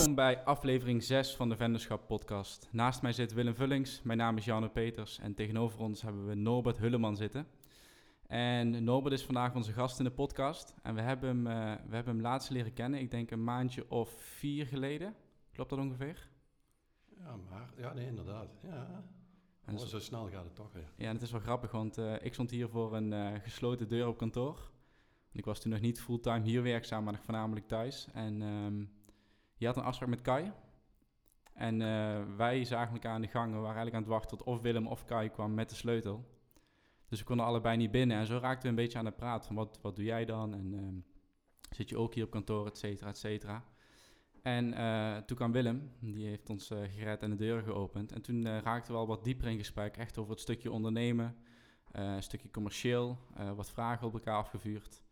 Welkom bij aflevering 6 van de Venderschap Podcast. Naast mij zit Willem Vullings, mijn naam is Janne Peters en tegenover ons hebben we Norbert Hulleman zitten. En Norbert is vandaag onze gast in de podcast en we hebben hem, uh, we hebben hem laatst leren kennen, ik denk een maandje of vier geleden. Klopt dat ongeveer? Ja, maar, ja nee, inderdaad. Ja. En zo snel gaat het toch weer. Ja, en het is wel grappig, want uh, ik stond hier voor een uh, gesloten deur op kantoor. Ik was toen nog niet fulltime hier werkzaam, maar nog voornamelijk thuis. En um, je had een afspraak met Kai. En uh, wij zagen elkaar aan de gang. We waren eigenlijk aan het wachten tot of Willem of Kai kwam met de sleutel. Dus we konden allebei niet binnen. En zo raakten we een beetje aan de praat van wat, wat doe jij dan? En uh, zit je ook hier op kantoor, et cetera, et cetera. En uh, toen kwam Willem, die heeft ons gered en de deuren geopend. En toen raakten we al wat dieper in gesprek, echt over het stukje ondernemen, een stukje commercieel, wat vragen op elkaar afgevuurd.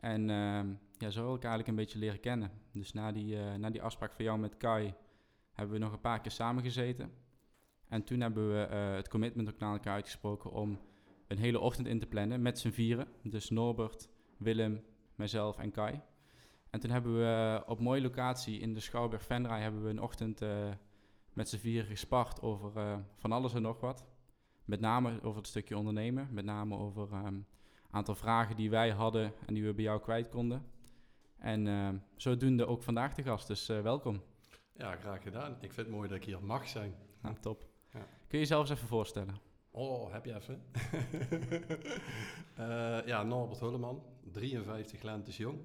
En uh, ja, zo elkaar eigenlijk een beetje leren kennen. Dus na die, uh, na die afspraak van jou met Kai hebben we nog een paar keer samengezeten. En toen hebben we uh, het commitment ook naar elkaar uitgesproken om een hele ochtend in te plannen met z'n vieren. Dus Norbert, Willem, mijzelf en Kai. En toen hebben we op mooie locatie in de Schouwburg Venray hebben we een ochtend met z'n vieren gespart over van alles en nog wat. Met name over het stukje ondernemen, met name over um, aantal vragen die wij hadden en die we bij jou kwijt konden. En uh, zodoende ook vandaag de gast, dus uh, welkom. Ja, graag gedaan. Ik vind het mooi dat ik hier mag zijn. Nou, top. Ja. Kun je jezelf eens even voorstellen? Oh, heb je even? uh, ja, Norbert Hulleman, 53 lentes jong.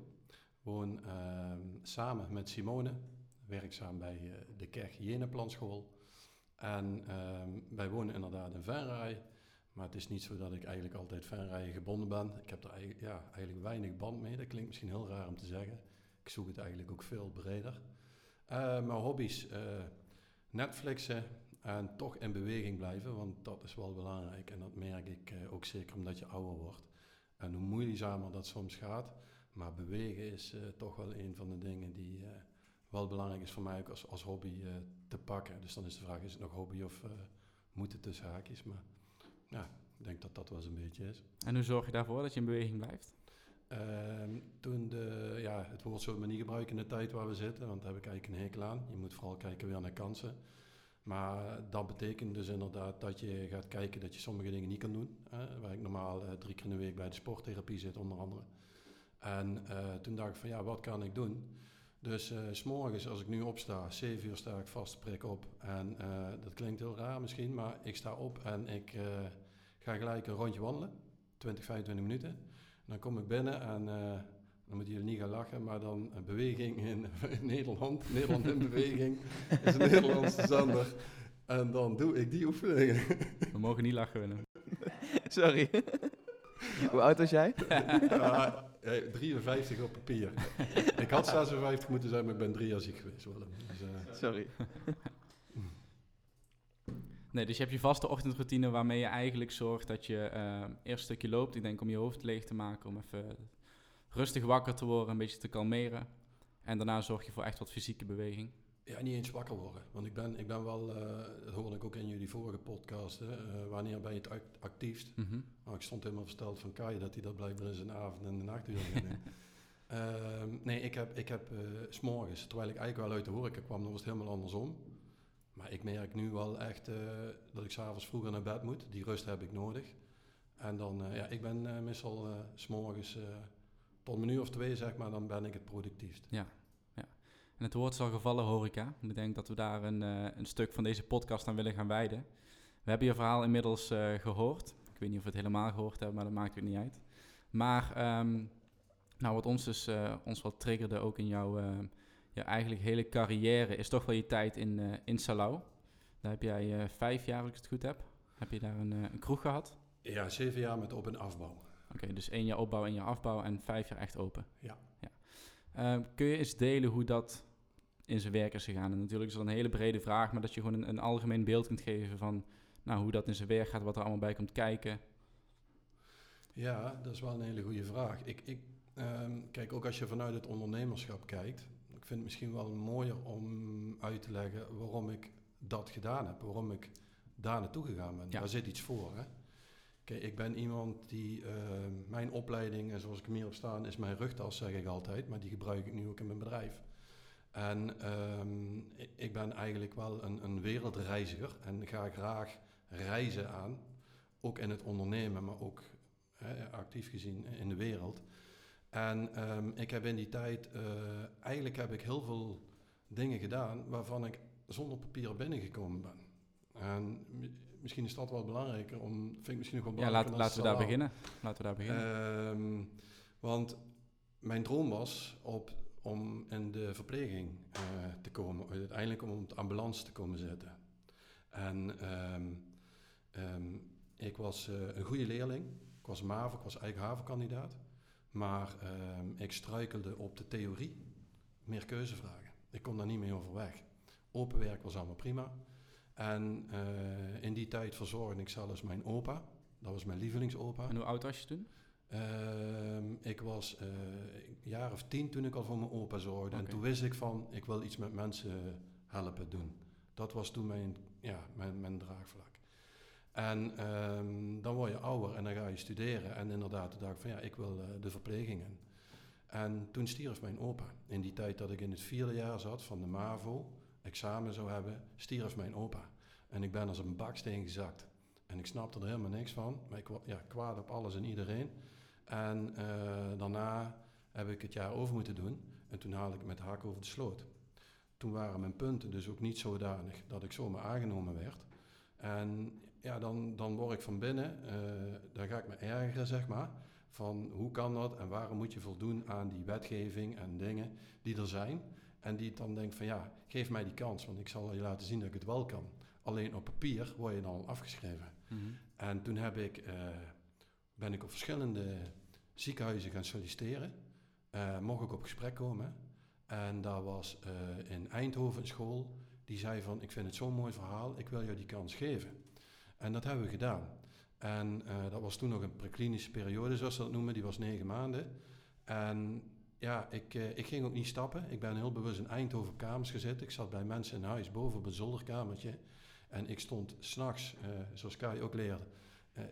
Woon ehm, samen met Simone, werkzaam bij de Kerk Jeneplanschool. En ehm, wij wonen inderdaad in Venray. Maar het is niet zo dat ik eigenlijk altijd fanrijden gebonden ben. Ik heb er eigenlijk, ja, eigenlijk weinig band mee. Dat klinkt misschien heel raar om te zeggen. Ik zoek het eigenlijk ook veel breder. Uh, mijn hobby's, uh, Netflixen en toch in beweging blijven, want dat is wel belangrijk. En dat merk ik uh, ook zeker omdat je ouder wordt. En hoe moeizamer dat soms gaat. Maar bewegen is toch wel een van de dingen die wel belangrijk is voor mij ook als, als hobby te pakken. Dus dan is de vraag, is het nog hobby of moet het tussen haakjes? Maar ja, ik denk dat dat wel eens een beetje is. En hoe zorg je daarvoor dat je in beweging blijft? Uh, toen de, ja, het woord zullen we niet gebruiken in de tijd waar we zitten, want daar heb ik eigenlijk een hekel aan. Je moet vooral kijken weer naar kansen. Maar dat betekent dus inderdaad dat je gaat kijken dat je sommige dingen niet kan doen. Hè, waar ik normaal uh, drie keer in de week bij de sporttherapie zit, onder andere. En uh, toen dacht ik van ja, wat kan ik doen? Dus uh, s'morgens als ik nu opsta, 7 uur sta ik vast prik op. En uh, dat klinkt heel raar misschien, maar ik sta op en ik uh, ga gelijk een rondje wandelen. 20, 25 minuten. En dan kom ik binnen en dan moeten jullie niet gaan lachen, maar dan een beweging in, in Nederland. Nederland in beweging is een Nederlandse zender. En dan doe ik die oefeningen. We mogen niet lachen, Willem. Sorry. Hoe oud was jij? Ja, 53 op papier. ik had 56 moeten zijn, maar ik ben drie jaar ziek geweest. Dus, uh... Sorry. Nee, dus je hebt je vaste ochtendroutine waarmee je eigenlijk zorgt dat je uh, eerst een stukje loopt. Ik denk om je hoofd leeg te maken, om even rustig wakker te worden, een beetje te kalmeren. En daarna zorg je voor echt wat fysieke beweging. Ja, niet eens wakker worden. Want ik ben, ik ben wel, uh, dat hoorde ik ook in jullie vorige podcast, uh, wanneer ben je het actiefst? Mm -hmm. nou, ik stond helemaal versteld van Kai dat hij dat blijkbaar in zijn avond en de nacht wil doen. uh, nee, ik heb, ik heb uh, s'morgens, terwijl ik eigenlijk wel uit de horeca kwam, dan was het helemaal andersom. Maar ik merk nu wel echt dat ik s'avonds vroeger naar bed moet. Die rust heb ik nodig. En dan, ja, ik ben meestal s'morgens tot een uur of twee, zeg maar, dan ben ik het productiefst. Ja, en het woord is al gevallen horeca. Ik denk dat we daar een, uh, een stuk van deze podcast aan willen gaan wijden. We hebben je verhaal inmiddels uh, gehoord. Ik weet niet of we het helemaal gehoord hebben, maar dat maakt het niet uit. Maar um, nou, wat ons dus uh, ons wat triggerde ook in jouw, jouw eigenlijk hele carrière... is toch wel je tijd in, in Salau. Daar heb jij vijf jaar, als ik het goed heb, heb je daar een, een kroeg gehad. Ja, zeven jaar met op- en afbouw. Oké, okay, dus één jaar opbouw, één jaar afbouw en vijf jaar echt open. Ja. ja. Uh, kun je eens delen hoe dat in zijn werk is gegaan? En natuurlijk is dat een hele brede vraag, maar dat je gewoon een, een, algemeen beeld kunt geven van nou, hoe dat in zijn werk gaat, wat er allemaal bij komt kijken. Ja, dat is wel een hele goede vraag. Ik, ik, um, kijk, ook als je vanuit het ondernemerschap kijkt, ik vind het misschien wel mooier om uit te leggen waarom ik dat gedaan heb, waarom ik daar naartoe gegaan ben. Ja. Daar zit iets voor. Hè? Kijk, ik ben iemand die, uh, mijn opleiding, en zoals ik hem hier op staan, is mijn rugtas, zeg ik altijd, maar die gebruik ik nu ook in mijn bedrijf. En ehm, ik, ben eigenlijk wel een, een wereldreiziger en ga graag reizen aan. Ook in het ondernemen, maar ook actief gezien in de wereld. En ehm, ik heb in die tijd, eh, eigenlijk heb ik heel veel dingen gedaan waarvan ik zonder papier binnengekomen ben. En mi- misschien is dat wel belangrijker om, vind ik misschien nog wel Ja, belangrijker laat, laten we daar beginnen. Laten we daar beginnen. Ehm, want mijn droom was op, om in de verpleging eh, te komen, uiteindelijk om op de ambulance te komen zitten. En ehm, ehm, ik was eh, een goede leerling, ik was MAVO, ik was eigen havenkandidaat, maar ehm, ik struikelde op de theorie, meer keuzevragen. Ik kon daar niet meer over weg. Open werk was allemaal prima. En eh, in die tijd verzorgde ik zelfs mijn opa, dat was mijn lievelingsopa. En hoe oud was je toen? Ehm, ik was eh, een jaar of tien toen ik al voor mijn opa zorgde. En toen wist ik van, ik wil iets met mensen helpen doen. Dat was toen mijn, ja, mijn, mijn draagvlak. En ehm, dan word je ouder en dan ga je studeren. En inderdaad, toen dacht ik van, ja, ik wil eh, de verpleging in. En toen stierf mijn opa. In die tijd dat ik in het vierde jaar zat van de MAVO, examen zou hebben, stierf mijn opa. En ik ben als een baksteen gezakt. En ik snapte er helemaal niks van. Maar ik was ja, kwaad op alles en iedereen. En eh, daarna heb ik het jaar over moeten doen. En toen haalde ik met hak over de sloot. Toen waren mijn punten dus ook niet zodanig dat ik zomaar aangenomen werd. En ja, dan, dan word ik van binnen, eh dan ga ik me ergeren, zeg maar. Van hoe kan dat en waarom moet je voldoen aan die wetgeving en dingen die er zijn. En die dan denkt van ja, geef mij die kans, want ik zal je laten zien dat ik het wel kan. Alleen op papier word je dan afgeschreven. Mhm. En toen heb ik, eh, ben ik op verschillende ziekenhuizen gaan solliciteren. Eh, mocht ik op gesprek komen. En daar was eh, in Eindhoven een school die zei van... ik vind het zo'n mooi verhaal, ik wil jou die kans geven. En dat hebben we gedaan. En eh, dat was toen nog een preklinische periode, zoals ze dat noemen. Die was negen maanden. En ja, ik, ik ging ook niet stappen. Ik ben heel bewust in Eindhoven op kamers gezet. Ik zat bij mensen in huis boven op een zolderkamertje. En ik stond s'nachts, eh zoals Kai ook leerde,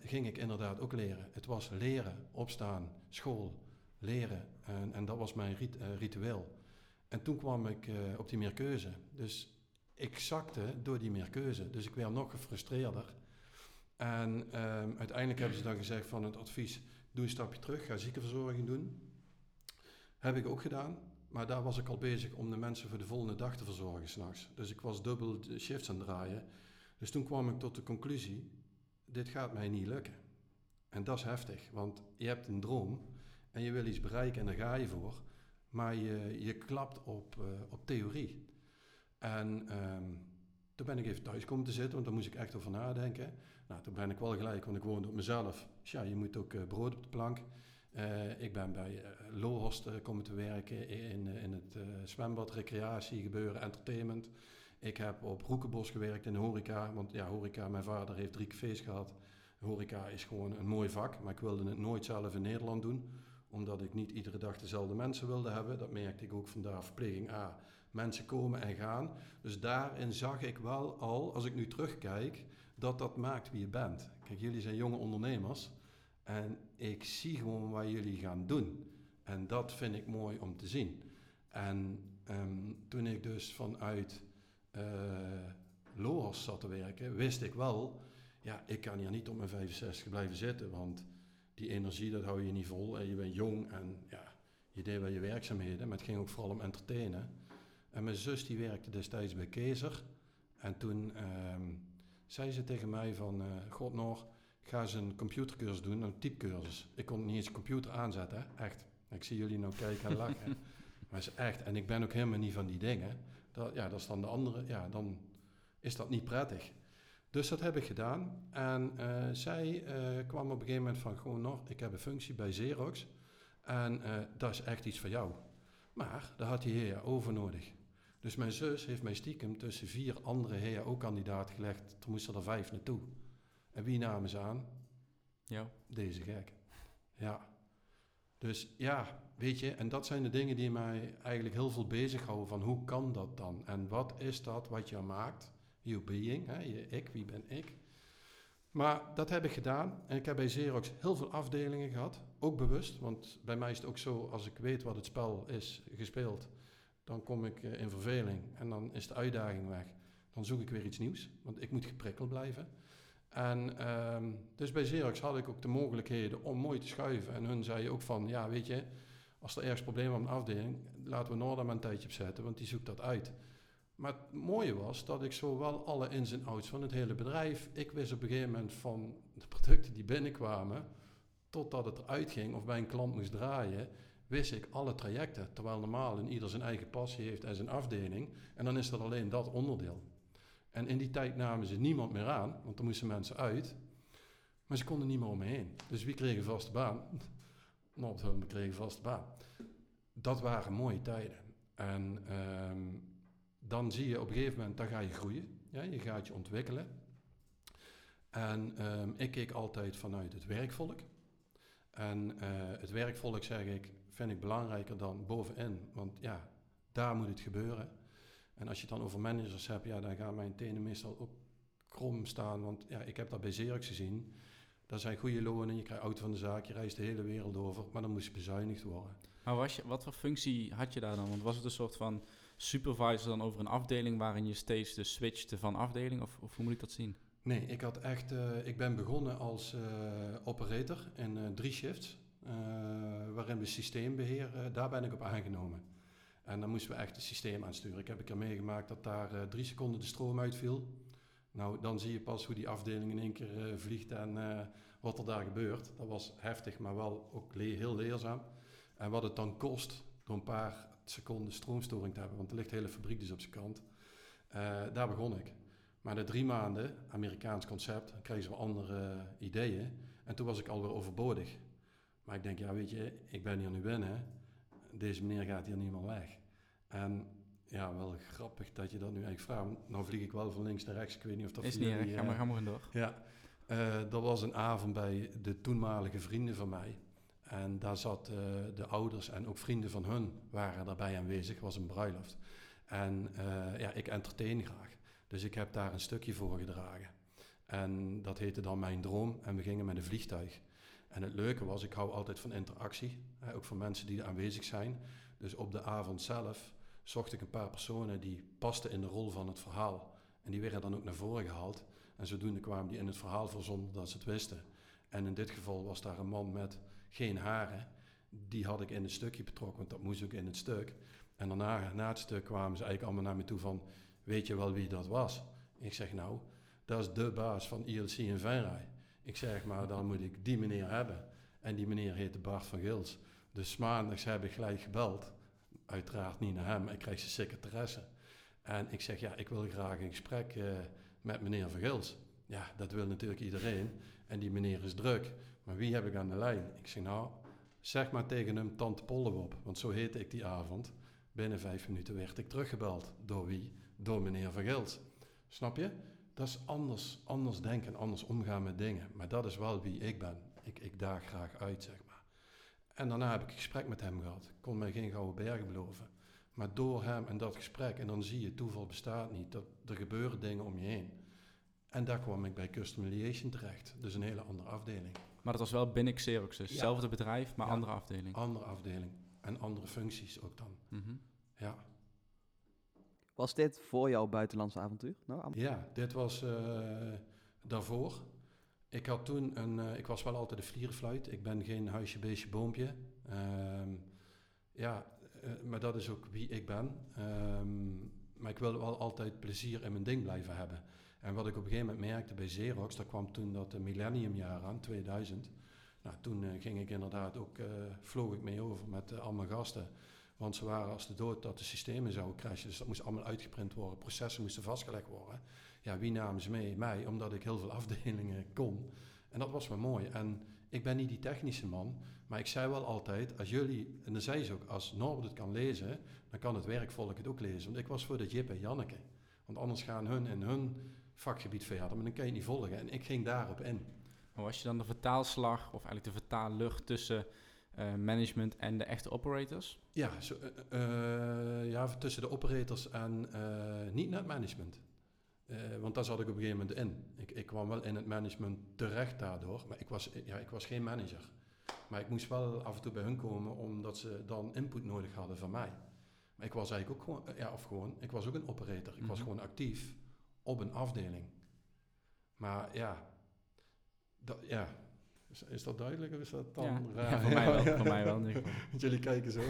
ging ik inderdaad ook leren. Het was leren, opstaan, school, leren. En, en dat was mijn rit- eh, ritueel. En toen kwam ik eh, op die meerkeuze. Dus ik zakte door die meerkeuze. Dus ik werd nog gefrustreerder. En ehm, uiteindelijk hebben ze dan gezegd van het advies... doe een stapje terug, ga ziekenverzorging doen. Heb ik ook gedaan. Maar daar was ik al bezig om de mensen voor de volgende dag te verzorgen s'nachts. Dus ik was dubbel shifts aan het draaien. Dus toen kwam ik tot de conclusie, dit gaat mij niet lukken. En dat is heftig, want je hebt een droom en je wil iets bereiken en daar ga je voor. Maar je, je klapt op, eh, op theorie. En ehm, toen ben ik even thuis komen te zitten, want daar moest ik echt over nadenken. Nou, toen ben ik wel gelijk, want ik woonde op mezelf. Tja, je moet ook eh, brood op de plank. Eh, ik ben bij uh, komen te werken in, in het zwembad, recreatie, gebeuren, entertainment. Ik heb op Roekenbos gewerkt in de horeca, want ja, horeca, mijn vader heeft drie cafés gehad. Horeca is gewoon een mooi vak, maar ik wilde het nooit zelf in Nederland doen, omdat ik niet iedere dag dezelfde mensen wilde hebben. Dat merkte ik ook vandaar verpleging A. Mensen komen en gaan. Dus daarin zag ik wel al, als ik nu terugkijk, dat dat maakt wie je bent. Kijk, jullie zijn jonge ondernemers. En ik zie gewoon wat jullie gaan doen. En dat vind ik mooi om te zien. En ehm, toen ik dus vanuit uh, Loos zat te werken, wist ik wel, ja, ik kan hier niet op mijn 65 blijven zitten, want die energie, dat hou je niet vol. En je bent jong en ja, je deed wel je werkzaamheden, maar het ging ook vooral om entertainen. En mijn zus die werkte destijds bij Kezer. En toen um, zei ze tegen mij van, uh, God nog, ga eens een computercursus doen, een typecursus. Ik kon niet eens een computer aanzetten, hè? echt. Ik zie jullie nou kijken en lachen. maar is echt, en ik ben ook helemaal niet van die dingen. Dat, ja, dat is dan de andere, ja, dan is dat niet prettig. Dus dat heb ik gedaan. En uh, zij uh, kwam op een gegeven moment van, gewoon nog, ik heb een functie bij Xerox. En uh, dat is echt iets voor jou. Maar daar had die HAO nodig. Dus mijn zus heeft mij stiekem tussen vier andere HAO-kandidaten gelegd. Er moesten er vijf naartoe. En wie namen ze aan? Ja. Deze gek. Ja. Dus ja, weet je, en dat zijn de dingen die mij eigenlijk heel veel bezighouden van hoe kan dat dan? En wat is dat wat je maakt? You being, hè, je ik, wie ben ik? Maar dat heb ik gedaan en ik heb bij Xerox heel veel afdelingen gehad, ook bewust, want bij mij is het ook zo, als ik weet wat het spel is gespeeld, dan kom ik eh, in verveling en dan is de uitdaging weg. Dan zoek ik weer iets nieuws, want ik moet geprikkeld blijven. En ehm, dus bij Xerox had ik ook de mogelijkheden om mooi te schuiven. En hun zei ook van, ja weet je, als er ergens problemen op een afdeling, laten we Noordam een tijdje op zetten, want die zoekt dat uit. Maar het mooie was dat ik zowel alle ins en outs van het hele bedrijf, ik wist op een gegeven moment van de producten die binnenkwamen, totdat het eruit ging of bij een klant moest draaien, wist ik alle trajecten. Terwijl normaal in ieder zijn eigen passie heeft en zijn afdeling. En dan is dat alleen dat onderdeel. En in die tijd namen ze niemand meer aan, want er moesten mensen uit. Maar ze konden niet meer om me heen. Dus wie kreeg een vaste baan? Noordhulm kreeg een vaste baan. Dat waren mooie tijden. En ehm, dan zie je op een gegeven moment, dan ga je groeien. Ja, je gaat je ontwikkelen. En ehm, ik keek altijd vanuit het werkvolk. En eh, het werkvolk, zeg ik, vind ik belangrijker dan bovenin. Want ja, daar moet het gebeuren. En als je het dan over managers hebt, ja, dan gaan mijn tenen meestal op krom staan. Want ja, ik heb dat bij Xerox gezien. Dat zijn goede lonen, je krijgt auto van de zaak, je reist de hele wereld over. Maar dan moest bezuinigd worden. Maar was je, wat voor functie had je daar dan? Want was het een soort van supervisor dan over een afdeling waarin je steeds de switchte van afdeling? Of, of hoe moet ik dat zien? Nee, ik had echt, uh, ik ben begonnen als uh, operator in uh, drie shifts. waarin we systeembeheer, daar ben ik op aangenomen. En dan moesten we echt het systeem aansturen. Ik heb een keer meegemaakt dat daar drie seconden de stroom uitviel. Nou, dan zie je pas hoe die afdeling in één keer vliegt en wat er daar gebeurt. Dat was heftig, maar wel ook heel leerzaam. En wat het dan kost door een paar seconden stroomstoring te hebben, want er ligt de hele fabriek dus op zijn kant. daar begon ik. Maar na drie maanden, Amerikaans concept, kregen ze wel andere ideeën. En toen was ik alweer overbodig. Maar ik denk, ja weet je, ik ben hier nu binnen. Deze meneer gaat hier niet meer weg. En ja, wel grappig dat je dat nu eigenlijk vraagt. Nou vlieg ik wel van links naar rechts. Ik weet niet of dat... Is niet erg, ga maar, ga maar door. Ja, uh, dat was een avond bij de toenmalige vrienden van mij. En daar zat uh, de ouders en ook vrienden van hun waren daarbij aanwezig. was een bruiloft. En uh, ja, ik entertain graag. Dus ik heb daar een stukje voor gedragen. En dat heette dan Mijn Droom. En we gingen met een vliegtuig. En het leuke was, ik hou altijd van interactie. Hè, ook van mensen die er aanwezig zijn. Dus op de avond zelf zocht ik een paar personen die pasten in de rol van het verhaal. En die werden dan ook naar voren gehaald. En zodoende kwamen die in het verhaal voor zonder dat ze het wisten. En in dit geval was daar een man met geen haren. Die had ik in een stukje betrokken, want dat moest ook in het stuk. En daarna, na het stuk, kwamen ze eigenlijk allemaal naar me toe van weet je wel wie dat was? Ik zeg, nou, dat is de baas van ILC in Venray. Ik zeg, maar dan moet ik die meneer hebben. En die meneer heette Bart van Gils. Dus maandags heb ik gelijk gebeld. Uiteraard niet naar hem, ik krijg zijn secretaresse. En ik zeg, ja, ik wil graag een gesprek uh, met meneer van Gils. Ja, dat wil natuurlijk iedereen. En die meneer is druk. Maar wie heb ik aan de lijn? Ik zeg, nou, zeg maar tegen hem Tante Pollewop. Want zo heette ik die avond. Binnen vijf minuten werd ik teruggebeld. Door wie? door meneer Gils. Snap je? Dat is anders, anders denken, anders omgaan met dingen. Maar dat is wel wie ik ben. Ik, ik daag graag uit, zeg maar. En daarna heb ik een gesprek met hem gehad. Ik kon mij geen gouden bergen beloven. Maar door hem en dat gesprek, en dan zie je, toeval bestaat niet. Dat, er gebeuren dingen om je heen. En daar kwam ik bij Custom Mediation terecht. Dus een hele andere afdeling. Maar dat was wel binnen Xerox, dus hetzelfde bedrijf, maar andere afdeling. Andere afdeling. En andere functies ook dan. Mm Ja. Was dit voor jouw buitenlandse avontuur? Nou, ja, dit was uh, daarvoor. Ik had toen een, uh, ik was wel altijd een vlierenfluit. Ik ben geen huisje, beestje, boompje. Um, ja, uh, maar dat is ook wie ik ben. Um, maar ik wilde wel altijd plezier in mijn ding blijven hebben. En wat ik op een gegeven moment merkte bij Xerox, daar kwam toen dat millenniumjaar aan, 2000. Nou, toen ging ik inderdaad ook, vloog ik mee over met allemaal gasten. Want ze waren als de dood dat de systemen zouden crashen. Dus dat moest allemaal uitgeprint worden. Processen moesten vastgelegd worden. Ja, wie namen ze mee? Mij, omdat ik heel veel afdelingen kon. En dat was wel mooi. En ik ben niet die technische man. Maar ik zei wel altijd, als jullie, en dan zei ze ook, als Norbert het kan lezen, dan kan het werkvolk het ook lezen. Want ik was voor de Jip en Janneke. Want anders gaan hun in hun vakgebied verder, maar dan kan je het niet volgen. En ik ging daarop in. Maar was je dan de vertaalslag, of eigenlijk de vertaallucht tussen uh, management en de echte operators? Ja, zo, uh, ja tussen de operators en niet net management. want daar zat ik op een gegeven moment in. Ik, ik, kwam wel in het management terecht daardoor, maar ik was, ja, ik was geen manager. Maar ik moest wel af en toe bij hun komen, omdat ze dan input nodig hadden van mij. Maar ik was eigenlijk ook gewoon, eh, ja, of gewoon, ik was ook een operator. Ik was Mhm. gewoon actief op een afdeling. Maar ja, dat, ja. Is, is dat duidelijk of is dat dan ja, raar? ja, voor mij wel. Voor mij wel. Want Jullie kijken zo.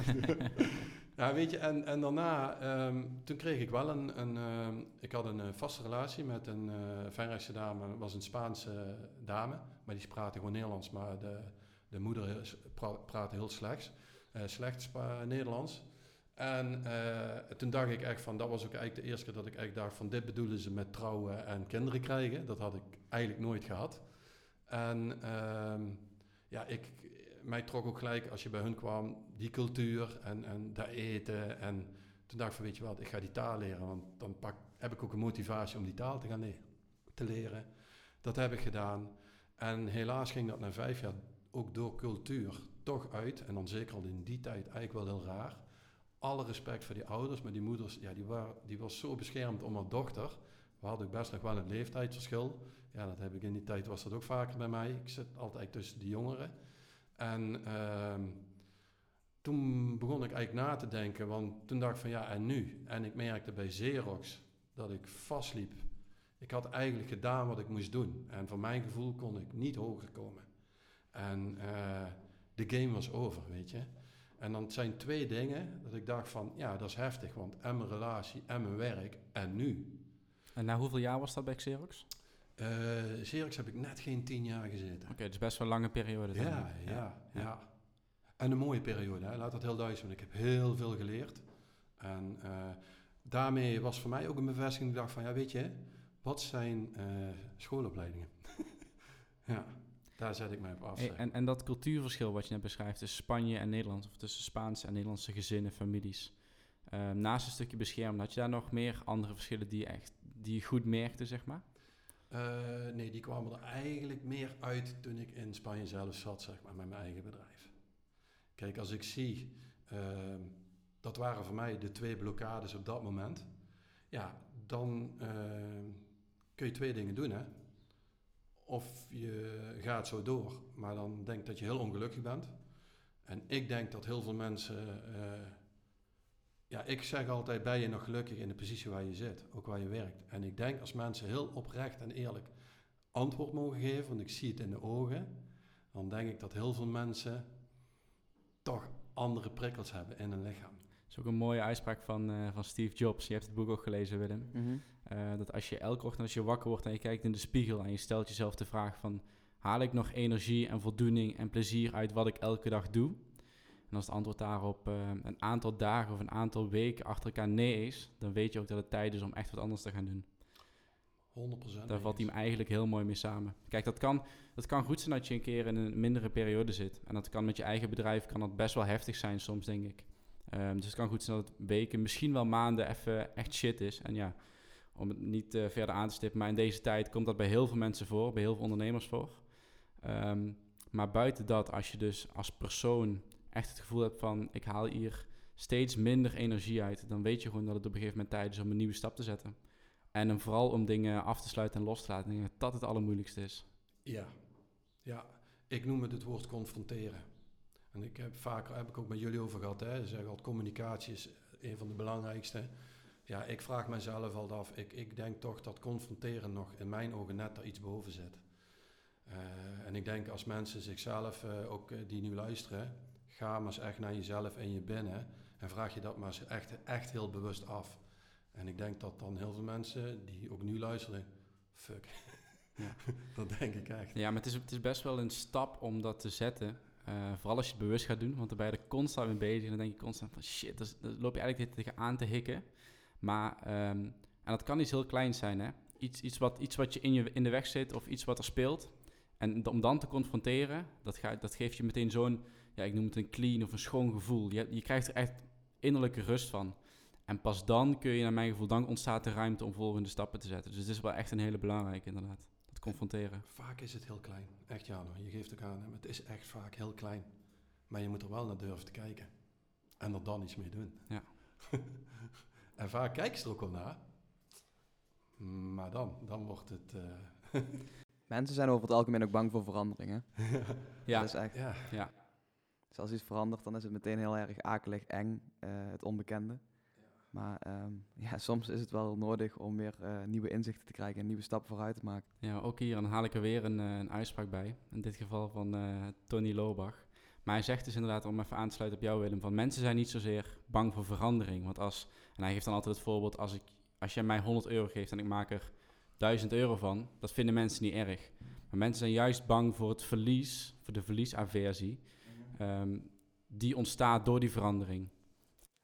ja, weet je, en, en daarna, ehm, toen kreeg ik wel een, een ehm, ik had een eh, vaste relatie met een uh, dame, was een Spaanse dame, maar die praatte gewoon Nederlands, maar de, de moeder praatte heel slecht, eh, slecht Spa- Nederlands. En eh, toen dacht ik echt van, dat was ook eigenlijk de eerste keer dat ik echt dacht van, dit bedoelen ze met trouwen en kinderen krijgen. Dat had ik eigenlijk nooit gehad. En ehm, ja, ik, mij trok ook gelijk als je bij hun kwam, die cultuur en, en dat eten. En toen dacht ik van, weet je wat, ik ga die taal leren. Want dan pak, heb ik ook een motivatie om die taal te gaan te leren. Dat heb ik gedaan. En helaas ging dat na vijf jaar ook door cultuur toch uit. En dan zeker al in die tijd eigenlijk wel heel raar. Alle respect voor die ouders, maar die moeders, ja, die, die was zo beschermd om haar dochter. We hadden ook best nog wel een leeftijdsverschil. Ja, dat heb ik in die tijd, was dat ook vaker bij mij. Ik zit altijd tussen de jongeren. En ehm, toen begon ik eigenlijk na te denken, want toen dacht ik van ja, en nu? En ik merkte bij Xerox dat ik vastliep. Ik had eigenlijk gedaan wat ik moest doen. En voor mijn gevoel kon ik niet hoger komen. En eh, de game was over, weet je. En dan zijn twee dingen dat ik dacht van, ja, dat is heftig, want en mijn relatie en mijn werk en nu. En na hoeveel jaar was dat bij Xerox? Eh Xerox heb ik net geen tien jaar gezeten. Oké, dus best wel een lange periode. dan. Ja, ja, ja, En een mooie periode, hè? laat dat heel duidelijk zijn. Ik heb heel veel geleerd. En eh, daarmee was voor mij ook een bevestiging. Ik dacht van, ja, weet je, wat zijn eh, schoolopleidingen? ja, daar zet ik mij op af. Hey, en, en dat cultuurverschil wat je net beschrijft tussen Spanje en Nederland, of tussen Spaanse en Nederlandse gezinnen, families. eh, naast een stukje beschermen, had je daar nog meer andere verschillen die je echt die je goed merkte, zeg maar? Eh, nee, die kwamen er eigenlijk meer uit toen ik in Spanje zelf zat, zeg maar, met mijn eigen bedrijf. Kijk, als ik zie, ehm, dat waren voor mij de twee blokkades op dat moment. Ja, dan ehm, kun je twee dingen doen, hè. Of je gaat zo door, maar dan denk dat je heel ongelukkig bent. En ik denk dat heel veel mensen... eh, ja, ik zeg altijd, ben je nog gelukkig in de positie waar je zit, ook waar je werkt. En ik denk als mensen heel oprecht en eerlijk antwoord mogen geven, want ik zie het in de ogen, dan denk ik dat heel veel mensen toch andere prikkels hebben in hun lichaam. Is ook een mooie uitspraak van, eh, van Steve Jobs. Je hebt het boek ook gelezen, Willem. Mhm. Eh, dat als je elke ochtend als je wakker wordt en je kijkt in de spiegel en je stelt jezelf de vraag van... Haal ik nog energie en voldoening en plezier uit wat ik elke dag doe? En als het antwoord daarop eh, een aantal dagen of een aantal weken achter elkaar nee is... dan weet je ook dat het tijd is om echt wat anders te gaan doen. 100%. Daar valt hij hem eigenlijk heel mooi mee samen. Kijk, dat kan, dat kan goed zijn dat je een keer in een mindere periode zit. En dat kan met je eigen bedrijf kan dat best wel heftig zijn soms, denk ik. Ehm, dus het kan goed zijn dat het weken, misschien wel maanden even echt shit is. En ja, om het niet eh, verder aan te stippen, maar in deze tijd komt dat bij heel veel mensen voor, bij heel veel ondernemers voor. Ehm, maar buiten dat, als je dus als persoon echt het gevoel hebt van ik haal hier steeds minder energie uit, dan weet je gewoon dat het op een gegeven moment tijd is om een nieuwe stap te zetten. En dan vooral om dingen af te sluiten en los te laten. Ik denk dat dat het allermoeilijkste is. Ja, ja. Ik noem het het woord confronteren. En ik heb vaker, heb ik ook met jullie over gehad, hè. Ze zeggen altijd communicatie is een van de belangrijkste. Ja, ik vraag mezelf al af, ik, ik denk toch dat confronteren nog in mijn ogen net daar iets boven zit. Eh, en ik denk als mensen zichzelf, eh, ook eh, die nu luisteren, ga maar eens echt naar jezelf en je binnen en vraag je dat maar eens echt, echt heel bewust af. En ik denk dat dan heel veel mensen die ook nu luisteren, fuck, Ja. dat denk ik echt. Ja, maar het is, het is best wel een stap om dat te zetten. Eh, vooral als je het bewust gaat doen, want dan ben je er constant mee bezig. En dan denk je constant van shit, dan loop je eigenlijk tegenaan te hikken. Maar, ehm, en dat kan iets heel kleins zijn, hè. Iets, iets, wat, iets wat je in, je in de weg zit of iets wat er speelt. En om dan te confronteren, dat, ga, dat geeft je meteen zo'n, ja, ik noem het een clean of een schoon gevoel. Je, je krijgt er echt innerlijke rust van. En pas dan kun je, naar mijn gevoel, dan ontstaat de ruimte om volgende stappen te zetten. Dus het is wel echt een hele belangrijke, inderdaad. Confronteren. Vaak is het heel klein. Echt ja, hoor. je geeft ook aan. hè, maar Het is echt vaak heel klein. Maar je moet er wel naar durven te kijken. En er dan iets mee doen. Ja. en vaak kijken ze er ook wel naar. Maar dan, dan wordt het... eh, Mensen zijn over het algemeen ook bang voor veranderingen. Ja, Dat is echt, ja, dus als iets verandert, dan is het meteen heel erg akelig, eng, eh, het onbekende. Maar ehm, ja, soms is het wel nodig om weer eh, nieuwe inzichten te krijgen en nieuwe stappen vooruit te maken. Ja, ook hier, dan haal ik er weer een, eh, een uitspraak bij. In dit geval van eh, Tony Lobach. Maar hij zegt dus inderdaad, om even aan te sluiten op jou Willem, van mensen zijn niet zozeer bang voor verandering. Want als, en hij geeft dan altijd het voorbeeld, als, ik, als jij mij 100 euro geeft en ik maak er 1000 euro van, dat vinden mensen niet erg. Maar mensen zijn juist bang voor het verlies, voor de verliesaversie, ehm, die ontstaat door die verandering.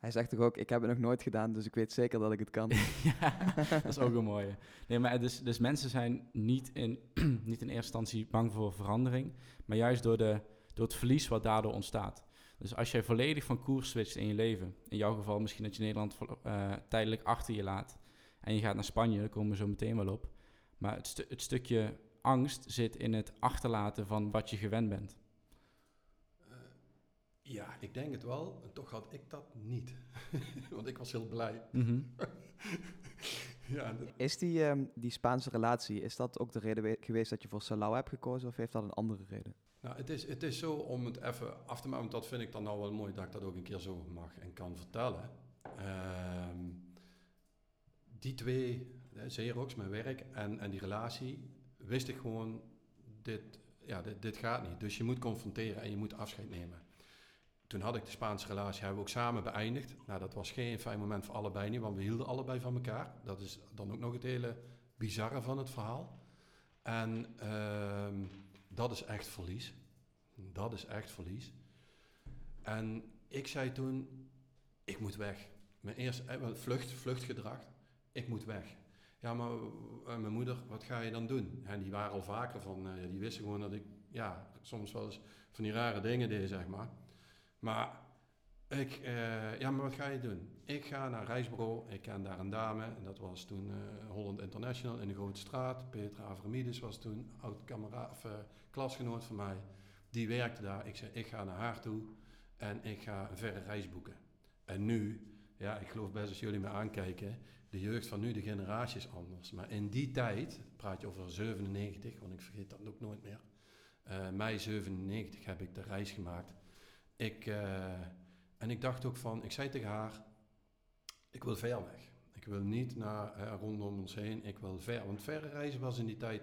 Hij zegt toch ook, ik heb het nog nooit gedaan, dus ik weet zeker dat ik het kan. ja, dat is ook een mooie. Nee, maar dus, dus mensen zijn niet in, niet in eerste instantie bang voor verandering, maar juist door, de, door het verlies wat daardoor ontstaat. Dus als jij volledig van koers switcht in je leven, in jouw geval misschien dat je Nederland uh, tijdelijk achter je laat en je gaat naar Spanje, daar komen we zo meteen wel op. Maar het, het stukje angst zit in het achterlaten van wat je gewend bent. Ja, ik denk het wel. En toch had ik dat niet. Want ik was heel blij. Mm ja, Is die, um, die Spaanse relatie, is dat ook de reden geweest dat je voor Salau hebt gekozen? Of heeft dat een andere reden? Nou, het is, het is zo om het even af te maken. Want dat vind ik dan nou wel mooi dat ik dat ook een keer zo mag en kan vertellen. Um, die twee, Xerox, mijn werk en, en die relatie, wist ik gewoon, dit, ja, dit, dit gaat niet. Dus je moet confronteren en je moet afscheid nemen. Toen had ik de Spaanse relatie, hebben ook samen beëindigd. Nou, dat was geen fijn moment voor allebei niet, want we hielden allebei van elkaar. Dat is dan ook nog het hele bizarre van het verhaal. En uh, dat is echt verlies. Dat is echt verlies. En ik zei toen, ik moet weg. Mijn eerste eh, vlucht, vluchtgedrag, ik moet weg. Ja, maar uh, mijn moeder, wat ga je dan doen? En die waren al vaker van, uh, die wisten gewoon dat ik, ja, soms wel eens van die rare dingen deed, zeg maar. Maar ik, uh, ja, maar wat ga je doen? Ik ga naar reisbureau. Ik ken daar een dame. En dat was toen uh, Holland International in de Grote Straat. Petra Avramides was toen oud of, uh, klasgenoot van mij. Die werkte daar. Ik zei, ik ga naar haar toe. En ik ga een verre reis boeken. En nu, ja, ik geloof best als jullie me aankijken. De jeugd van nu, de generatie is anders. Maar in die tijd, praat je over 97, want ik vergeet dat ook nooit meer. mei 97 heb ik de reis gemaakt ik, uh, en ik dacht ook van, ik zei tegen haar, ik wil ver weg. Ik wil niet naar, uh, rondom ons heen, ik wil ver. Want verre reizen was in die tijd,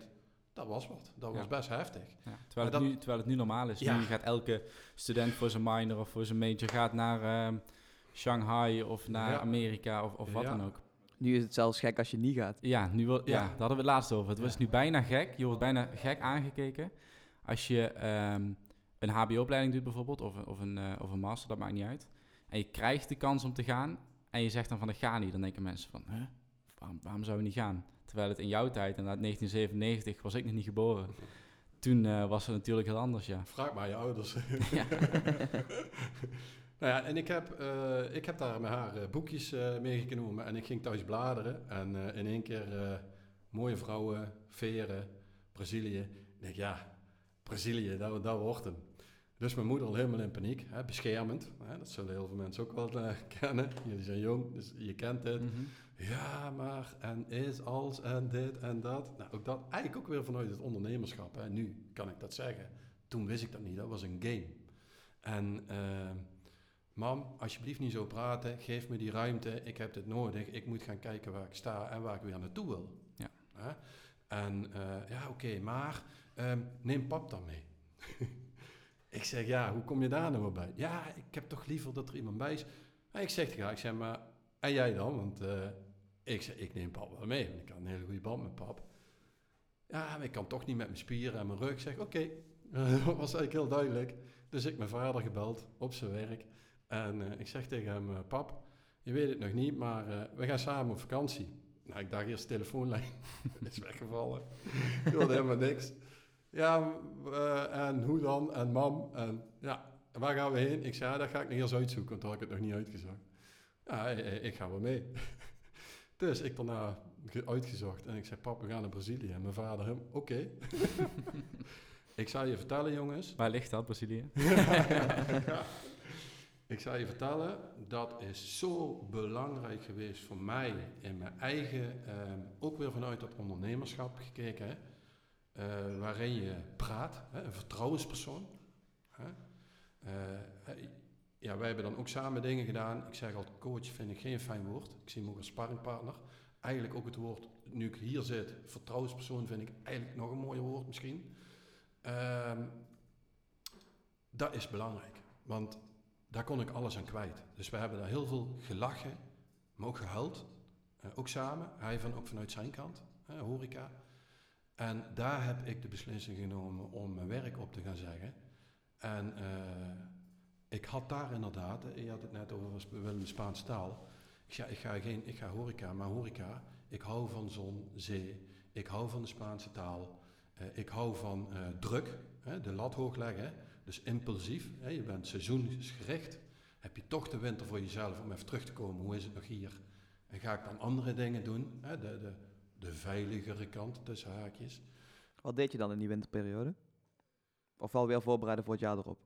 dat was wat. Dat was Ja. best heftig. Ja, terwijl, het dat- nu, terwijl het nu normaal is. Ja. Nu gaat elke student voor zijn minor of voor zijn major gaat naar ehm, Shanghai of naar Ja. Amerika of, of wat Ja. dan ook. Nu is het zelfs gek als je niet gaat. Ja, nu wil, ja. Ja. daar hadden we het laatst over. Het Ja. was nu bijna gek. Je wordt bijna gek aangekeken als je ehm, een HBO-opleiding doet bijvoorbeeld, of, een- of, een, eh, of een master, dat maakt niet uit. En je krijgt de kans om te gaan en je zegt dan van ik ga niet. Dan denken mensen van, huh? waarom, waarom zou je niet gaan? Terwijl het in jouw tijd, inderdaad 1997, was ik nog niet geboren. Toen eh, was het natuurlijk heel anders, ja. Vraag maar je ouders. ja. Nou ja, en ik heb, eh, ik heb daar met haar boekjes meegenomen en ik ging thuis bladeren. En in één keer mooie vrouwen, veren, Brazilië. Ik denk, ja, Brazilië, dat, dat wordt hem. Dus mijn moeder al helemaal in paniek, hè, beschermend. Hè, dat zullen heel veel mensen ook wel eh, kennen. Jullie zijn jong, dus je kent het. Mhm. Ja, maar en is als en dit en dat. Nou, ook dat eigenlijk ook weer vanuit het ondernemerschap. Hè. Nu kan ik dat zeggen. Toen wist ik dat niet, dat was een game. En ehm, mam, alsjeblieft niet zo praten. Geef me die ruimte. Ik heb dit nodig. Ik moet gaan kijken waar ik sta en waar ik weer naartoe wil. Ja. Hè? En eh, ja, oké, maar ehm, neem pap dan mee. ik zeg, ja, hoe kom je daar nou bij? Ja, ik heb toch liever dat er iemand bij is. En ik zeg, ja, ik zeg, maar en jij dan? Want eh, ik zeg, ik neem pap wel mee. Want ik had een hele goede band met pap. Ja, maar ik kan toch niet met mijn spieren en mijn rug. Ik zeg, oké. dat was eigenlijk heel duidelijk. Dus ik mijn vader gebeld op zijn werk. En eh, ik zeg tegen hem, eh, pap, je weet het nog niet, maar we gaan samen op vakantie. Nou, ik dacht eerst de telefoonlijn is weggevallen. Ik wilde helemaal niks. Ja, eh, en hoe dan? En mam? En ja, waar gaan we heen? Ik zei, ja, dat ga ik nog eerst uitzoeken, want toen had ik het nog niet uitgezocht. Ja, eh, eh, ik ga wel mee. dus ik daarna ge- uitgezocht en ik zei, pap, we gaan naar Brazilië. En mijn vader hem, oké. ik zou je vertellen, jongens. Waar ligt dat, Brazilië? Ik zou je vertellen, dat is zo belangrijk geweest voor mij in mijn eigen, ehm, ook weer vanuit dat ondernemerschap gekeken, hè, eh, waarin je praat, hè, een vertrouwenspersoon. Hè, eh, ja, wij hebben dan ook samen dingen gedaan. Ik zeg altijd, coach vind ik geen fijn woord. Ik zie hem ook als sparringpartner. Eigenlijk ook het woord, nu ik hier zit, vertrouwenspersoon vind ik eigenlijk nog een mooier woord misschien. Ehm, dat is belangrijk, want daar kon ik alles aan kwijt. Dus we hebben daar heel veel gelachen, maar ook gehuild. Eh, ook samen, hij van, ook vanuit zijn kant, horeca. En daar heb ik de beslissing genomen om mijn werk op te gaan zeggen. En uh, ik had daar inderdaad, je had het net over de Spaanse taal. Ik ga, ik, ga geen, ik ga horeca, maar horeca, ik hou van zon, zee, ik hou van de Spaanse taal, uh, ik hou van druk, hè, de lat hoog leggen, dus impulsief. Hè, je bent seizoensgericht, heb je toch de winter voor jezelf om even terug te komen, hoe is het nog hier? En ga ik dan andere dingen doen, hè, de, de, de veiligere kant tussen haakjes. Wat deed je dan in die winterperiode? Of wel weer voorbereiden voor het jaar erop?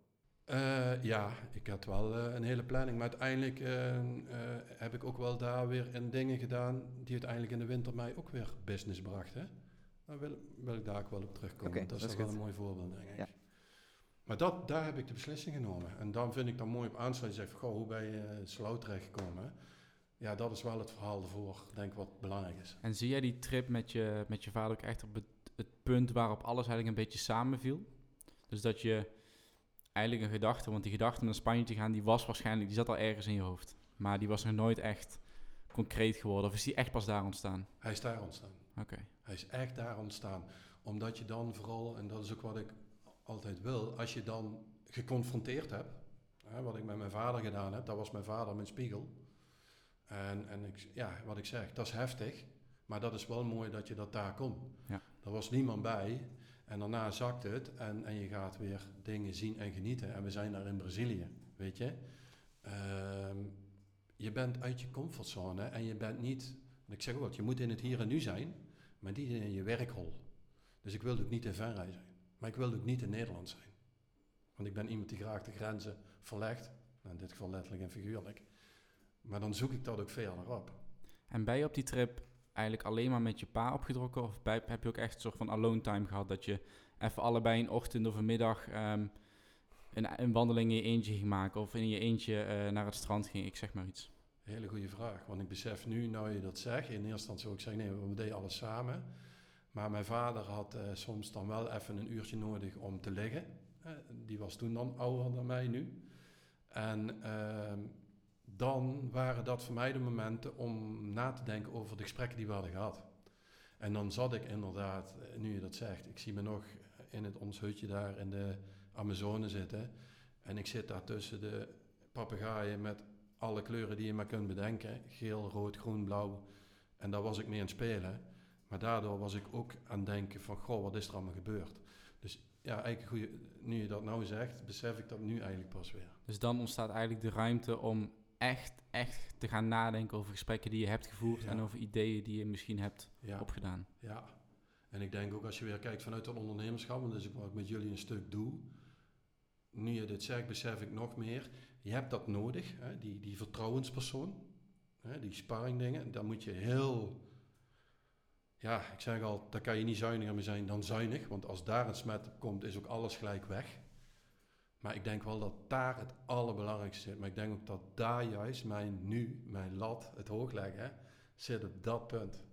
Uh, ja, ik had wel uh, een hele planning. Maar uiteindelijk uh, heb ik ook wel daar weer in dingen gedaan die uiteindelijk in de winter mij ook weer business brachten. Daar wil, wil, ik daar ook wel op terugkomen. Okay, dat, dat is wel een mooi voorbeeld, denk ik. Ja. Maar dat, daar heb ik de beslissing genomen. En dan vind ik dan mooi op aansluiten. Zeg van, goh, hoe ben je Sloot terechtgekomen? Ja, dat is wel het verhaal ervoor, denk ik, wat belangrijk is. En zie jij die trip met je, met je vader ook echt op het, het punt waarop alles eigenlijk een beetje samenviel? Dus dat je eigenlijk een gedachte, want die gedachte om naar Spanje te gaan, die was waarschijnlijk, die zat al ergens in je hoofd. Maar die was nog nooit echt concreet geworden. Of is die echt pas daar ontstaan? Hij is daar ontstaan. Oké. Hij is echt daar ontstaan. Omdat je dan vooral, en dat is ook wat ik altijd wil, als je dan geconfronteerd hebt, hè, wat ik met mijn vader gedaan heb, dat was mijn vader mijn spiegel. En, en ik, ja, wat ik zeg, dat is heftig, maar dat is wel mooi dat je dat daar kon. Ja. Er was niemand bij. En daarna zakt het en, en je gaat weer dingen zien en genieten. En we zijn daar in Brazilië, weet je. Ehm, je bent uit je comfortzone en je bent niet... Ik zeg ook wat, je moet in het hier en nu zijn, maar niet in je werkhol. Dus ik wil ook niet in Venray zijn. Maar ik wil ook niet in Nederland zijn. Want ik ben iemand die graag de grenzen verlegt. Nou, in dit geval letterlijk en figuurlijk. Maar dan zoek ik dat ook verder op. En ben je op die trip eigenlijk alleen maar met je pa opgedrokken? Of bij, heb je ook echt een soort van alone time gehad? Dat je even allebei een ochtend of een middag um, een, een, wandeling in je eentje ging maken? Of in je eentje uh, naar het strand ging? Ik zeg maar iets. Hele goede vraag. Want ik besef nu, nou je dat zegt, in eerste instantie zou ik zeggen, nee, we deden alles samen. Maar mijn vader had uh, soms dan wel even een uurtje nodig om te liggen. Uh, die was toen dan ouder dan mij nu. En ehm, dan waren dat voor mij de momenten om na te denken over de gesprekken die we hadden gehad. En dan zat ik inderdaad, eh, nu je dat zegt, ik zie me nog in het ons hutje daar in de Amazone zitten. En ik zit daar tussen de papegaaien met alle kleuren die je maar kunt bedenken. Geel, rood, groen, blauw. En daar was ik mee aan het spelen. Maar daardoor was ik ook aan het denken van, goh, wat is er allemaal gebeurd? Dus ja, eigenlijk nu je dat nou zegt, besef ik dat nu eigenlijk pas weer. Dus dan ontstaat eigenlijk de ruimte om echt, echt te gaan nadenken over gesprekken die je hebt gevoerd en over ideeën die je misschien hebt opgedaan. Ja, en ik denk ook als je weer kijkt vanuit het ondernemerschap, en dat is ook wat ik met jullie een stuk doe. Nu je dit zegt, besef ik nog meer. Je hebt dat nodig, hè, die, die vertrouwenspersoon, hè, die sparringdingen. Daar moet je heel, ja, ik zeg al, daar kan je niet zuiniger mee zijn dan zuinig. Want als daar een smet op komt, is ook alles gelijk weg. Maar ik denk wel dat daar het allerbelangrijkste zit. Maar ik denk ook dat daar juist mijn nu, mijn lat, het hoog leggen, zit op dat punt.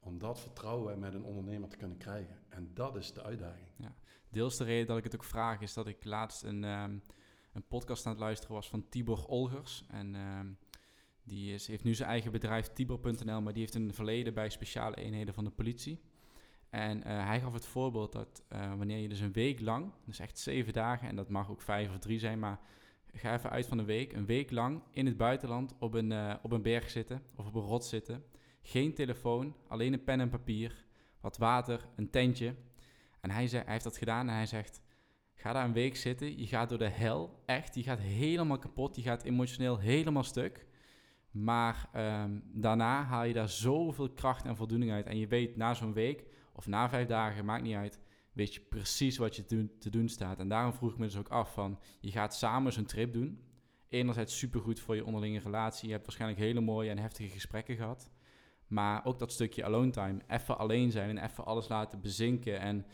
Om dat vertrouwen met een ondernemer te kunnen krijgen. En dat is de uitdaging. Ja. Deels de reden dat ik het ook vraag is dat ik laatst een, um, een podcast aan het luisteren was van Tibor Olgers. En um, die is, heeft nu zijn eigen bedrijf Tibor.nl, maar die heeft een verleden bij speciale eenheden van de politie. En uh, hij gaf het voorbeeld dat uh, wanneer je dus een week lang, dus echt zeven dagen, en dat mag ook vijf of drie zijn, maar ga even uit van een week, een week lang in het buitenland op een, uh, op een berg zitten of op een rot zitten. Geen telefoon, alleen een pen en papier, wat water, een tentje. En hij, zei, hij heeft dat gedaan en hij zegt, ga daar een week zitten, je gaat door de hel, echt, je gaat helemaal kapot, je gaat emotioneel helemaal stuk. Maar um, daarna haal je daar zoveel kracht en voldoening uit. En je weet na zo'n week of na vijf dagen, maakt niet uit, weet je precies wat je te, doen staat. En daarom vroeg ik me dus ook af van, je gaat samen zo'n trip doen. Enerzijds supergoed voor je onderlinge relatie. Je hebt waarschijnlijk hele mooie en heftige gesprekken gehad. Maar ook dat stukje alone time, even alleen zijn en even alles laten bezinken. En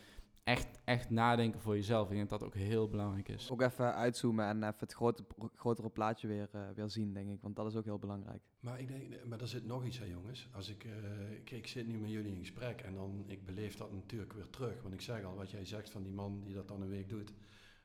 echt, echt nadenken voor jezelf. Ik denk dat dat ook heel belangrijk is. Ook even uitzoomen en even het grote, grotere plaatje weer, uh, weer zien, denk ik. Want dat is ook heel belangrijk. Maar ik denk, maar er zit nog iets aan, jongens. Als ik, uh, kijk, ik zit nu met jullie in gesprek en dan, ik beleef dat natuurlijk weer terug. Want ik zeg al, wat jij zegt van die man die dat dan een week doet.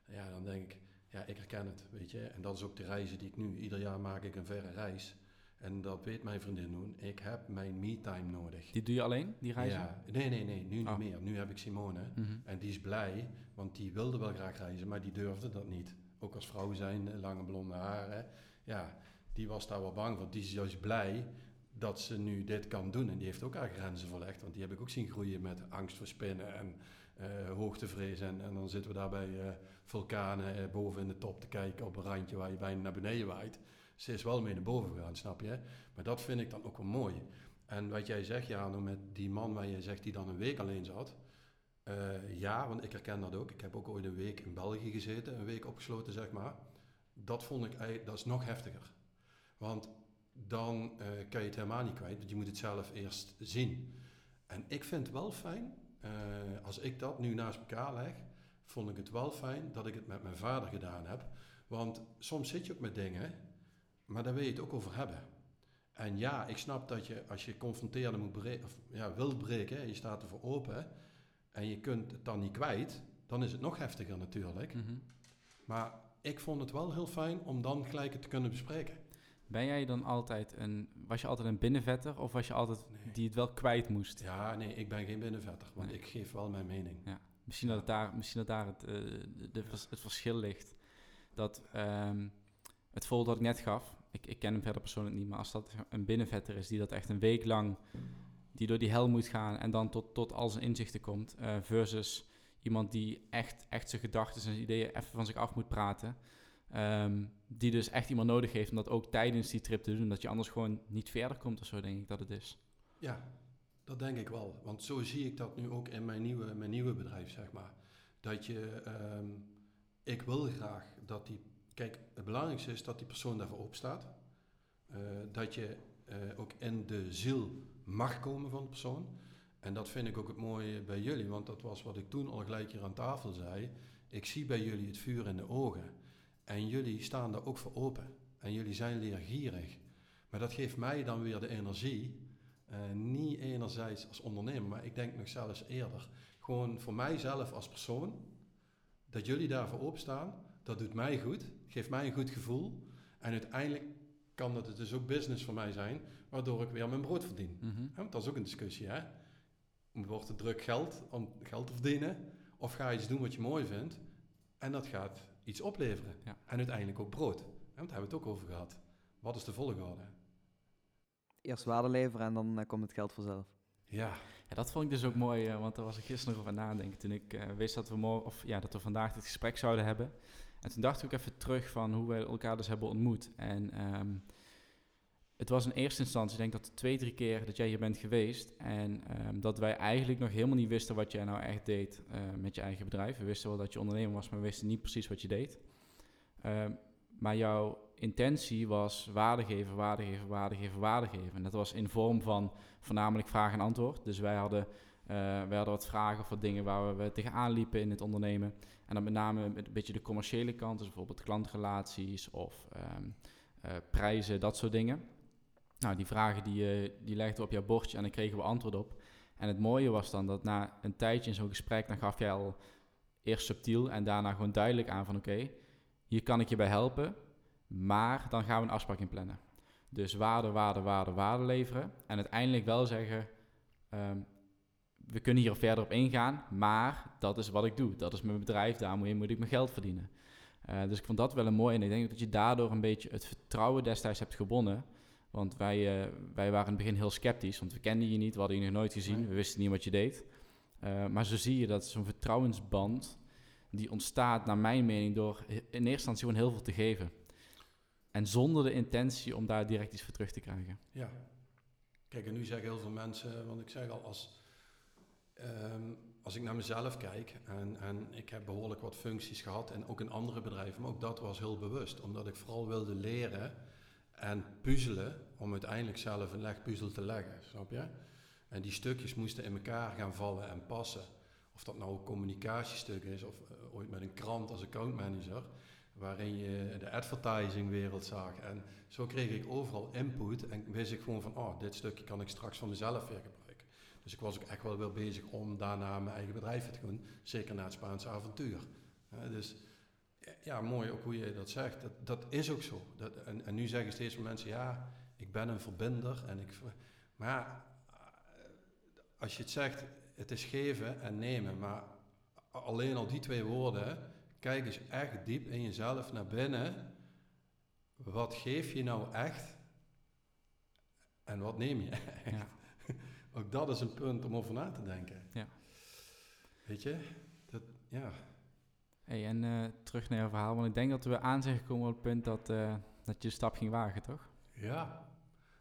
Ja, dan denk ik, ja, ik herken het, weet je. En dat is ook de reizen die ik nu, ieder jaar maak ik een verre reis. En dat weet mijn vriendin doen. Ik heb mijn me-time nodig. Die doe je alleen, die reizen? Ja, nee, nee, nee, nu niet oh. meer. Nu heb ik Simone. Mhm. En die is blij, want die wilde wel graag reizen, maar die durfde dat niet. Ook als vrouw zijn, lange blonde haren. Ja, die was daar wel bang voor. Die is juist blij dat ze nu dit kan doen. En die heeft ook haar grenzen verlegd. Want die heb ik ook zien groeien met angst voor spinnen en uh, hoogtevrees. En, en dan zitten we daar bij uh, vulkanen uh, boven in de top te kijken op een randje waar je bijna naar beneden waait ze is wel mee naar boven gegaan, snap je? Maar dat vind ik dan ook wel mooi. En wat jij zegt, ja, met die man waar je zegt die dan een week alleen zat. Uh, ja, want ik herken dat ook. Ik heb ook ooit een week in België gezeten, een week opgesloten, zeg maar. Dat vond ik dat is nog heftiger. Want dan uh, kan je het helemaal niet kwijt, want je moet het zelf eerst zien. En ik vind het wel fijn, uh, als ik dat nu naast elkaar leg, vond ik het wel fijn dat ik het met mijn vader gedaan heb. Want soms zit je ook met dingen maar daar wil je het ook over hebben. En ja, ik snap dat je als je confronteerde moet breken, of ja, wil breken, je staat ervoor open en je kunt het dan niet kwijt, dan is het nog heftiger natuurlijk. Mhm. Maar ik vond het wel heel fijn om dan gelijk het te kunnen bespreken. Ben jij dan altijd een, was je altijd een binnenvetter of was je altijd die het wel kwijt moest? Ja, nee, ik ben geen binnenvetter, want ik geef wel mijn mening. Ja. Misschien, Dat het daar, misschien dat daar het, uh, de, het verschil ligt. Dat um, het voorbeeld dat ik net gaf, ik, ik ken hem verder persoonlijk niet, maar als dat een binnenvetter is die dat echt een week lang, die door die hel moet gaan en dan tot, tot al zijn inzichten komt, uh, versus iemand die echt, echt zijn gedachten en zijn ideeën even van zich af moet praten. Um, die dus echt iemand nodig heeft om dat ook tijdens die trip te doen, dat je anders gewoon niet verder komt of zo, denk ik dat het is. Ja, dat denk ik wel. Want zo zie ik dat nu ook in mijn nieuwe, mijn nieuwe bedrijf, zeg maar. Dat je, um, ik wil graag dat die Kijk, het belangrijkste is dat die persoon daarvoor opstaat. Uh, dat je uh, ook in de ziel mag komen van de persoon. En dat vind ik ook het mooie bij jullie, want dat was wat ik toen al gelijk hier aan tafel zei. Ik zie bij jullie het vuur in de ogen. En jullie staan daar ook voor open. En jullie zijn leergierig. Maar dat geeft mij dan weer de energie. Uh, niet enerzijds als ondernemer, maar ik denk nog zelfs eerder. Gewoon voor mijzelf als persoon. Dat jullie daarvoor opstaan dat doet mij goed, geeft mij een goed gevoel. En uiteindelijk kan dat het dus ook business voor mij zijn, waardoor ik weer mijn brood verdien. Mhm. want dat is ook een discussie, hè. Wordt het druk geld om geld te verdienen? Of ga je iets doen wat je mooi vindt en dat gaat iets opleveren. Ja. En uiteindelijk ook brood. want daar hebben we het ook over gehad. Wat is de volgorde? Eerst waarde leveren en dan uh, komt het geld vanzelf. Ja. ja. dat vond ik dus ook mooi, uh, want daar was ik gisteren over nadenken toen ik uh, wist dat we, morgen, of, ja, dat we vandaag dit gesprek zouden hebben. En toen dacht ik ook even terug van hoe we elkaar dus hebben ontmoet. En um, het was in eerste instantie, ik denk dat twee, drie keer dat jij hier bent geweest. En um, dat wij eigenlijk nog helemaal niet wisten wat jij nou echt deed uh, met je eigen bedrijf. We wisten wel dat je ondernemer was, maar we wisten niet precies wat je deed. Um, maar jouw intentie was waarde geven, waarde geven, waarde geven, waarde geven. En dat was in vorm van voornamelijk vraag en antwoord. Dus wij hadden, uh, wij hadden wat vragen voor dingen waar we tegenaan liepen in het ondernemen. En dan met name een beetje de commerciële kant, dus bijvoorbeeld klantrelaties of um, uh, prijzen, dat soort dingen. Nou, die vragen die, uh, die legden we op jouw bordje en dan kregen we antwoord op. En het mooie was dan dat na een tijdje in zo'n gesprek, dan gaf jij al eerst subtiel en daarna gewoon duidelijk aan van oké, hier kan ik je bij helpen, maar dan gaan we een afspraak in plannen. Dus waarde, waarde, waarde, waarde leveren. En uiteindelijk wel zeggen, um, we kunnen hier verder op ingaan, maar dat is wat ik doe. Dat is mijn bedrijf, daarmee moet ik mijn geld verdienen. Uh, dus ik vond dat wel een mooi en ik denk dat je daardoor een beetje het vertrouwen destijds hebt gewonnen. Want wij, uh, wij waren in het begin heel sceptisch, want we kenden je niet, we hadden je nog nooit gezien, we wisten niet wat je deed. Uh, maar zo zie je dat zo'n vertrouwensband, die ontstaat naar mijn mening door in eerste instantie gewoon heel veel te geven. En zonder de intentie om daar direct iets voor terug te krijgen. Ja. Kijk, en nu zeggen heel veel mensen, want ik zeg al, als Um, als ik naar mezelf kijk, en, en ik heb behoorlijk wat functies gehad en ook in andere bedrijven, maar ook dat was heel bewust, omdat ik vooral wilde leren en puzzelen om uiteindelijk zelf een legpuzzel te leggen, snap je? En die stukjes moesten in elkaar gaan vallen en passen Of dat nou een communicatiestuk is of eh, ooit met een krant als accountmanager, waarin je de advertisingwereld zag. En zo kreeg ik overal input en wist ik gewoon van, oh, dit stukje kan ik straks van mezelf weer gebruiken. Dus ik was ook echt wel weer bezig om daarna mijn eigen bedrijf te doen, zeker na het Spaanse avontuur. dus ja, mooi ook hoe je dat zegt. Dat, dat is ook zo. Dat, en, en nu zeggen steeds meer mensen, ja, ik ben een verbinder. En ik, maar ja, als je het zegt, het is geven en nemen. Maar alleen al die twee woorden, kijk eens echt diep in jezelf naar binnen. Wat geef je nou echt? En wat neem je echt? Ja. Ook dat is een punt om over na te denken. Ja. Weet je? Dat, ja. Hey, en uh, terug naar jouw verhaal, want ik denk dat we aan zijn gekomen op het punt dat, uh, dat je de stap ging wagen, toch? Ja.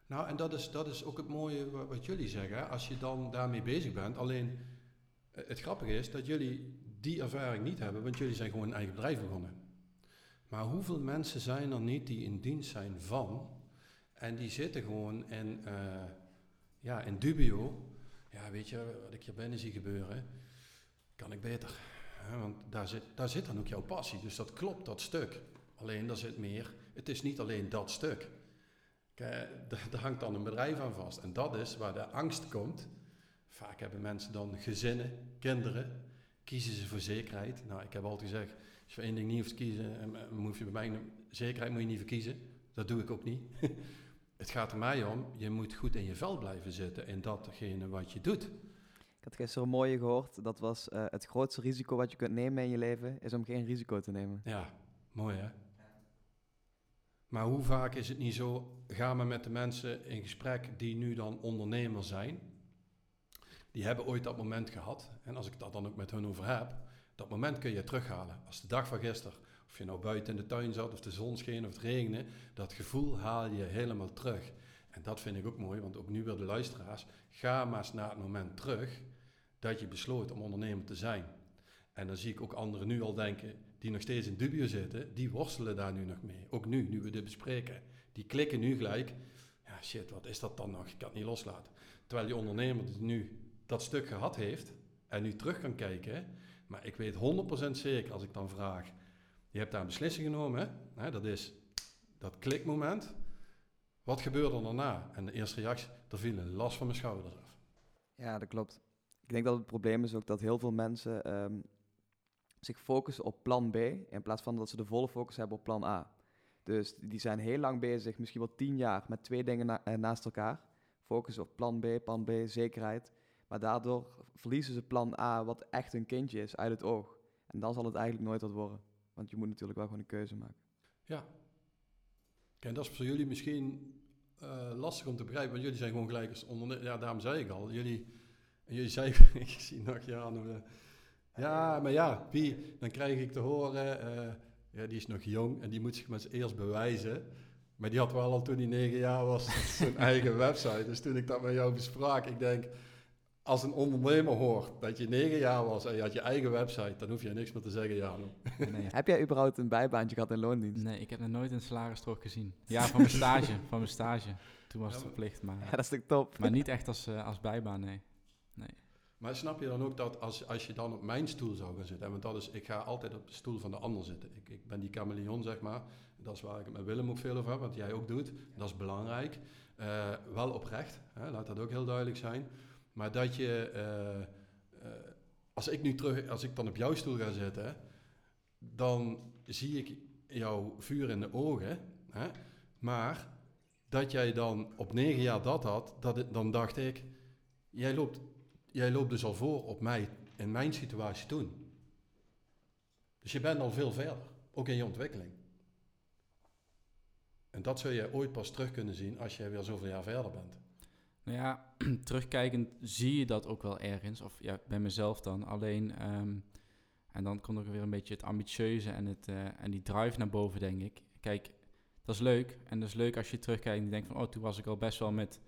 Nou, en dat is, dat is ook het mooie wat, wat jullie zeggen, als je dan daarmee bezig bent. Alleen, uh, het grappige is dat jullie die ervaring niet hebben, want jullie zijn gewoon een eigen bedrijf begonnen. Maar hoeveel mensen zijn er niet die in dienst zijn van, en die zitten gewoon in, ja, in dubio. Ja, weet je, wat ik hier binnen zie gebeuren, kan ik beter want daar zit, daar zit dan ook jouw passie. Dus dat klopt, dat stuk. Alleen daar zit meer. Het is niet alleen dat stuk. Daar hangt dan een bedrijf aan vast. En dat is waar de angst komt. Vaak hebben mensen dan gezinnen, kinderen. Kiezen ze voor zekerheid. Nou, ik heb altijd gezegd, als je voor één ding niet hoeft te kiezen, moet je bij mij zekerheid moet je niet verkiezen. Dat doe ik ook niet. het gaat er mij om, je moet goed in je vel blijven zitten in datgene wat je doet. Ik had gisteren een mooie gehoord. Dat was uh, het grootste risico wat je kunt nemen in je leven, is om geen risico te nemen. Ja, mooi hè? Maar hoe vaak is het niet zo, gaan we met de mensen in gesprek die nu dan ondernemer zijn. Die hebben ooit dat moment gehad. En als ik dat dan ook met hun over heb, dat moment kun je terughalen. Als de dag van gisteren, of je nou buiten in de tuin zat, of de zon scheen, of het regende, dat gevoel haal je helemaal terug. En dat vind ik ook mooi, want ook nu weer de luisteraars, ga maar eens naar het moment terug dat je besloot om ondernemer te zijn. En dan zie ik ook anderen nu al denken, die nog steeds in dubio zitten, die worstelen daar nu nog mee. Ook nu, nu we dit bespreken. Die klikken nu gelijk, ja shit, wat is dat dan nog? Ik kan het niet loslaten. Terwijl die ondernemer dus nu dat stuk gehad heeft en nu terug kan kijken. Maar ik weet 100% zeker als ik dan vraag, je hebt daar een beslissing genomen, hè? dat is dat klikmoment. Wat gebeurde er daarna? En de eerste reactie, er viel een last van mijn schouders af. Ja, dat klopt. Ik denk dat het probleem is ook dat heel veel mensen ehm, zich focussen op plan B in plaats van dat ze de volle focus hebben op plan A. Dus die zijn heel lang bezig, misschien wel tien jaar, met twee dingen eh, naast elkaar. Focussen op plan B, plan B, zekerheid. Maar daardoor verliezen ze plan A, wat echt een kindje is, uit het oog. En dan zal het eigenlijk nooit wat worden. Want je moet natuurlijk wel gewoon een keuze maken. Ja. Kijk, dat is voor jullie misschien uh, lastig om te begrijpen, want jullie zijn gewoon gelijk als ondernemer. Ja, daarom zei ik al, jullie jullie zei, ik zie nog ja, nog, ja, maar ja, wie, dan krijg ik te horen, uh, ja, die is nog jong en die moet zich maar eerst bewijzen. Maar die had wel al toen hij negen jaar was zijn eigen website. Dus toen ik dat met jou besprak, ik denk, als een ondernemer hoort dat je negen jaar was en je had je eigen website, dan hoef je niks meer te zeggen, ja. Nee. Heb jij überhaupt een bijbaantje gehad in loondienst? Nee, ik heb nog nooit een salarisstrook gezien. Ja, van mijn stage, van mijn stage. Toen was het verplicht, maar... Ja, dat is top. Maar niet echt als, uh, als bijbaan, nee nee. Maar snap je dan ook dat als, als je dan op mijn stoel zou gaan zitten, want dat is, ik ga altijd op de stoel van de ander zitten. Ik, ik ben die chameleon, zeg maar. Dat is waar ik het met Willem ook veel over heb, wat jij ook doet. Dat is belangrijk. Uh, wel oprecht, hè, laat dat ook heel duidelijk zijn. Maar dat je, uh, uh, als ik nu terug, als ik dan op jouw stoel ga zitten, dan zie ik jouw vuur in de ogen. Hè, maar dat jij dan op negen jaar dat had, dat, dan dacht ik, jij loopt jij loopt dus al voor op mij in mijn situatie toen. Dus je bent al veel verder, ook in je ontwikkeling. En dat zul je ooit pas terug kunnen zien als je weer zoveel jaar verder bent. Ja, terugkijkend zie je dat ook wel ergens, of ja, bij mezelf dan. Alleen, ehm, en dan komt er weer een beetje het ambitieuze en, het, uh, en die drive naar boven, denk ik. Kijk, dat is leuk. En dat is leuk als je terugkijkt en denkt van, oh, toen was ik al best wel met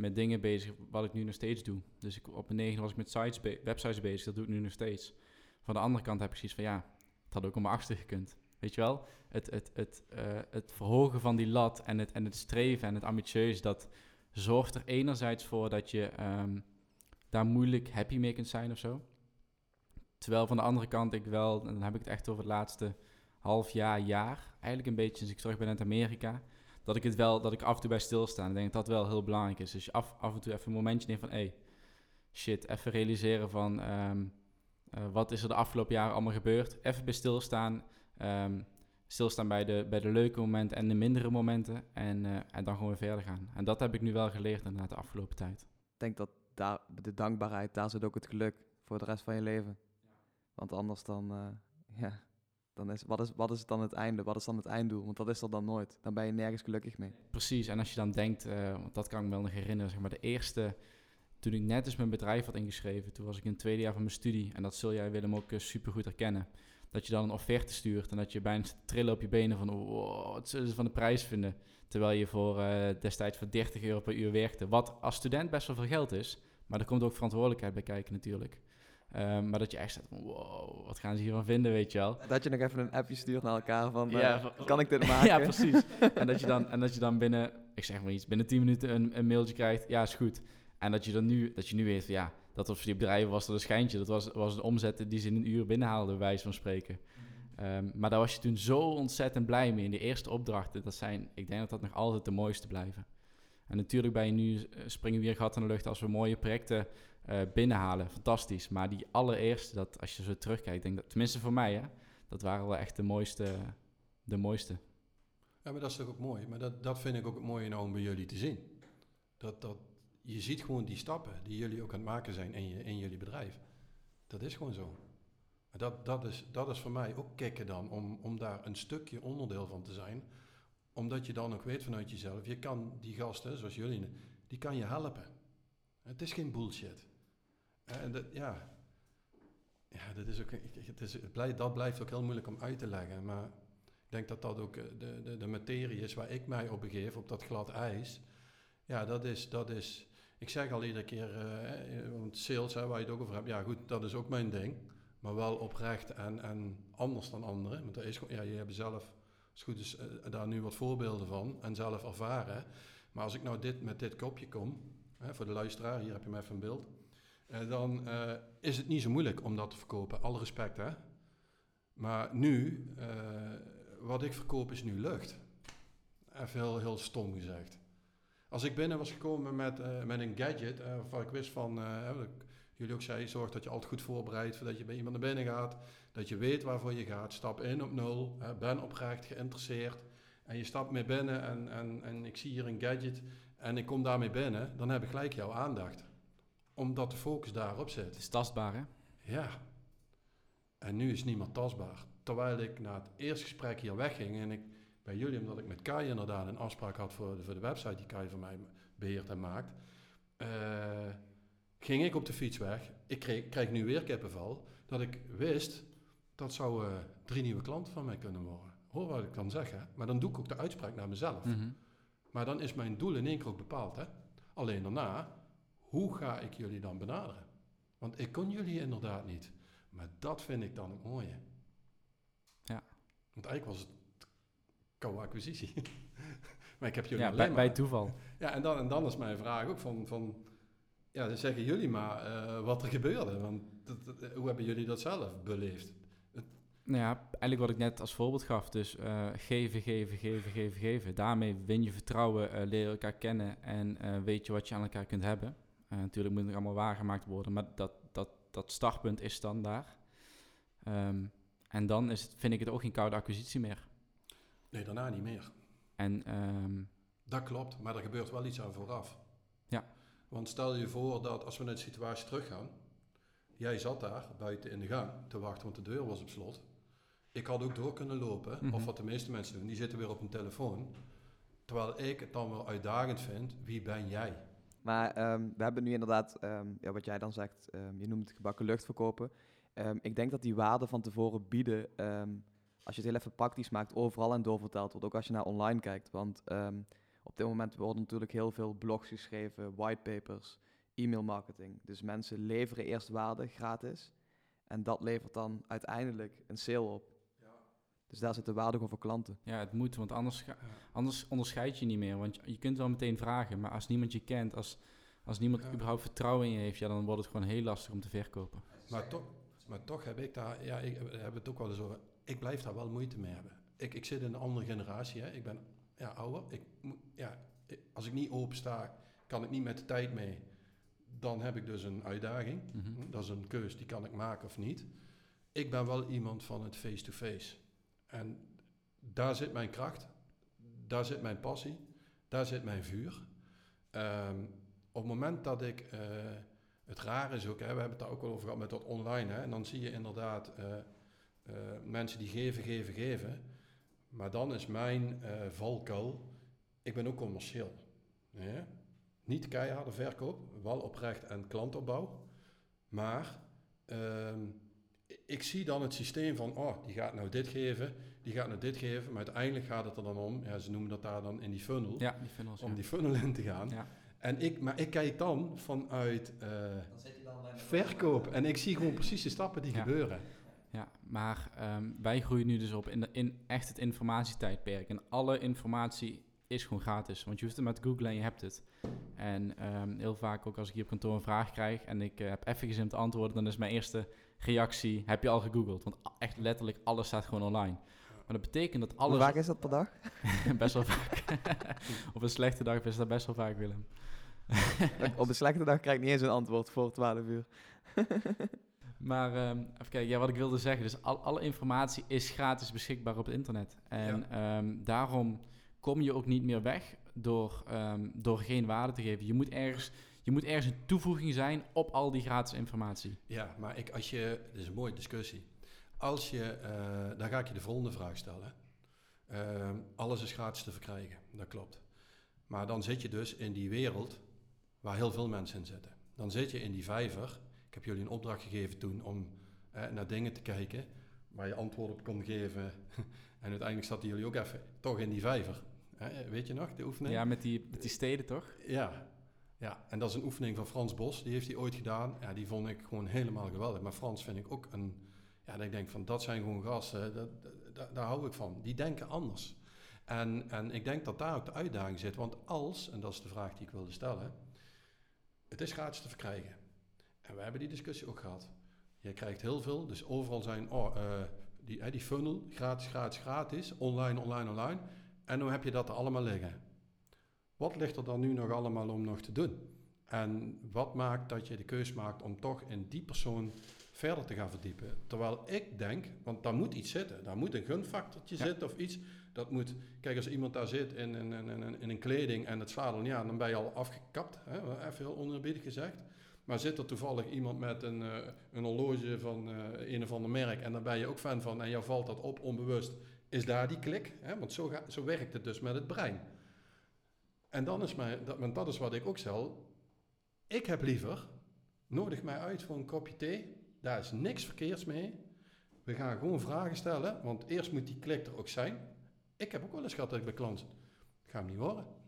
met dingen bezig wat ik nu nog steeds doe. Dus ik, op een negen was ik met sites websites bezig, dat doe ik nu nog steeds. Van de andere kant heb ik zoiets van ja, het had ook om mijn achter gekund. Weet je wel? Het, het, het, uh, het verhogen van die lat en het, en het streven en het ambitieus, dat zorgt er enerzijds voor dat je um, daar moeilijk happy mee kunt zijn of zo. Terwijl van de andere kant ik wel, en dan heb ik het echt over het laatste half jaar, jaar, eigenlijk een beetje sinds ik terug ben uit Amerika, dat ik het wel, dat ik af en toe bij stilsta. En ik denk dat dat wel heel belangrijk is. Dus je af, af en toe even een momentje neemt van, hé, hey, shit, even realiseren van, ehm, eh, wat is er de afgelopen jaren allemaal gebeurd? Even bij stilstaan, ehm, stilstaan bij de, bij de leuke momenten en de mindere momenten en, eh, en dan gewoon weer verder gaan. En dat heb ik nu wel geleerd inderdaad de afgelopen tijd. Ik denk dat daar, de dankbaarheid, daar zit ook het geluk voor de rest van je leven. Want anders dan, eh, ja, dan is wat, is, wat is het dan het einde? Wat is dan het einddoel? Want dat is er dan nooit. Dan ben je nergens gelukkig mee. Precies, en als je dan denkt, uh, want dat kan ik me wel nog herinneren, zeg maar de eerste, toen ik net eens mijn bedrijf had ingeschreven, toen was ik in het tweede jaar van mijn studie, en dat zul jij Willem ook super goed herkennen, dat je dan een offerte stuurt en dat je bijna trillen op je benen van, wow, wat zullen ze van de prijs vinden? Terwijl je voor destijds voor 30 euro per uur werkte, wat als student best wel veel geld is, maar er komt ook verantwoordelijkheid bij kijken natuurlijk. Um, maar dat je echt staat van, wow, wat gaan ze hiervan vinden, weet je wel. Dat je nog even een appje stuurt naar elkaar van, uh, kan ik dit maken? ja, precies. en, dat je dan, en dat je dan binnen, ik zeg maar iets, binnen 10 minuten een, een mailtje krijgt, ja, is goed. En dat je dan nu, dat je nu weet van, ja, dat was voor die bedrijven was dat een schijntje. Dat was, was een omzet die ze in een uur binnenhaalden, wijze van spreken. Um, maar daar was je toen zo ontzettend blij mee in de eerste opdrachten. Dat zijn, ik denk dat dat nog altijd de mooiste blijven. En natuurlijk ben je nu, uh, springen we weer gat in de lucht als we mooie projecten uh, binnenhalen. Fantastisch. Maar die allereerste, dat als je zo terugkijkt, denk dat, tenminste voor mij, hè, dat waren wel echt de mooiste. De mooiste. Ja, maar dat is toch ook mooi. Maar dat, dat vind ik ook mooie nou om bij jullie te zien. Dat, dat, je ziet gewoon die stappen die jullie ook aan het maken zijn in, je, in jullie bedrijf. Dat is gewoon zo. Dat, dat, is, dat is voor mij ook kicken dan, om, om daar een stukje onderdeel van te zijn. Omdat je dan ook weet vanuit jezelf, je kan die gasten, zoals jullie, die kan je helpen. Het is geen bullshit. En dat, ja, ja, dat, is ook, het is, het blijft, dat blijft ook heel moeilijk om uit te leggen. Maar ik denk dat dat ook de, de, de materie is waar ik mij op begeef, op dat glad ijs. Ja, dat is, dat is ik zeg al iedere keer, uh, want sales, hè, waar je het ook over hebt, ja goed, dat is ook mijn ding. Maar wel oprecht en, en anders dan anderen. Want dat is, ja, je hebt zelf, als goed is, uh, daar nu wat voorbeelden van en zelf ervaren. Maar als ik nou dit, met dit kopje kom, hè, voor de luisteraar, hier heb je me even een beeld. Dan is het niet zo moeilijk om dat te verkopen. Alle respect, hè. Maar nu, wat ik verkoop is nu lucht. Even heel, heel stom gezegd. Als ik binnen was gekomen met, met een gadget, waarvan ik wist van, wat ik, jullie ook zei, zorg dat je altijd goed voorbereidt voordat je bij iemand naar binnen gaat. Dat je weet waarvoor je gaat. Stap in op nul, ben oprecht geïnteresseerd. En je stapt mee binnen en, en, en ik zie hier een gadget en ik kom daarmee binnen. Dan heb ik gelijk jouw aandacht omdat de focus daarop zit. Het is tastbaar, hè? Ja. En nu is niemand tastbaar. Terwijl ik na het eerste gesprek hier wegging en ik bij jullie, omdat ik met Kai inderdaad een afspraak had voor de, voor de website die Kai voor mij beheert en maakt, uh, ging ik op de fiets weg. Ik kreeg, krijg nu weer kippenval, dat ik wist dat zou uh, drie nieuwe klanten van mij kunnen worden. Hoor wat ik dan zeg, hè? Maar dan doe ik ook de uitspraak naar mezelf. Mm -hmm. Maar dan is mijn doel in één keer ook bepaald, hè? Alleen daarna hoe ga ik jullie dan benaderen? Want ik kon jullie inderdaad niet. Maar dat vind ik dan het mooie. Ja. Want eigenlijk was het co-acquisitie. maar ik heb jullie ja, alleen bij, maar... bij toeval. Ja, en dan, en dan is mijn vraag ook van... van ja, dan zeggen jullie maar uh, wat er gebeurde. Want dat, dat, hoe hebben jullie dat zelf beleefd? Nou ja, eigenlijk wat ik net als voorbeeld gaf. Dus uh, geven, geven, geven, geven, geven. Daarmee win je vertrouwen, uh, leer elkaar kennen en uh, weet je wat je aan elkaar kunt hebben. Uh, natuurlijk moet het allemaal waargemaakt worden, maar dat, dat, dat startpunt is dan daar. Um, en dan is het, vind ik het ook geen koude acquisitie meer. Nee, daarna niet meer. En, um, dat klopt, maar er gebeurt wel iets aan vooraf. Ja. Want stel je voor dat als we naar de situatie teruggaan, jij zat daar buiten in de gang te wachten, want de deur was op slot. Ik had ook door kunnen lopen, mm -hmm. of wat de meeste mensen doen, die zitten weer op hun telefoon. Terwijl ik het dan wel uitdagend vind, wie ben jij? Maar um, we hebben nu inderdaad, um, ja, wat jij dan zegt, um, je noemt het gebakken lucht verkopen. ik denk dat die waarde van tevoren bieden, als je het heel even praktisch maakt, overal en doorverteld wordt. Ook als je naar online kijkt. Want op dit moment worden natuurlijk heel veel blogs geschreven, whitepapers, e-mail marketing. Dus mensen leveren eerst waarde gratis. En dat levert dan uiteindelijk een sale op. Dus daar zit de waarde voor klanten. Ja, het moet, want anders, anders onderscheid je niet meer. Want je, kunt wel meteen vragen, maar als niemand je kent, als, als niemand ja. überhaupt vertrouwen in je heeft, ja, dan wordt het gewoon heel lastig om te verkopen. Maar toch, Maar toch heb ik daar, ja, ik we hebben het ook wel eens over. Ik blijf daar wel moeite mee hebben. Ik, ik zit in een andere generatie, hè. ik ben ja, ouder. Ik, ja, ik- als ik niet open sta, kan ik niet met de tijd mee. Dan heb ik dus een uitdaging. Mhm. Dat is een keus, die kan ik maken of niet. Ik ben wel iemand van het face-to-face. En daar zit mijn kracht, daar zit mijn passie, daar zit mijn vuur. Ehm, op het moment dat ik, eh, het raar is ook, hè, we hebben het daar ook wel over gehad met dat online, hè, en dan zie je inderdaad eh, mensen die geven, geven, geven. Maar dan is mijn eh valkuil, ik ben ook commercieel. Niet keiharde verkoop, wel oprecht en klantopbouw. Maar ehm, ik zie dan het systeem van, oh, die gaat nou dit geven, die gaat nou dit geven. Maar uiteindelijk gaat het er dan om, ja, ze noemen dat daar dan in die funnel, Ja, die funnels. om ja. die funnel in te gaan. Ja. En ik, maar ik kijk dan vanuit eh, verkoop en ik zie gewoon precies de stappen die Ja. gebeuren. Ja, maar ehm, wij groeien nu dus op in, de, in echt het informatietijdperk. En alle informatie is gewoon gratis. Want je hoeft het maar te googlen en je hebt het. En ehm, heel vaak ook als ik hier op kantoor een vraag krijg en ik eh, heb even gezin te antwoorden, dan is mijn eerste reactie, heb je al gegoogeld? Want echt letterlijk alles staat gewoon online. Maar dat betekent dat Hoe alles... vaak is dat per dag? best wel vaak. Op een slechte dag is dat best wel vaak, Willem. Op een slechte dag krijg ik niet eens een antwoord voor 12 uur. Maar ehm, even kijken, ja, wat ik wilde zeggen. Dus al, alle informatie is gratis beschikbaar op het internet. En ehm, daarom kom je ook niet meer weg door, ehm, door geen waarde te geven. Je moet, ergens, je moet ergens een toevoeging zijn op al die gratis informatie. Ja, maar ik, als je, dit is een mooie discussie. Als je, eh, dan ga ik je de volgende vraag stellen. Alles is gratis te verkrijgen, dat klopt. Maar dan zit je dus in die wereld waar heel veel mensen in zitten. Dan zit je in die vijver. Ik heb jullie een opdracht gegeven toen om eh, naar dingen te kijken waar je antwoord op kon geven. en uiteindelijk zaten jullie ook even toch in die vijver. Hè, weet je nog, de oefening? Ja, met die, met die steden toch? Ja, ja, en dat is een oefening van Frans Bos. Die heeft hij ooit gedaan. Ja, die vond ik gewoon helemaal geweldig. Maar Frans vind ik ook een... Ja, dat ik denk van, dat zijn gewoon gasten. Dat, dat- dat- daar hou ik van. Die denken anders. En, en ik denk dat daar ook de uitdaging zit. Want als, en dat is de vraag die ik wilde stellen... Het is gratis te verkrijgen. En we hebben die discussie ook gehad. Je krijgt heel veel. Dus overal zijn... Oh, eh, die, die funnel, gratis, gratis, gratis. Online, online, online. En dan heb je dat er allemaal liggen. Wat ligt er dan nu nog allemaal om nog te doen? En wat maakt dat je de keus maakt om toch in die persoon verder te gaan verdiepen? Terwijl ik denk, want daar moet iets zitten. Daar moet een gunfactortje Ja. zitten of iets. Dat moet, kijk, als iemand daar zit in, in, in, in, in een kleding en het zadel, ja, dan ben je al afgekapt. Hè? Even heel onerbiedig gezegd. Maar zit er toevallig iemand met een, eh, een horloge van eh, een of ander merk en daar ben je ook fan van en jou valt dat op onbewust, is daar die klik? Hè? Want zo, ga, zo werkt het dus met het brein. En dan is mij, dat, want dat is wat ik ook stel. Ik heb liever, nodig mij uit voor een kopje thee. Daar is niks verkeerds mee. We gaan gewoon vragen stellen, want eerst moet die klik er ook zijn. Ik heb ook wel eens gehad dat ik bij klant, ik ga hem niet horen.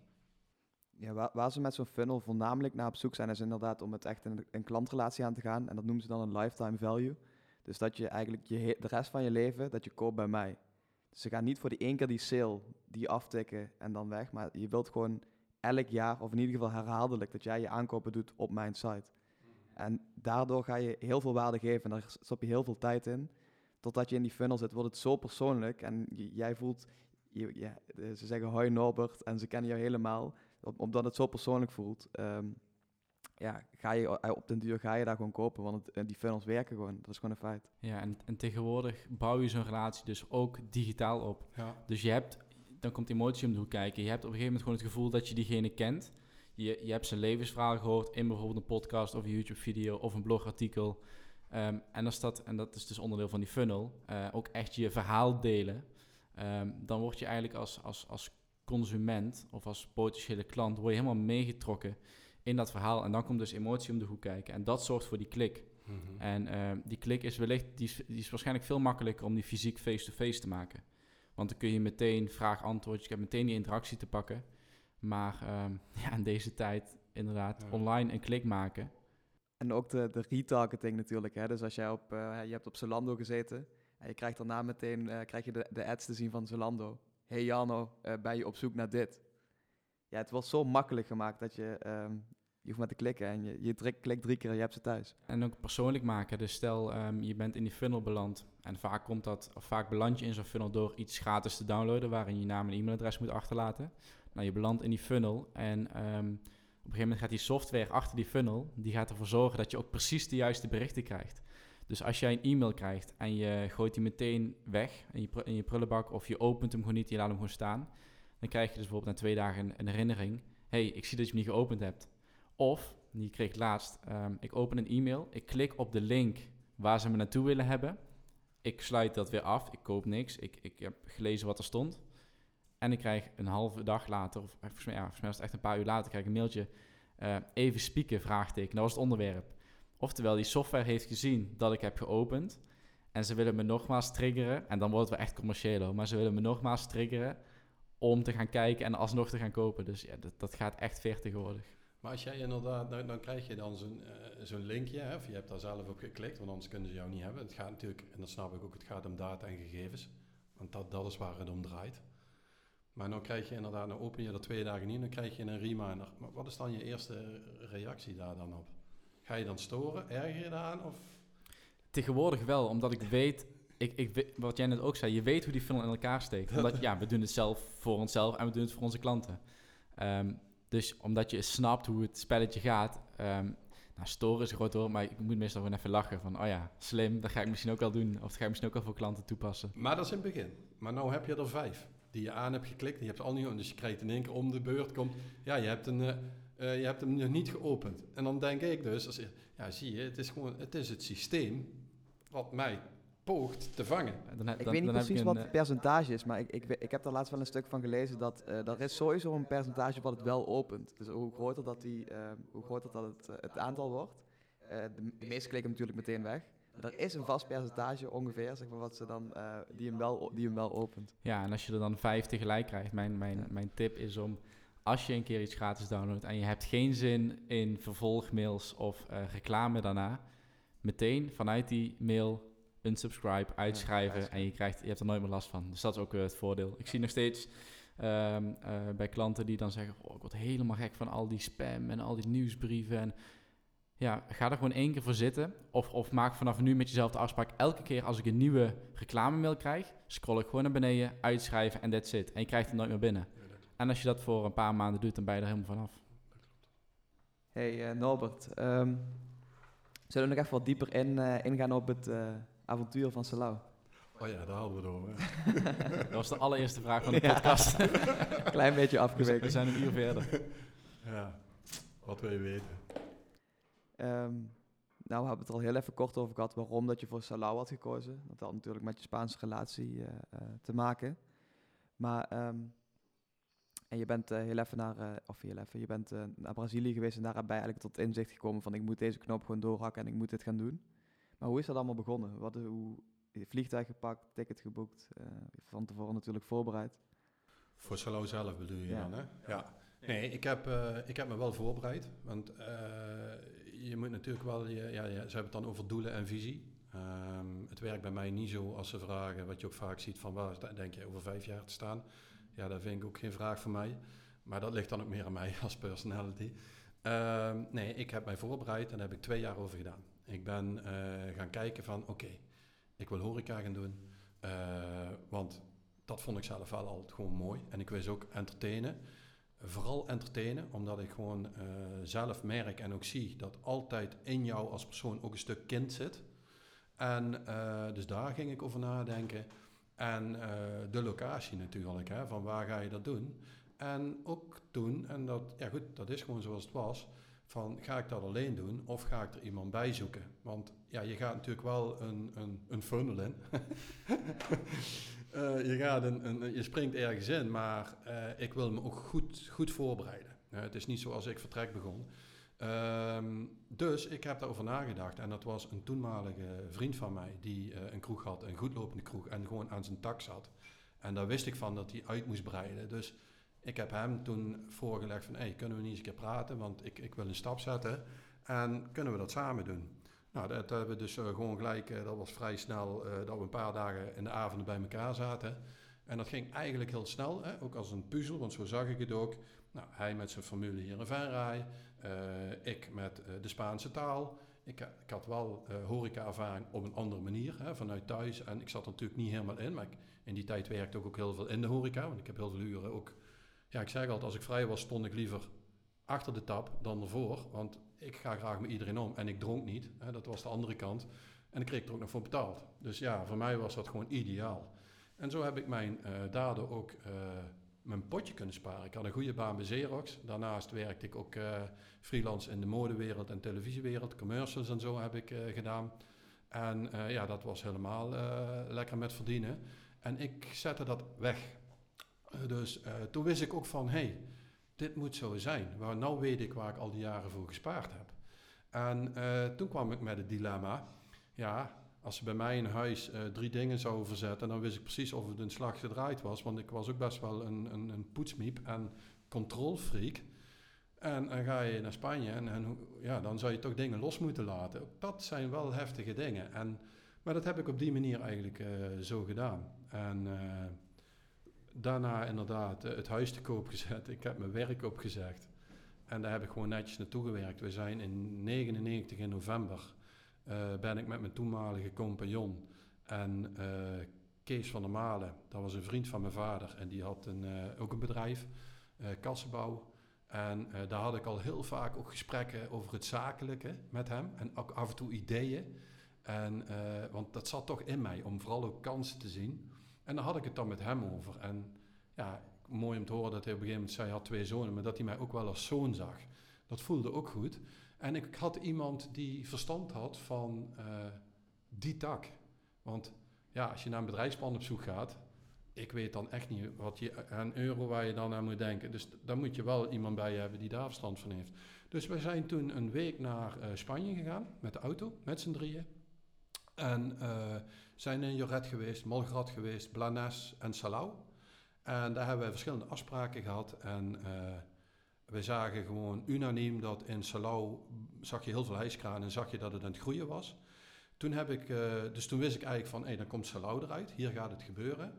Ja, waar, ze met zo'n funnel voornamelijk naar op zoek zijn, is inderdaad om het echt in een klantrelatie aan te gaan. En dat noemen ze dan een lifetime value. Dus dat je eigenlijk je, de rest van je leven, dat je koopt bij mij. Dus ze gaan niet voor die één keer die sale, die aftikken en dan weg. Maar je wilt gewoon elk jaar, of in ieder geval herhaaldelijk, dat jij je aankopen doet op mijn site. En daardoor ga je heel veel waarde geven en daar stop je heel veel tijd in. Totdat je in die funnel zit, wordt het zo persoonlijk en jij voelt, je, ja, ze zeggen hoi Norbert en ze kennen jou helemaal omdat het zo persoonlijk voelt, ehm, ja, ga je o- op den duur ga je daar gewoon kopen, want het, eh, die funnels werken gewoon. Dat is gewoon een feit. Ja, en, en tegenwoordig bouw je zo'n relatie dus ook digitaal op. Ja. Dus je hebt, dan komt emotie om de hoek kijken. Je hebt op een gegeven moment gewoon het gevoel dat je diegene kent. Je, je hebt zijn levensverhaal gehoord in bijvoorbeeld een podcast of een YouTube-video of een blogartikel. Ehm, en, als dat, en dat is dus onderdeel van die funnel, eh, ook echt je verhaal delen. Ehm, dan word je eigenlijk als, als, als consument of als potentiële klant word je helemaal meegetrokken in dat verhaal. En dan komt dus emotie om de hoek kijken. En dat zorgt voor die klik. Mhm. En ehm, die klik is wellicht, die is, die is waarschijnlijk veel makkelijker om die fysiek face-to-face te maken. Want dan kun je meteen vraag-antwoord, je hebt meteen die interactie te pakken. Maar ehm, ja, in deze tijd inderdaad Ja. online een klik maken. En ook de, de retargeting natuurlijk. Hè? Dus als jij op, eh, je hebt op Zalando gezeten en je krijgt daarna meteen eh, krijg je de, de ads te zien van Zalando. Hey Jano, eh, ben je op zoek naar dit? Ja, het wordt zo makkelijk gemaakt dat je, ehm, je hoeft maar te klikken en je, je drik- klikt drie keer en je hebt ze thuis. En ook persoonlijk maken. Dus stel, ehm, je bent in die funnel beland. En vaak komt dat, of vaak beland je in zo'n funnel door iets gratis te downloaden, waarin je naam en e-mailadres moet achterlaten. Nou, je belandt in die funnel en ehm, op een gegeven moment gaat die software achter die funnel, die gaat ervoor zorgen dat je ook precies de juiste berichten krijgt. Dus als jij een e-mail krijgt en je gooit die meteen weg in je, in je prullenbak of je opent hem gewoon niet, je laat hem gewoon staan, dan krijg je dus bijvoorbeeld na twee dagen een, herinnering. hey, ik zie dat je hem niet geopend hebt. Of, die kreeg laatst, ehm, ik open een e-mail, ik klik op de link waar ze me naartoe willen hebben. Ik sluit dat weer af, ik koop niks, ik, ik heb gelezen wat er stond. En ik krijg een halve dag later, of eh, volgens mij, ja, volgens mij was het echt een paar uur later, krijg ik een mailtje. eh, even spieken, vraagteken, dat was het onderwerp. Oftewel, die software heeft gezien dat ik heb geopend. En ze willen me nogmaals triggeren, en dan wordt het wel echt commercieel maar ze willen me nogmaals triggeren om te gaan kijken en alsnog te gaan kopen. Dus ja, dat, dat gaat echt ver tegenwoordig. Maar als jij inderdaad, dan, dan krijg je dan zo'n eh, zo'n linkje, hè, of je hebt daar zelf op geklikt, want anders kunnen ze jou niet hebben. Het gaat natuurlijk, en dat snap ik ook, het gaat om data en gegevens. Want dat, dat is waar het om draait. Maar dan krijg je inderdaad, dan open je dat twee dagen niet, dan krijg je een reminder. Maar wat is dan je eerste reactie daar dan op? Ga je dan storen? Erger je daaraan? Of? Tegenwoordig wel, omdat ik weet, ik, ik, wat jij net ook zei, je weet hoe die funnel in elkaar steekt. Omdat, ja, we doen het zelf voor onszelf en we doen het voor onze klanten. Ehm, dus omdat je snapt hoe het spelletje gaat, ehm, nou, storen is een groot woord, maar ik moet meestal gewoon even lachen van, oh ja, slim, dat ga ik misschien ook wel doen. Of dat ga ik misschien ook wel voor klanten toepassen. Maar dat is in het begin. Maar nou heb je er vijf die je aan hebt geklikt. Die hebt al niet, dus je krijgt in één keer om de beurt komt. Ja, je hebt, een, eh, eh, je hebt hem nog niet geopend. En dan denk ik dus, als, ja, zie je, het is gewoon, het is het systeem wat mij poogt te vangen. En Dan, heb- Ik dan, weet niet dan precies wat het eh, percentage is, maar ik, ik, ik heb daar laatst wel een stuk van gelezen dat eh er is sowieso een percentage wat het wel opent. Dus hoe groter dat, die, eh, hoe groter dat het, het aantal wordt. eh, de, de meeste klikken natuurlijk meteen weg. Maar er is een vast percentage ongeveer, zeg maar, wat ze dan, eh, die, hem wel, die hem wel opent. Ja, en als je er dan vijf tegelijk krijgt, mijn, mijn, Ja. mijn tip is om, als je een keer iets gratis downloadt en je hebt geen zin in vervolgmails of eh, reclame daarna, meteen vanuit die mail unsubscribe, uitschrijven uitschrijven. en je, krijgt, je hebt er nooit meer last van. Dus dat is ook weer het voordeel. Ik zie nog steeds ehm, eh, bij klanten die dan zeggen, oh, ik word helemaal gek van al die spam en al die nieuwsbrieven. En ja, ga er gewoon één keer voor zitten. Of, of maak vanaf nu met jezelf de afspraak. Elke keer als ik een nieuwe reclamemail krijg, scroll ik gewoon naar beneden, uitschrijven en that's it. En je krijgt het nooit meer binnen. En als je dat voor een paar maanden doet, dan ben je er helemaal vanaf. Hey eh, Norbert, ehm, zullen we nog even wat dieper in, eh, ingaan op het eh, avontuur van Salau? Oh ja, daar hadden we over. Dat was de allereerste vraag van de Ja. podcast. Klein beetje afgeweken. we zijn een uur verder. Ja, wat wil je weten? Ehm, nou, we hebben het er al heel even kort over gehad waarom dat je voor Salau had gekozen. Dat had natuurlijk met je Spaanse relatie eh, eh, te maken. Maar, ehm, en je bent eh, heel even naar, eh, of heel even, je bent eh, naar Brazilië geweest en daar ben je eigenlijk tot inzicht gekomen van ik moet deze knop gewoon doorhakken en ik moet dit gaan doen. Maar hoe is dat allemaal begonnen? Wat, hoe, vliegtuig gepakt, ticket geboekt, van tevoren natuurlijk voorbereid. Voor Salo zelf bedoel je Ja. dan, hè? Ja. Nee, ik heb, ik heb me wel voorbereid. Want je moet natuurlijk wel... Je, ja, ja, ze hebben het dan over doelen en visie. Ehm, het werkt bij mij niet zo als ze vragen... Wat je ook vaak ziet van... Waar denk je over vijf jaar te staan? Ja, dat vind ik ook geen vraag van mij. Maar dat ligt dan ook meer aan mij als personality. Ehm, nee, ik heb mij voorbereid en daar heb ik twee jaar over gedaan. Ik ben eh, gaan kijken van... Oké, ik wil horeca gaan doen. Eh, want dat vond ik zelf wel altijd gewoon mooi. En ik wist ook entertainen. Vooral entertainen, omdat ik gewoon eh, zelf merk en ook zie dat altijd in jou als persoon ook een stuk kind zit. En dus daar ging ik over nadenken. En eh, de locatie natuurlijk, hè, van waar ga je dat doen? En ook toen, en dat, ja goed, dat is gewoon zoals het was, van ga ik dat alleen doen of ga ik er iemand bij zoeken? Want ja, je gaat natuurlijk wel een, een, een funnel in. Eh, je, gaat een, je springt ergens in, maar eh, ik wil me ook goed, goed voorbereiden. Het is niet zoals ik vertrek begon. Ehm, dus ik heb daarover nagedacht. En dat was een toenmalige vriend van mij die eh, een kroeg had, een goedlopende kroeg, en gewoon aan zijn tak zat. En daar wist ik van dat hij uit moest breiden. Dus ik heb hem toen voorgelegd van, hey, kunnen we niet eens een keer praten, want ik, ik wil een stap zetten. En kunnen we dat samen doen? Nou, dat hebben we dus eh, gewoon gelijk, eh, dat was vrij snel, dat we een paar dagen in de avonden bij elkaar zaten. En dat ging eigenlijk heel snel, hè? ook als een puzzel, want zo zag ik het ook. Nou, hij met zijn formule hier in Venray, eh, ik met de Spaanse taal. Ik, ik had wel horeca-ervaring op een andere manier, hè, vanuit thuis. En ik zat er natuurlijk niet helemaal in, maar in die tijd werkte ik ook heel veel in de horeca. Want ik heb heel veel uren ook... Ja, ik zeg altijd, als ik vrij was, stond ik liever achter de tap dan ervoor. Want ik ga graag met iedereen om. En ik dronk niet. Hè, dat was de andere kant. En ik kreeg er ook nog voor betaald. Dus ja, voor mij was dat gewoon ideaal. En zo heb ik mijn uh, daden ook uh, mijn potje kunnen sparen. Ik had een goede baan bij Xerox. Daarnaast werkte ik ook uh, freelance in de modewereld en televisiewereld. Commercials en zo heb ik gedaan. En ja, dat was helemaal lekker met verdienen. En ik zette dat weg. dus toen wist ik ook van, hey, dit moet zo zijn. Waar, nou weet ik waar ik al die jaren voor gespaard heb. En toen kwam ik met het dilemma ja, als ze bij mij in huis uh, drie dingen zouden verzetten, dan wist ik precies of het een slag gedraaid was. Want ik was ook best wel een, een, een poetsmiep en controlfreak. En dan ga je naar Spanje en, ja, dan zou je toch dingen los moeten laten. dat zijn wel heftige dingen. En, maar dat heb ik op die manier eigenlijk uh, zo gedaan. En uh, daarna inderdaad het huis te koop gezet. Ik heb mijn werk opgezegd. En daar heb ik gewoon netjes naartoe gewerkt. We zijn in 99 in november uh, ben ik met mijn toenmalige compagnon en uh, Kees van der Malen, dat was een vriend van mijn vader en die had een, uh, ook een bedrijf, kassenbouw. En daar had ik al heel vaak ook gesprekken over het zakelijke met hem en ook af en toe ideeën. En, want dat zat toch in mij om vooral ook kansen te zien. En daar had ik het dan met hem over. En ja, mooi om te horen dat hij op een gegeven moment zei, hij had twee zonen, maar dat hij mij ook wel als zoon zag. Dat voelde ook goed. En ik had iemand die verstand had van uh, die tak. Want ja, als je naar een bedrijfsplan op zoek gaat, ik weet dan echt niet wat je, een euro waar je dan aan moet denken. Dus dan moet je wel iemand bij hebben die daar verstand van heeft. Dus we zijn toen een week naar uh, Spanje gegaan met de auto, met z'n drieën. En uh, zijn in Joret geweest, Molgrad geweest, Blanes en Salau. En daar hebben we verschillende afspraken gehad. En we zagen gewoon unaniem dat in Salau zag je heel veel hijskraan en zag je dat het aan het groeien was. Toen heb ik, uh, dus toen wist ik eigenlijk van, hé, dan komt Salau eruit, hier gaat het gebeuren.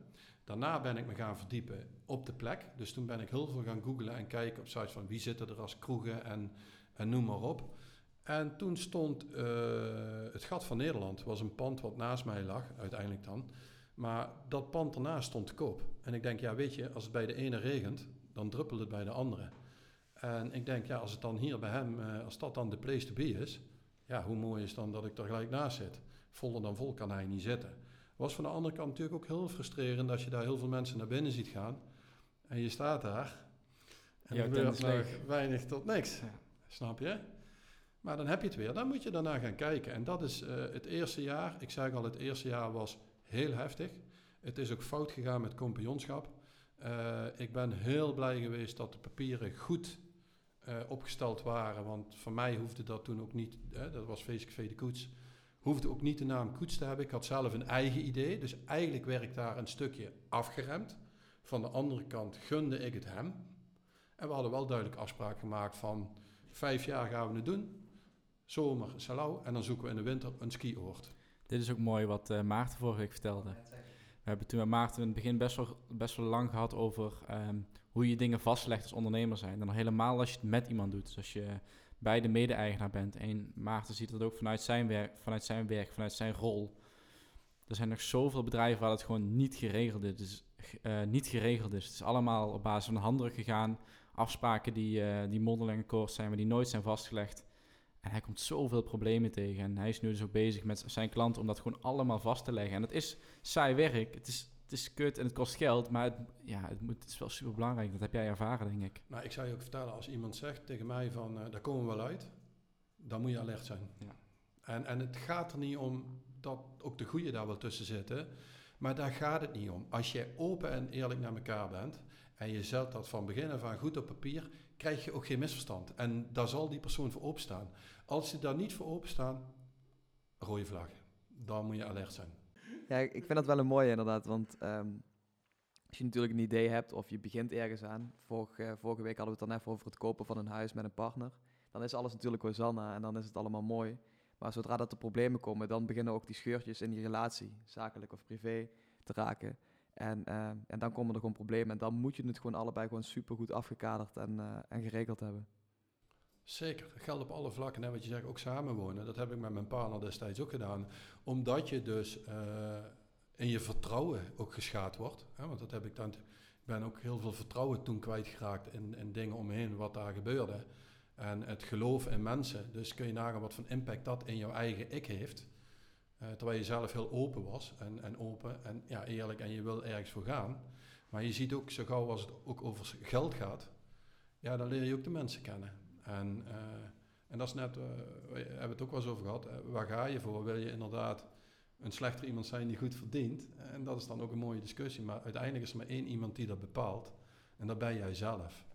Daarna ben ik me gaan verdiepen op de plek. Dus toen ben ik heel veel gaan googlen en kijken op sites van wie zitten er als kroegen en, en noem maar op. En toen stond uh, het Gat van Nederland, was een pand wat naast mij lag, uiteindelijk dan. Maar dat pand ernaast stond te koop. En ik denk, ja, weet je, als het bij de ene regent, dan druppelt het bij de andere. En ik denk, ja, als het dan hier bij hem, uh, als dat dan de place to be is, ja, hoe mooi is dan dat ik er gelijk naast zit. Voller dan vol kan hij niet zitten. Was van de andere kant natuurlijk ook heel frustrerend als je daar heel veel mensen naar binnen ziet gaan. En je staat daar. En er gebeurt nog weinig tot niks. Ja. Snap je? Maar dan heb je het weer. Dan moet je daarna gaan kijken. En dat is uh, het eerste jaar. Ik zeg al, het eerste jaar was heel heftig. Het is ook fout gegaan met compagnonschap. Uh, ik ben heel blij geweest dat de papieren goed uh, opgesteld waren. Want voor mij hoefde dat toen ook niet, hè, dat was VSKV de Koets, hoefde ook niet de naam Koets te hebben. Ik had zelf een eigen idee, dus eigenlijk werd ik daar een stukje afgeremd. Van de andere kant gunde ik het hem. En we hadden wel duidelijk afspraak gemaakt van vijf jaar gaan we het doen. Zomer Salau en dan zoeken we in de winter een skioord. Dit is ook mooi wat uh, Maarten vorige week vertelde. We hebben toen met Maarten in het begin best wel, best wel lang gehad over um, hoe je dingen vastlegt als ondernemer zijn. En dan helemaal als je het met iemand doet. Dus als je bij de mede-eigenaar bent. En Maarten ziet dat ook vanuit zijn werk, vanuit zijn werk, vanuit zijn rol. Er zijn nog zoveel bedrijven waar het gewoon niet geregeld is. Dus, uh, niet geregeld is. Het is allemaal op basis van handdruk gegaan. Afspraken die, uh, die mondeling akkoord zijn, maar die nooit zijn vastgelegd. En hij komt zoveel problemen tegen. En hij is nu dus ook bezig met zijn klanten om dat gewoon allemaal vast te leggen. En het is saai werk. Het is is kut en het kost geld, maar het, ja, het, moet, het is wel super belangrijk. Dat heb jij ervaren, denk ik. Nou, ik zou je ook vertellen, als iemand zegt tegen mij van, uh, daar komen we wel uit, dan moet je alert zijn. Ja. En, en het gaat er niet om dat ook de goede daar wel tussen zitten, maar daar gaat het niet om. Als je open en eerlijk naar elkaar bent en je zet dat van begin af aan goed op papier, krijg je ook geen misverstand. En daar zal die persoon voor openstaan. Als ze daar niet voor openstaan, rode vlag. Dan moet je alert zijn. Ja, ik vind dat wel een mooie inderdaad, want um, als je natuurlijk een idee hebt of je begint ergens aan, vorige, vorige week hadden we het dan even over het kopen van een huis met een partner, dan is alles natuurlijk Hosanna en dan is het allemaal mooi. Maar zodra dat er problemen komen, dan beginnen ook die scheurtjes in die relatie, zakelijk of privé, te raken. En, uh, en dan komen er gewoon problemen. En dan moet je het gewoon allebei gewoon super goed afgekaderd en, uh, en geregeld hebben. Zeker, dat geldt op alle vlakken. Hè, wat je zegt, ook samenwonen. Dat heb ik met mijn partner destijds ook gedaan. Omdat je dus uh, in je vertrouwen ook geschaad wordt. Hè, want dat heb ik dan... Ben ook heel veel vertrouwen toen kwijtgeraakt in, in dingen omheen wat daar gebeurde. En het geloof in mensen. Dus kun je nagaan wat voor impact dat in jouw eigen ik heeft. Uh, terwijl je zelf heel open was en, en open en ja, eerlijk en je wil ergens voor gaan. Maar je ziet ook, zo gauw als het ook over geld gaat, ja, dan leer je ook de mensen kennen. En, uh, en dat is net, uh, we hebben het ook wel eens over gehad, waar ga je voor? Wil je inderdaad een slechter iemand zijn die goed verdient? En dat is dan ook een mooie discussie. Maar uiteindelijk is er maar één iemand die dat bepaalt. En dat ben jij zelf.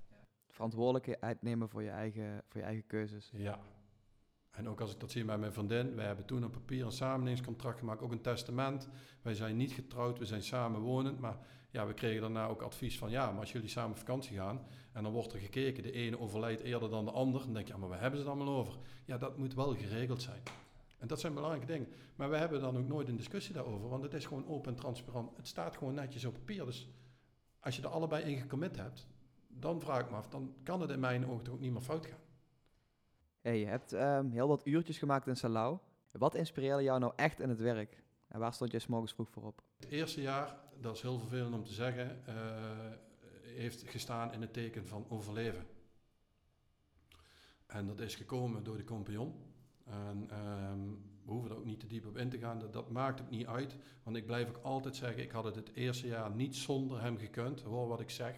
Verantwoordelijkheid nemen voor je eigen, voor je eigen keuzes. Ja, en ook als ik dat zie bij mijn vriendin, wij hebben toen op papier een samenlevingscontract gemaakt, ook een testament. Wij zijn niet getrouwd, we zijn samenwonend, maar ja, we kregen daarna ook advies van ja, maar als jullie samen op vakantie gaan en dan wordt er gekeken, de ene overlijdt eerder dan de ander, dan denk je, ja, maar waar hebben ze het allemaal over? Ja, dat moet wel geregeld zijn. En dat zijn belangrijke dingen. Maar we hebben dan ook nooit een discussie daarover, want het is gewoon open en transparant. Het staat gewoon netjes op papier. Dus als je er allebei in gecommit hebt, dan vraag ik me af, dan kan het in mijn ogen toch ook niet meer fout gaan. Hey, je hebt um, heel wat uurtjes gemaakt in Salau. Wat inspireerde jou nou echt in het werk? En waar stond je s morgens vroeg voor op? Het eerste jaar, dat is heel vervelend om te zeggen, uh, heeft gestaan in het teken van overleven. En dat is gekomen door de compagnon. En um, we hoeven er ook niet te diep op in te gaan. Dat, maakt het niet uit. Want ik blijf ook altijd zeggen, ik had het het eerste jaar niet zonder hem gekund. Hoor wat ik zeg.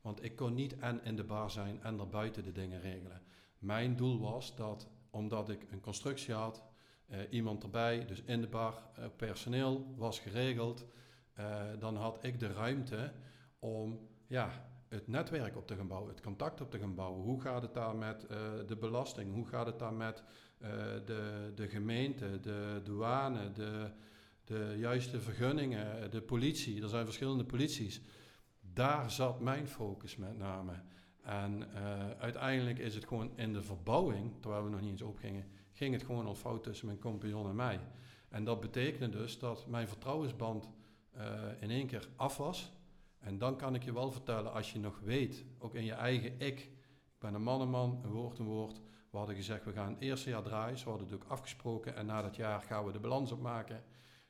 Want ik kon niet en in de bar zijn en er buiten de dingen regelen. Mijn doel was dat, omdat ik een constructie had, uh, iemand erbij, dus in de bar, uh, personeel was geregeld, uh, dan had ik de ruimte om ja, het netwerk op te gaan bouwen, het contact op te gaan bouwen. Hoe gaat het daar met de belasting? Hoe gaat het daar met de, de gemeente, de douane, de, de juiste vergunningen, de politie? Er zijn verschillende polities. Daar zat mijn focus met name. En uiteindelijk is het gewoon in de verbouwing, terwijl we nog niet eens opgingen, ging het gewoon al fout tussen mijn compagnon en mij. En dat betekende dus dat mijn vertrouwensband uh, in één keer af was. En dan kan ik je wel vertellen, als je nog weet, ook in je eigen ik, ik ben een man een man, een woord een woord. We hadden gezegd, we gaan het eerste jaar draaien, zo hadden het ook afgesproken. En na dat jaar gaan we de balans opmaken.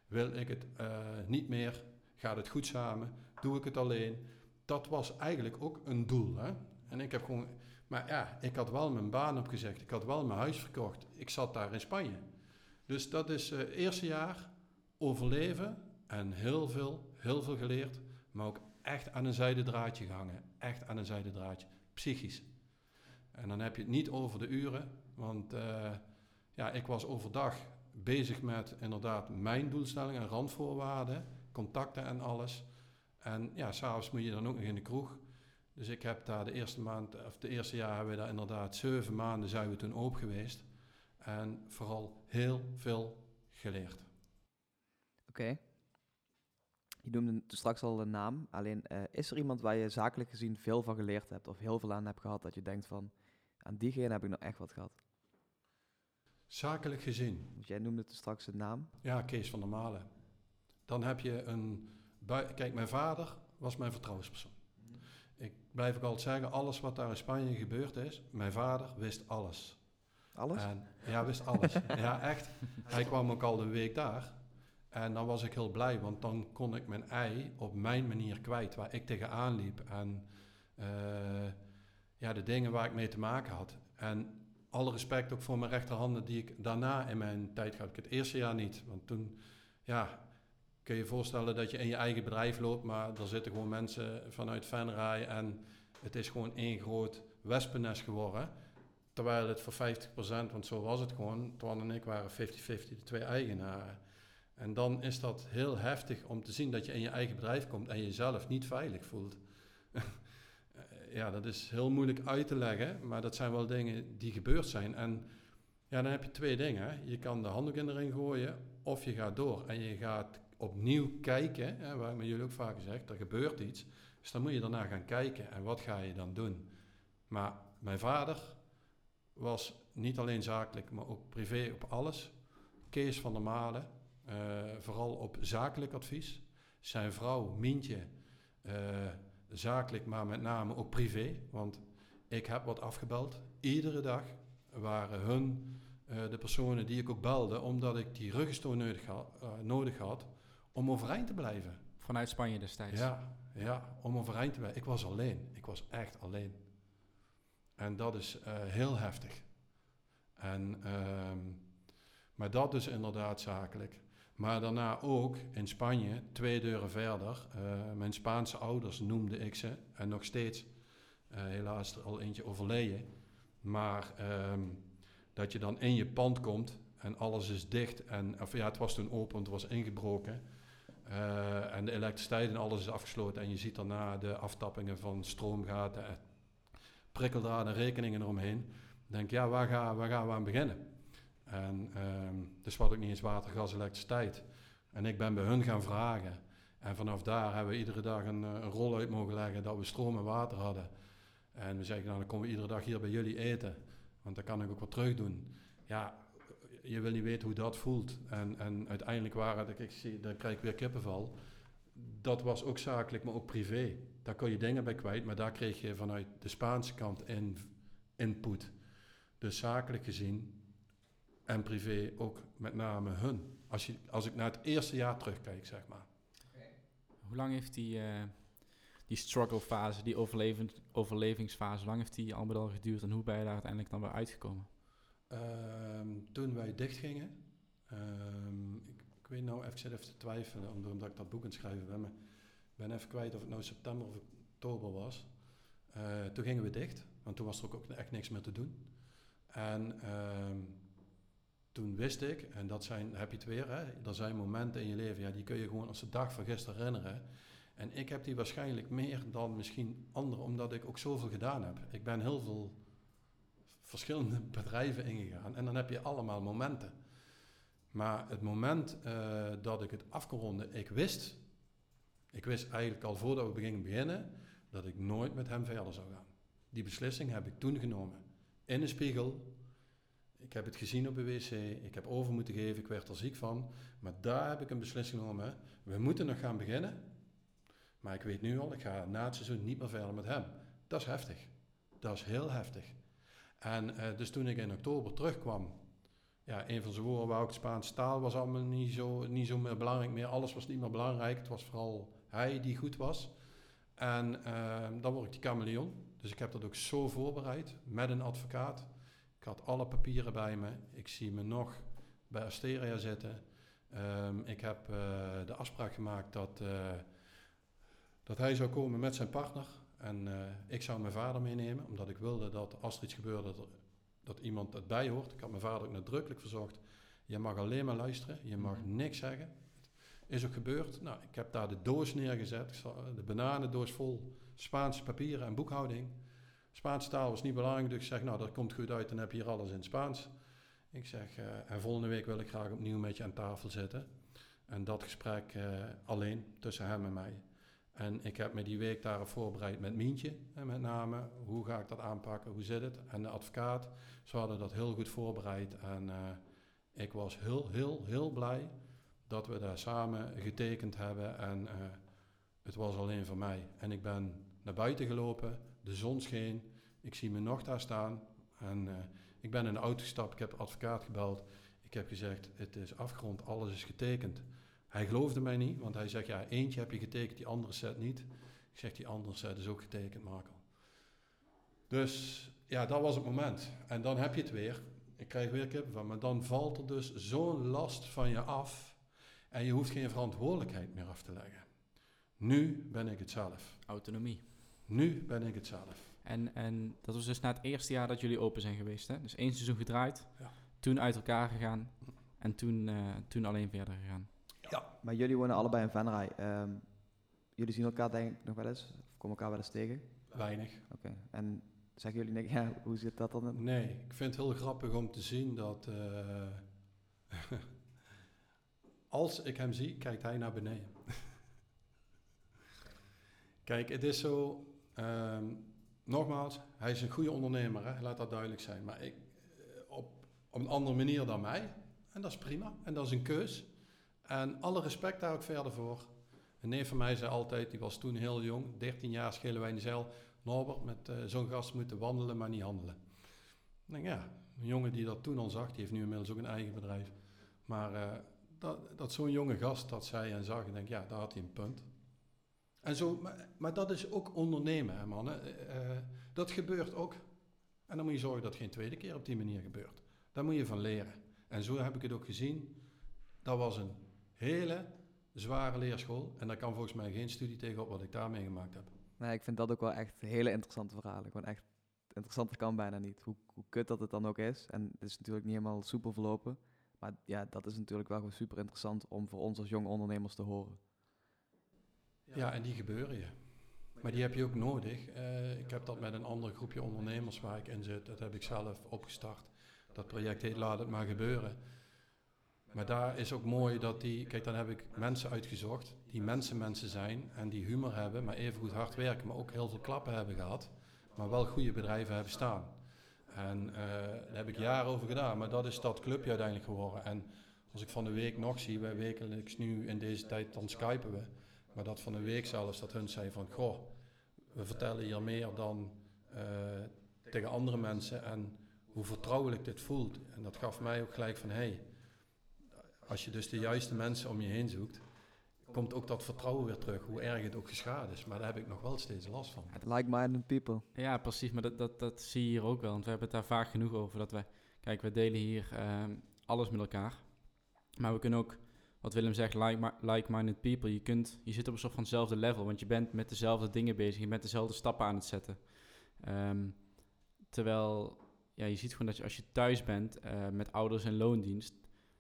Wil ik het uh, niet meer, gaat het goed samen, doe ik het alleen. Dat was eigenlijk ook een doel. Hè? En ik heb gewoon, maar ja, ik had wel mijn baan opgezegd. Ik had wel mijn huis verkocht. Ik zat daar in Spanje. Dus dat is het uh, eerste jaar overleven en heel veel, heel veel geleerd. Maar ook echt aan een zijde draadje gehangen. Echt aan een zijde draadje. Psychisch. En dan heb je het niet over de uren. Want uh, ja, ik was overdag bezig met inderdaad mijn doelstellingen en randvoorwaarden. Contacten en alles. En ja, s'avonds moet je dan ook nog in de kroeg. Dus ik heb daar de eerste maand, of de eerste jaar hebben we daar inderdaad zeven maanden zijn we toen open geweest. En vooral heel veel geleerd. Oké. Je noemde straks al een naam. Alleen uh, is er iemand waar je zakelijk gezien veel van geleerd hebt of heel veel aan hebt gehad dat je denkt van aan diegene heb ik nog echt wat gehad? Zakelijk gezien. Want jij noemde het straks een naam. Ja, Kees van der Malen. Dan heb je een. Kijk, mijn vader was mijn vertrouwenspersoon ik blijf ook altijd zeggen, alles wat daar in Spanje gebeurd is, mijn vader wist alles. Alles? En, ja, wist alles. ja, echt. Hij kwam ook al een week daar. En dan was ik heel blij, want dan kon ik mijn ei op mijn manier kwijt, waar ik tegenaan liep. En uh, ja, de dingen waar ik mee te maken had. En alle respect ook voor mijn rechterhanden die ik daarna in mijn tijd had. Ik het eerste jaar niet, want toen, ja, kun je je voorstellen dat je in je eigen bedrijf loopt, maar er zitten gewoon mensen vanuit Venray en het is gewoon één groot wespennest geworden. Terwijl het voor 50%, want zo was het gewoon, Twan en ik waren 50-50 de twee eigenaren. En dan is dat heel heftig om te zien dat je in je eigen bedrijf komt en jezelf niet veilig voelt. ja, dat is heel moeilijk uit te leggen, maar dat zijn wel dingen die gebeurd zijn. En ja, dan heb je twee dingen. Je kan de handdoek in de ring gooien of je gaat door en je gaat opnieuw kijken, hè, waar met jullie ook vaak gezegd, er gebeurt iets. Dus dan moet je daarna gaan kijken en wat ga je dan doen. Maar mijn vader was niet alleen zakelijk, maar ook privé op alles. Kees van der Malen, vooral op zakelijk advies. Zijn vrouw Mientje, uh, zakelijk, maar met name ook privé. Want Ik heb wat afgebeld. Iedere dag waren hun eh, de personen die ik ook belde, omdat ik die ruggensteun nodig, eh, nodig had om overeind te blijven. Vanuit Spanje destijds. Ja, ja, om overeind te blijven. Ik was alleen. Ik was echt alleen. En dat is eh, heel heftig. En, ehm, maar dat is inderdaad zakelijk. Maar daarna ook in Spanje, twee deuren verder. eh, mijn Spaanse ouders noemde ik ze. En nog steeds, eh, helaas er al eentje overleden. Maar ehm, dat je dan in je pand komt en alles is dicht. En, of ja, het was toen open, het was ingebroken. Eh, en de elektriciteit en alles is afgesloten. En je ziet daarna de aftappingen van stroomgaten, en prikkeldraden, rekeningen eromheen. Denk ja, waar, waar gaan we aan beginnen? En ehm dus wat ook niet eens water, gas, elektriciteit. En ik ben bij hun gaan vragen. En vanaf daar hebben we iedere dag een, eh, een rol uit mogen leggen dat we stroom en water hadden. En we zeggen, nou, dan komen we iedere dag hier bij jullie eten. Want dan kan ik ook wat terug doen. Ja, je wil niet weten hoe dat voelt. En, en uiteindelijk waren het, ik zie, dan krijg ik weer kippenval. Dat was ook zakelijk, maar ook privé. Daar kon je dingen bij kwijt, maar daar kreeg je vanuit de Spaanse kant in, input. Dus zakelijk gezien en privé ook met name hun. Als, je, als ik naar het eerste jaar terugkijk, zeg maar. Hoe lang heeft die, eh, die struggle fase, die overlevingsfase, lang heeft die al met al geduurd en hoe ben je daar uiteindelijk dan weer uitgekomen? Ehm, toen wij dichtgingen, ehm, ik, ik weet nou, even, ik zit even te twijfelen omdat, ik dat boek aan het schrijven ben, maar ik ben even kwijt of het nou september of oktober was. Eh, toen gingen we dicht, want toen was er ook, echt niks meer te doen. En ehm, toen wist ik, en dat zijn, heb je het weer, hè, er zijn momenten in je leven, ja, die kun je gewoon als de dag van gisteren herinneren. En ik heb die waarschijnlijk meer dan misschien anderen, omdat ik ook zoveel gedaan heb. Ik ben heel veel verschillende bedrijven ingegaan en dan heb je allemaal momenten. Maar het moment eh, dat ik het af ik wist, ik wist eigenlijk al voordat we gingen beginnen, dat ik nooit met hem verder zou gaan. Die beslissing heb ik toen genomen. In de spiegel. Ik heb het gezien op de wc. Ik heb over moeten geven. Ik werd er ziek van. Maar daar heb ik een beslissing genomen. We moeten nog gaan beginnen. Maar ik weet nu al, ik ga na het seizoen niet meer verder met hem. Dat is heftig. Dat is heel heftig. En eh, dus toen ik in oktober terugkwam, ja, een van zijn woorden wou ik Spaanse taal was allemaal niet zo, niet zo meer belangrijk meer. Alles was niet meer belangrijk. Het was vooral hij die goed was. En ehm, dan word ik die chameleon. Dus ik heb dat ook zo voorbereid met een advocaat. Ik had alle papieren bij me. Ik zie me nog bij Asteria zitten. Ehm, ik heb eh, de afspraak gemaakt dat, eh, dat hij zou komen met zijn partner. En eh, ik zou mijn vader meenemen, omdat ik wilde dat als er iets gebeurde, dat, dat iemand het bij hoort. Ik had mijn vader ook nadrukkelijk verzocht. Je mag alleen maar luisteren, je mag Mhm. niks zeggen. Is ook gebeurd. Nou, ik heb daar de doos neergezet, de bananendoos vol Spaanse papieren en boekhouding. Spaanse taal was niet belangrijk, dus ik zeg, nou dat komt goed uit, dan heb je hier alles in Spaans. Ik zeg, eh, en volgende week wil ik graag opnieuw met je aan tafel zitten. En dat gesprek eh, alleen tussen hem en mij. En ik heb me die week daarop voorbereid met Mientje. En met name, hoe ga ik dat aanpakken, hoe zit het? En de advocaat, ze hadden dat heel goed voorbereid. En eh, ik was heel, heel, heel blij dat we daar samen getekend hebben. En het was alleen voor mij. En ik ben naar buiten gelopen, de zon scheen. Ik zie me nog daar staan. En eh, ik ben in de auto gestapt, ik heb advocaat gebeld. Ik heb gezegd, het is afgerond, alles is getekend. Hij geloofde mij niet, want hij zegt, ja, eentje heb je getekend, die andere set niet. Ik zeg, die andere set is ook getekend, Marco. Dus ja, dat was het moment. En dan heb je het weer. Ik krijg weer kippen van, maar dan valt er dus zo'n last van je af. En je hoeft geen verantwoordelijkheid meer af te leggen. Nu ben ik het zelf. Autonomie. Nu ben ik het zelf. En, en dat was dus na het eerste jaar dat jullie open zijn geweest. Hè? Dus één seizoen gedraaid, Ja. toen uit elkaar gegaan en toen, eh, toen alleen verder gegaan. Maar jullie wonen allebei in Venray. Ehm, jullie zien elkaar denk ik nog wel eens? Of komen elkaar wel eens tegen? Weinig. Oké. En zeggen jullie, niks? ja, hoe zit dat dan? Nee, ik vind het heel grappig om te zien dat eh, als ik hem zie, kijkt hij naar beneden. Kijk, het is zo, ehm, nogmaals, hij is een goede ondernemer, hè? laat dat duidelijk zijn. Maar ik, eh, op, op een andere manier dan mij. En dat is prima. En dat is een keus. En alle respect daar ook verder voor. Een neef van mij zei altijd, die was toen heel jong, 13 jaar schelen wij in de zeil. Norbert, met eh, zo'n gast moeten wandelen, maar niet handelen. Ik denk, ja, een jongen die dat toen al zag, die heeft nu inmiddels ook een eigen bedrijf. Maar eh, dat, dat zo'n jonge gast dat zei en zag, ik denk, ja, daar had hij een punt. En zo, maar, maar dat is ook ondernemen, hè, mannen. Eh, dat gebeurt ook. En dan moet je zorgen dat het geen tweede keer op die manier gebeurt. Daar moet je van leren. En zo heb ik het ook gezien. Dat was een hele zware leerschool. En daar kan volgens mij geen studie tegenop wat ik daar meegemaakt heb. Nee, ik vind dat ook wel echt hele interessante verhalen. Gewoon echt, interessanter kan bijna niet. Hoe, hoe kut dat het dan ook is. En het is natuurlijk niet helemaal soepel verlopen. Maar ja, dat is natuurlijk wel super interessant om voor ons als jonge ondernemers te horen. Ja, en die gebeuren je. Maar die heb je ook nodig. Eh, ik heb dat met een ander groepje ondernemers waar ik in zit. Dat heb ik zelf opgestart. Dat project heet Laat het maar gebeuren. Maar daar is ook mooi dat die... Kijk, dan heb ik mensen uitgezocht die mensen mensen zijn en die humor hebben, maar even goed hard werken, maar ook heel veel klappen hebben gehad, maar wel goede bedrijven hebben staan. En uh, daar heb ik jaren over gedaan, maar dat is dat clubje uiteindelijk geworden. En als ik van de week nog zie, wij wekelijks nu in deze tijd, dan skypen we. Maar dat van de week zelfs, dat hun zei van, goh, we vertellen hier meer dan uh, tegen andere mensen en hoe vertrouwelijk dit voelt. En dat gaf mij ook gelijk van, hé, hey, als je dus de juiste mensen om je heen zoekt, komt ook dat vertrouwen weer terug, hoe erg het ook geschaad is. Maar daar heb ik nog wel steeds last van. Like-minded people. Ja, precies. Maar dat, dat, dat zie je hier ook wel. Want we hebben het daar vaak genoeg over. Dat wij, kijk, we delen hier um, alles met elkaar. Maar we kunnen ook, wat Willem zegt, like-minded people. Je, kunt, je zit op een soort van hetzelfde level. Want je bent met dezelfde dingen bezig. Je bent dezelfde stappen aan het zetten. Um, terwijl, ja, je ziet gewoon dat je, als je thuis bent uh, met ouders en loondienst...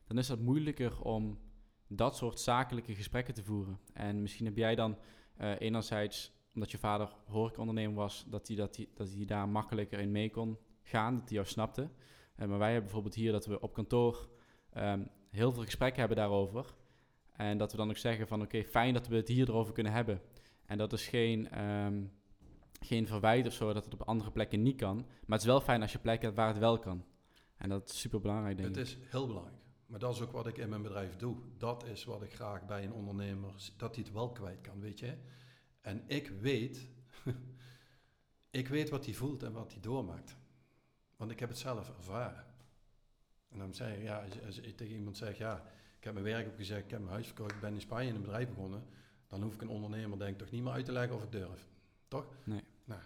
dan is dat moeilijker om dat soort zakelijke gesprekken te voeren. En misschien heb jij dan uh, enerzijds, omdat je vader horecaondernemer was, dat hij, dat, dat daar makkelijker in mee kon gaan, dat hij jou snapte. Uh, maar wij hebben bijvoorbeeld hier dat we op kantoor um, heel veel gesprekken hebben daarover. En dat we dan ook zeggen van oké, okay, fijn dat we het hier erover kunnen hebben. En dat is geen, um, geen verwijt of zo dat het op andere plekken niet kan. Maar het is wel fijn als je plekken hebt waar het wel kan. En dat is super belangrijk, denk ik. Het is heel belangrijk. Maar dat is ook wat ik in mijn bedrijf doe. Dat is wat ik graag bij een ondernemer, dat hij het wel kwijt kan, weet je. En ik weet, ik weet wat hij voelt en wat hij doormaakt. Want ik heb het zelf ervaren. En dan zeg je, ja, als, als ik tegen iemand zeg, ja, ik heb mijn werk opgezegd, ik heb mijn huis verkocht, ik ben in Spanje in een bedrijf begonnen, dan hoef ik een ondernemer denk ik toch niet meer uit te leggen of ik durf. Toch? Nee. Nou.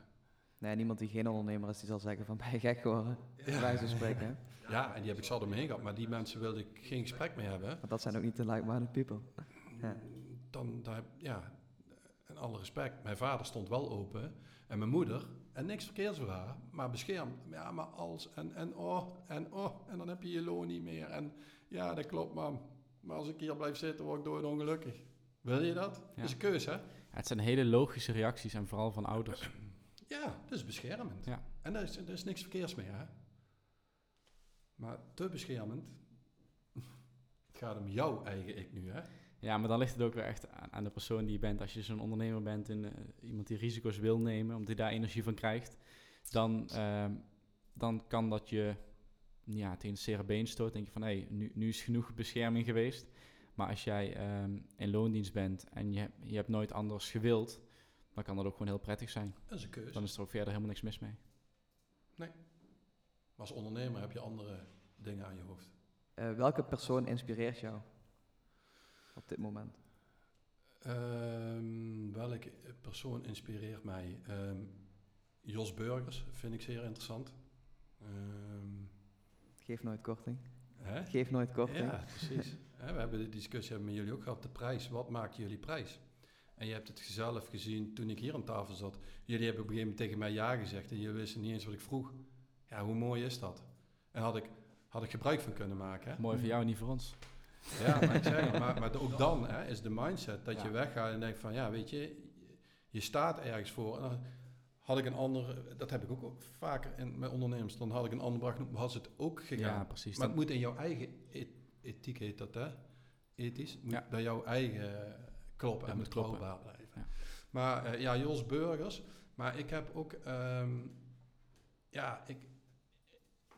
Nee, niemand die geen ondernemer is, die zal zeggen van, ben je gek geworden? Ja. Wij zo spreken. Ja, en die heb ik zat omheen gehad, maar die mensen wilde ik geen gesprek mee hebben. Maar dat zijn ook niet de like-minded people. Ja. Dan, dan, ja, en alle respect, mijn vader stond wel open en mijn moeder, en niks haar, maar beschermd. Ja, maar als, en, en oh, en oh, en dan heb je je loon niet meer. En ja, dat klopt, maar, maar als ik hier blijf zitten, word ik dood ongelukkig. Wil je dat? Ja. Dat is een keuze, hè? Ja, het zijn hele logische reacties en vooral van ouders. Ja, dat is beschermend. Ja. En daar is, daar is niks verkeers mee, hè? Maar te beschermend. het gaat om jouw eigen ik nu, hè? Ja, maar dan ligt het ook weer echt aan, aan de persoon die je bent. Als je zo'n ondernemer bent en uh, iemand die risico's wil nemen, omdat hij daar energie van krijgt, dan, uh, dan kan dat je ja, tegen een zere been stoot. denk je van, hé, hey, nu, nu is genoeg bescherming geweest. Maar als jij um, in loondienst bent en je, je hebt nooit anders gewild, dan kan dat ook gewoon heel prettig zijn. Dat is een keuze. Dan is er ook verder helemaal niks mis mee. Nee. Maar als ondernemer heb je andere dingen aan je hoofd. Uh, welke persoon inspireert jou op dit moment? Um, welke persoon inspireert mij? Um, Jos Burgers vind ik zeer interessant. Um, Geef nooit korting. Hè? Geef nooit korting. Ja, precies. we hebben de discussie met jullie ook gehad. De prijs, wat maakt jullie prijs? En je hebt het zelf gezien toen ik hier aan tafel zat. Jullie hebben op een gegeven moment tegen mij ja gezegd en jullie wisten niet eens wat ik vroeg. Ja, hoe mooi is dat? En had ik, had ik gebruik van kunnen maken. Hè? Mooi voor jou, niet voor ons. Ja, maar, ik zeg, maar, maar ook dan hè, is de mindset dat ja. je weggaat en denkt van, ja, weet je, je staat ergens voor. En dan had ik een andere, dat heb ik ook vaker in, met ondernemers, dan had ik een ander bracht, had ze het ook gegaan. Ja, precies. Maar het moet in jouw eigen et ethiek heet dat, hè? Ethisch, moet ja. bij jouw eigen kloppen en betrouwbaar blijven. Ja. Maar uh, ja, Jos Burgers, maar ik heb ook, um, ja, ik,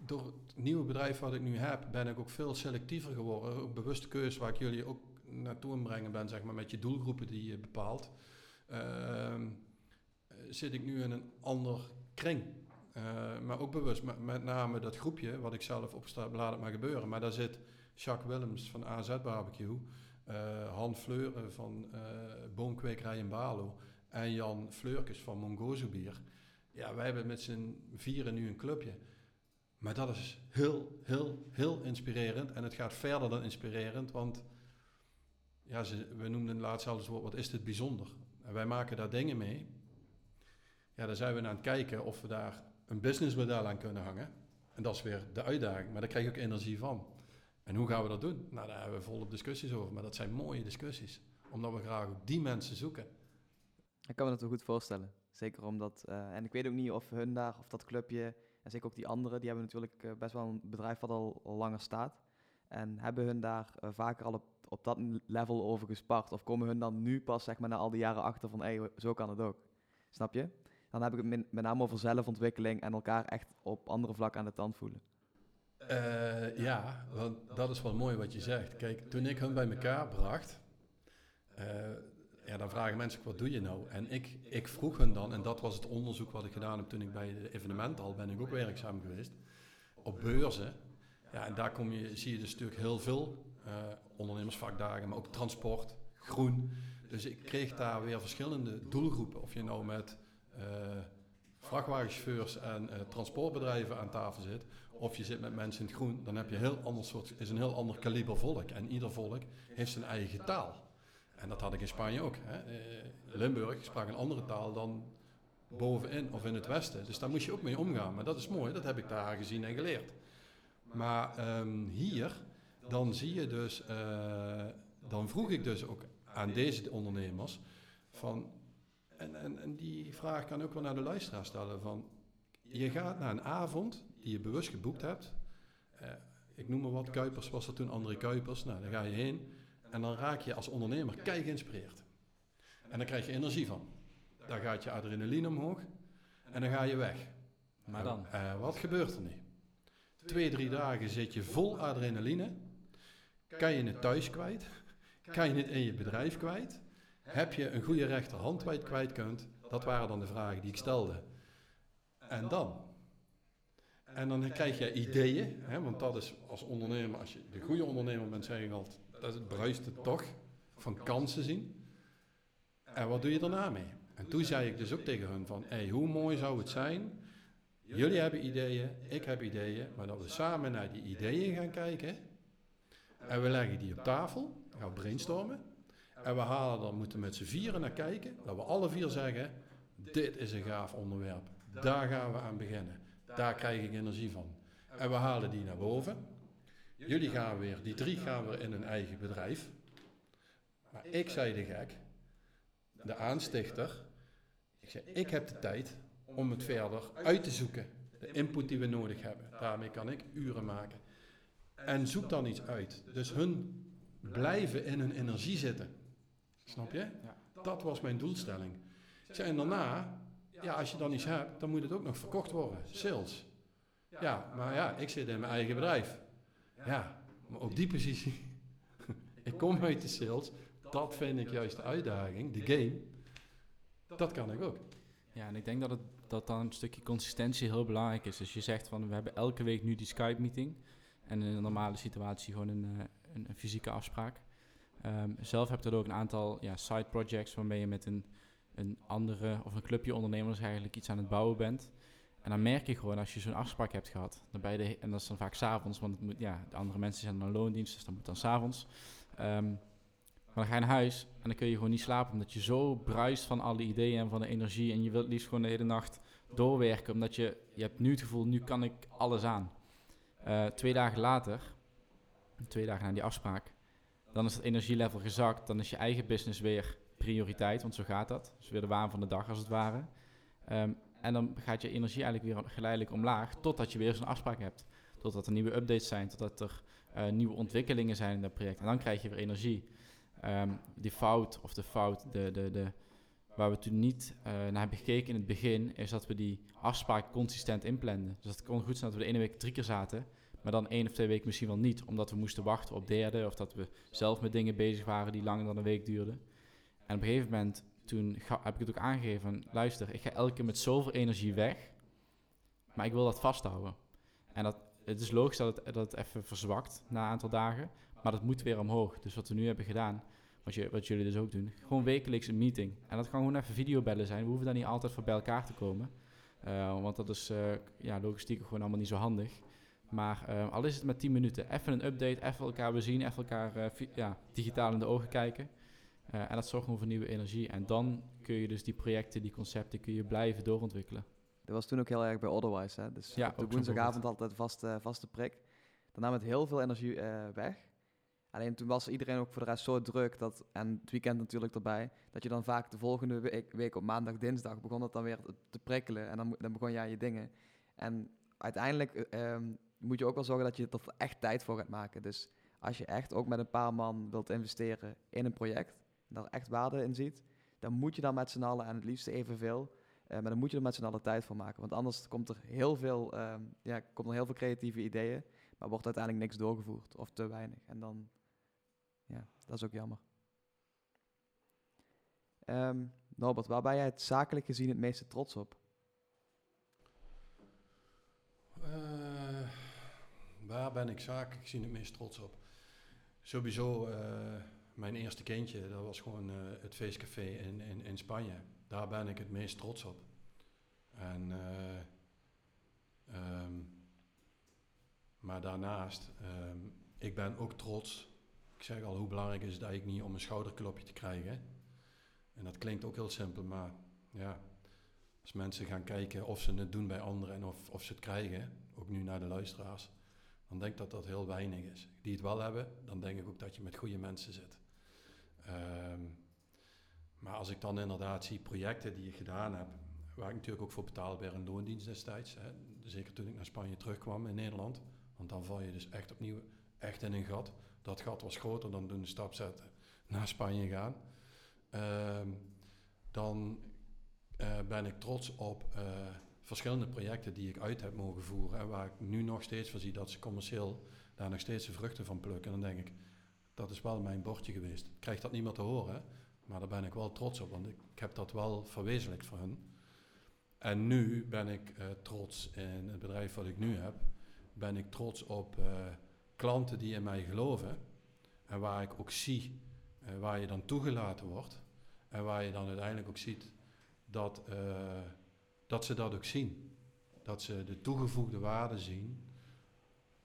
door het nieuwe bedrijf wat ik nu heb, ben ik ook veel selectiever geworden. Ook bewuste keuze waar ik jullie ook naartoe aan brengen ben, zeg maar, met je doelgroepen die je bepaalt. Uh, zit ik nu in een ander kring. Uh, maar ook bewust, met, met, name dat groepje wat ik zelf opsta, laat het maar gebeuren. Maar daar zit Jacques Willems van AZ Barbecue, uh, Han Fleuren van uh, Boomkwekerij in Balo en Jan Fleurkes van Mongozo Bier. Ja, wij hebben met z'n vieren nu een clubje. Maar dat is heel, heel, heel inspirerend. En het gaat verder dan inspirerend, want ja, we noemden laatst zelfs het woord, wat is dit bijzonder? En wij maken daar dingen mee. Ja, daar zijn we aan het kijken of we daar een businessmodel aan kunnen hangen. En dat is weer de uitdaging, maar daar krijg je ook energie van. En hoe gaan we dat doen? Nou, daar hebben we volop discussies over, maar dat zijn mooie discussies. Omdat we graag die mensen zoeken. Ik kan me dat wel goed voorstellen. Zeker omdat, uh, en ik weet ook niet of hun daar, of dat clubje, en zeker ook die anderen, die hebben natuurlijk uh, best wel een bedrijf wat al, langer staat. En hebben hun daar uh, vaker al op, op dat level over gespart? Of komen hun dan nu pas, zeg maar, na al die jaren achter van, hé, hey, zo kan het ook? Snap je? Dan heb ik het met, name over zelfontwikkeling en elkaar echt op andere vlakken aan de tand voelen. Uh, ja, want dat is wel mooi wat je zegt. Kijk, toen ik hun bij elkaar bracht, ja, dan vragen mensen, wat doe je nou? En ik, ik vroeg hun dan, en dat was het onderzoek wat ik gedaan heb toen ik bij de evenement al ben ik ook werkzaam geweest, op beurzen. Ja, en daar kom je, zie je dus natuurlijk heel veel uh, ondernemersvakdagen, maar ook transport, groen. Dus ik kreeg daar weer verschillende doelgroepen. Of je nou met uh, vrachtwagenchauffeurs en uh, transportbedrijven aan tafel zit, of je zit met mensen in het groen, dan heb je heel ander soort, is een heel ander kaliber volk. En ieder volk heeft zijn eigen taal. En dat had ik in Spanje ook. Hè. Limburg sprak een andere taal dan bovenin of in het westen. Dus daar moest je ook mee omgaan. Maar dat is mooi, dat heb ik daar gezien en geleerd. Maar um, hier, dan zie je dus, uh, dan vroeg ik dus ook aan deze ondernemers van, en, en, en die vraag kan ook wel naar de luisteraar stellen van, je gaat naar een avond die je bewust geboekt hebt. Uh, ik noem maar wat, Kuipers was er toen, andere Kuipers. Nou, daar ga je heen en dan raak je als ondernemer kei geïnspireerd. En dan krijg je energie van. Daar gaat je adrenaline omhoog en dan ga je weg. Maar dan? Uh, wat gebeurt er nu? Twee, drie dagen zit je vol adrenaline. Kan je het thuis kwijt? Kan je het in je bedrijf kwijt? Heb je een goede rechterhand waar je het kwijt kunt? Dat waren dan de vragen die ik stelde. En dan? En dan krijg je ideeën, hè, want dat is als ondernemer, als je de goede ondernemer bent, zeg ik altijd, dat is het bruiste toch van kansen zien. En wat doe je daarna mee? En toen zei ik dus ook tegen hun van, hey, hoe mooi zou het zijn Jullie hebben ideeën, ik heb ideeën, maar dat we samen naar die ideeën gaan kijken. En we leggen die op tafel, gaan brainstormen. En we halen dan, moeten met z'n vieren naar kijken, dat we alle vier zeggen, dit is een gaaf onderwerp. Daar gaan we aan beginnen. Daar krijg ik energie van. En we halen die naar boven. Jullie gaan weer, die drie gaan weer in een eigen bedrijf. Maar ik zei de gek, de aanstichter, ik zei, ik heb de tijd om het verder uit te zoeken. De input die we nodig hebben. Daarmee kan ik uren maken. En zoek dan iets uit. Dus hun blijven in hun energie zitten. Snap je? Dat was mijn doelstelling. En daarna, ja, als je dan iets hebt, dan moet het ook nog verkocht worden. Sales. Ja, maar ja, ik zit in mijn eigen bedrijf. Ja, maar op die positie, ik kom uit de sales, dat vind ik juist de uitdaging, de game. Dat kan ik ook. Ja, en ik denk dat, het, dat dan een stukje consistentie heel belangrijk is. Dus je zegt van, we hebben elke week nu die Skype-meeting. En in een normale situatie gewoon een, uh, een, fysieke afspraak. Um, zelf heb er ook een aantal ja, side projects waarmee je met een, een andere of een clubje ondernemers eigenlijk iets aan het bouwen bent. En dan merk je gewoon als je zo'n afspraak hebt gehad, dan bij de, en dat is dan vaak s'avonds, want het moet, ja, de andere mensen zijn dan loondienst, dus dat moet dan s'avonds. Um, maar dan ga je naar huis en dan kun je gewoon niet slapen. Omdat je zo bruist van alle ideeën en van de energie. En je wilt liefst gewoon de hele nacht doorwerken. Omdat je, je hebt nu het gevoel, nu kan ik alles aan. Uh, twee dagen later, twee dagen na die afspraak, dan is het energielevel gezakt. Dan is je eigen business weer prioriteit, want zo gaat dat. Dus weer de waan van de dag als het ware. Um, en dan gaat je energie eigenlijk weer geleidelijk omlaag, totdat je weer zo'n afspraak hebt. Totdat er nieuwe updates zijn, totdat er uh, nieuwe ontwikkelingen zijn in dat project. En dan krijg je weer energie. Um, die fout of de fout, de, de, de, waar we toen niet uh, naar hebben gekeken in het begin, is dat we die afspraak consistent inplanden. Dus het kon goed zijn dat we de ene week drie keer zaten, maar dan één of twee weken misschien wel niet, omdat we moesten wachten op derde of dat we zelf met dingen bezig waren die langer dan een week duurden. En op een gegeven moment, toen ga- heb ik het ook aangegeven, luister, ik ga elke keer met zoveel energie weg, maar ik wil dat vasthouden. En dat, het is logisch dat het, dat het even verzwakt na een aantal dagen, maar dat moet weer omhoog. Dus wat we nu hebben gedaan, wat, je, wat jullie dus ook doen, gewoon wekelijks een meeting. En dat kan gewoon even videobellen zijn, we hoeven daar niet altijd voor bij elkaar te komen. Eh, want dat is uh, ja, logistiek gewoon allemaal niet zo handig. Maar uh, al is het met 10 minuten, even een update, even elkaar bezien, even elkaar ja, digitaal in de ogen kijken. Uh, en dat zorgt gewoon voor nieuwe energie. En dan kun je dus die projecten, die concepten, kun je blijven doorontwikkelen. Dat was toen ook heel erg bij Otherwise. Hè? Dus Ja, op de woensdagavond altijd vaste, vaste prik. Dan nam het heel veel energie eh, weg. Alleen toen was iedereen ook voor de rest zo druk, dat, en het weekend natuurlijk erbij, dat je dan vaak de volgende week, week op maandag, dinsdag begon het dan weer te prikkelen. En dan, dan begon je aan je dingen. En uiteindelijk eh, ehm, moet je ook wel zorgen dat je er echt tijd voor gaat maken. Dus als je echt ook met een paar man wilt investeren in een project, daar echt waarde in ziet, dan moet je dan met z'n allen, en het liefst evenveel, eh, maar dan moet je er met z'n allen tijd voor maken. Want anders komt er heel veel, ehm, ja, komt er heel veel creatieve ideeën, maar wordt uiteindelijk niks doorgevoerd of te weinig. En dan, ja, dat is ook jammer. Ehm, Norbert, waar ben jij het zakelijk gezien het meeste trots op? Eh, waar ben ik zakelijk gezien het meest trots op? Sowieso eh, mijn eerste kindje, dat was gewoon eh, het feestcafé in, in, in Spanje. Daar ben ik het meest trots op. En, eh, ehm, maar daarnaast, ehm, ik ben ook trots. Ik zeg al, hoe belangrijk is het eigenlijk niet om een schouderklopje te krijgen. En dat klinkt ook heel simpel, maar ja, als mensen gaan kijken of ze het doen bij anderen en of, of ze het krijgen, ook nu naar de luisteraars, dan denk ik dat dat heel weinig is. Die het wel hebben, dan denk ik ook dat je met goede mensen zit. Ehm, maar als ik dan inderdaad zie projecten die ik gedaan heb, waar ik natuurlijk ook voor betaalde bij een loondienst destijds, hè, zeker toen ik naar Spanje terugkwam in Nederland, want dan val je dus echt opnieuw echt in een gat. Dat gat was groter dan toen de stap zetten naar Spanje gaan. Ehm, dan eh, ben ik trots op eh, verschillende projecten die ik uit heb mogen voeren. En waar ik nu nog steeds van zie dat ze commercieel daar nog steeds de vruchten van plukken. En dan denk ik, dat is wel mijn bordje geweest. Ik krijg dat niet meer te horen, maar daar ben ik wel trots op, want ik, heb dat wel verwezenlijkt voor hun. En nu ben ik eh, trots in het bedrijf wat ik nu heb, ben ik trots op eh, klanten die in mij geloven. En waar ik ook zie eh, waar je dan toegelaten wordt. En waar je dan uiteindelijk ook ziet dat, dat ze dat ook zien. Dat ze de toegevoegde waarde zien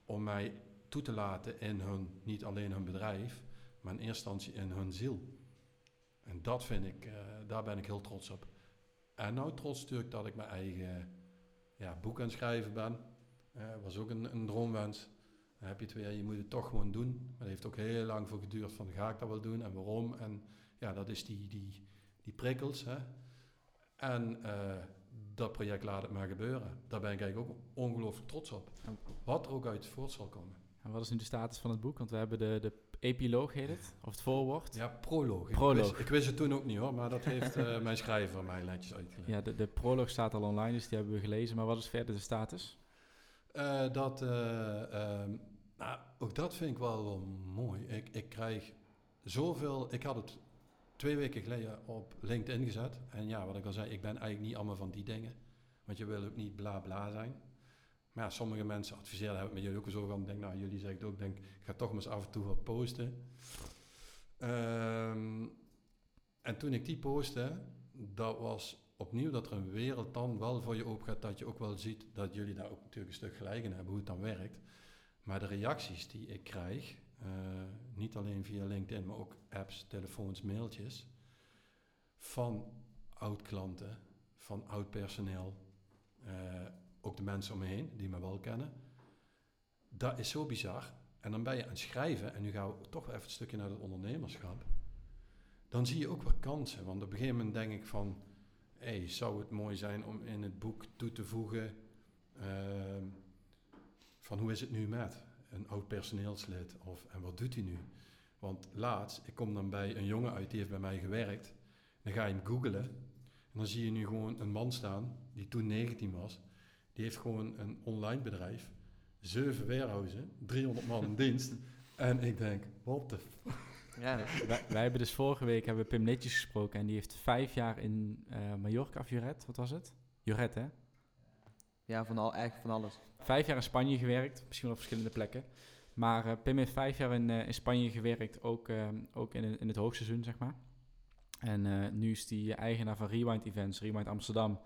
om mij toe te laten in hun, niet alleen hun bedrijf, maar in eerste instantie in hun ziel. En dat vind ik, eh, daar ben ik heel trots op. En nou trots natuurlijk dat ik mijn eigen ja, boek aan het schrijven ben. Eh was ook een, een droomwens. Dan heb je het weer, je moet het toch gewoon doen. Maar dat heeft ook heel lang voor geduurd van ga ik dat wel doen en waarom. En ja, dat is die, die, die prikkels. Hè. En eh, dat project laat het maar gebeuren. Daar ben ik eigenlijk ook ongelooflijk trots op. Wat er ook uit voort zal komen. En wat is nu de status van het boek? Want we hebben de, de epiloog, heet het, of het voorwoord. Ja, proloog. Ik Proloog. wist, ik wist het toen ook niet hoor, maar dat heeft eh, mijn schrijver mij netjes uitgelegd. Ja, de, de proloog staat al online, dus die hebben we gelezen. Maar wat is verder de status? Eh, dat, eh, ehm, nou, ook dat vind ik wel, wel mooi. Ik, ik krijg zoveel. Ik had het twee weken geleden op LinkedIn gezet. En ja, wat ik al zei, ik ben eigenlijk niet allemaal van die dingen. Want je wil ook niet bla bla zijn. Maar ja, sommige mensen adviseren, daar heb ik met jullie ook eens over gehad. Denk, nou, jullie zeggen ook, denk, ik ga toch maar eens af en toe wat posten. Ehm, en toen ik die postte, dat was opnieuw dat er een wereld dan wel voor je open gaat, dat je ook wel ziet dat jullie daar ook natuurlijk een stuk gelijk in hebben, hoe het dan werkt. Maar de reacties die ik krijg, eh, niet alleen via LinkedIn, maar ook apps, telefoons, mailtjes, van oud-klanten, van oud-personeel, eh, ook de mensen om me heen die me wel kennen, dat is zo bizar. En dan ben je aan het schrijven, en nu gaan we toch even een stukje naar het ondernemerschap. Dan zie je ook wel kansen, want op een gegeven moment denk ik van, hey, zou het mooi zijn om in het boek toe te voegen ehm, van hoe is het nu met een oud personeelslid of en wat doet hij nu? Want laatst, ik kom dan bij een jongen uit die heeft bij mij gewerkt, dan ga je hem googlen en dan zie je nu gewoon een man staan die toen 19 was, die heeft gewoon een online bedrijf, zeven warehouses, 300 man in dienst en ik denk, wat de f- Ja, wij, wij hebben dus vorige week hebben we Pim Netjes gesproken en die heeft vijf jaar in eh Mallorca of Juret, wat was het? Juret, hè? ja van, al, eigenlijk van alles. Vijf jaar in Spanje gewerkt, misschien wel op verschillende plekken. Maar eh, Pim heeft vijf jaar in, eh, in Spanje gewerkt, ook, eh, ook in, in het hoogseizoen, zeg maar. En eh, nu is hij eigenaar van Rewind Events, Rewind Amsterdam.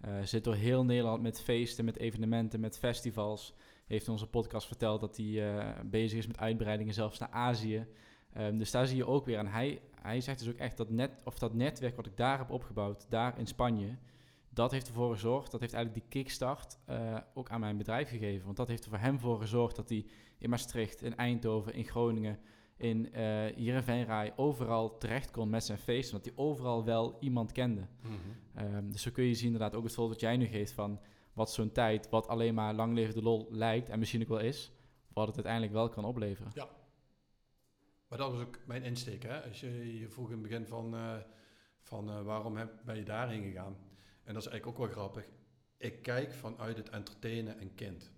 Eh, zit door heel Nederland met feesten, met evenementen, met festivals. Heeft onze podcast verteld dat hij eh, bezig is met uitbreidingen zelfs naar Azië. Ehm, dus daar zie je ook weer. En hij, hij zegt dus ook echt dat, net, of dat netwerk wat ik daar heb opgebouwd, daar in Spanje, dat heeft ervoor gezorgd, dat heeft eigenlijk die kickstart eh, ook aan mijn bedrijf gegeven. Want dat heeft er voor hem voor gezorgd dat hij in Maastricht, in Eindhoven, in Groningen, in, eh hier in Venray, overal terecht kon met zijn feesten. Dat hij overal wel iemand kende. Mhm. Ehm, dus zo kun je zien inderdaad ook het voorbeeld dat jij nu geeft van wat zo'n tijd, wat alleen maar lang leven de lol lijkt en misschien ook wel is, wat het uiteindelijk wel kan opleveren. Maar dat was ook mijn insteek. Hè? Als je, je vroeg in het begin van, eh, van eh, waarom heb, ben je daarheen gegaan? En dat is eigenlijk ook wel grappig. Ik kijk vanuit het entertainen een kind.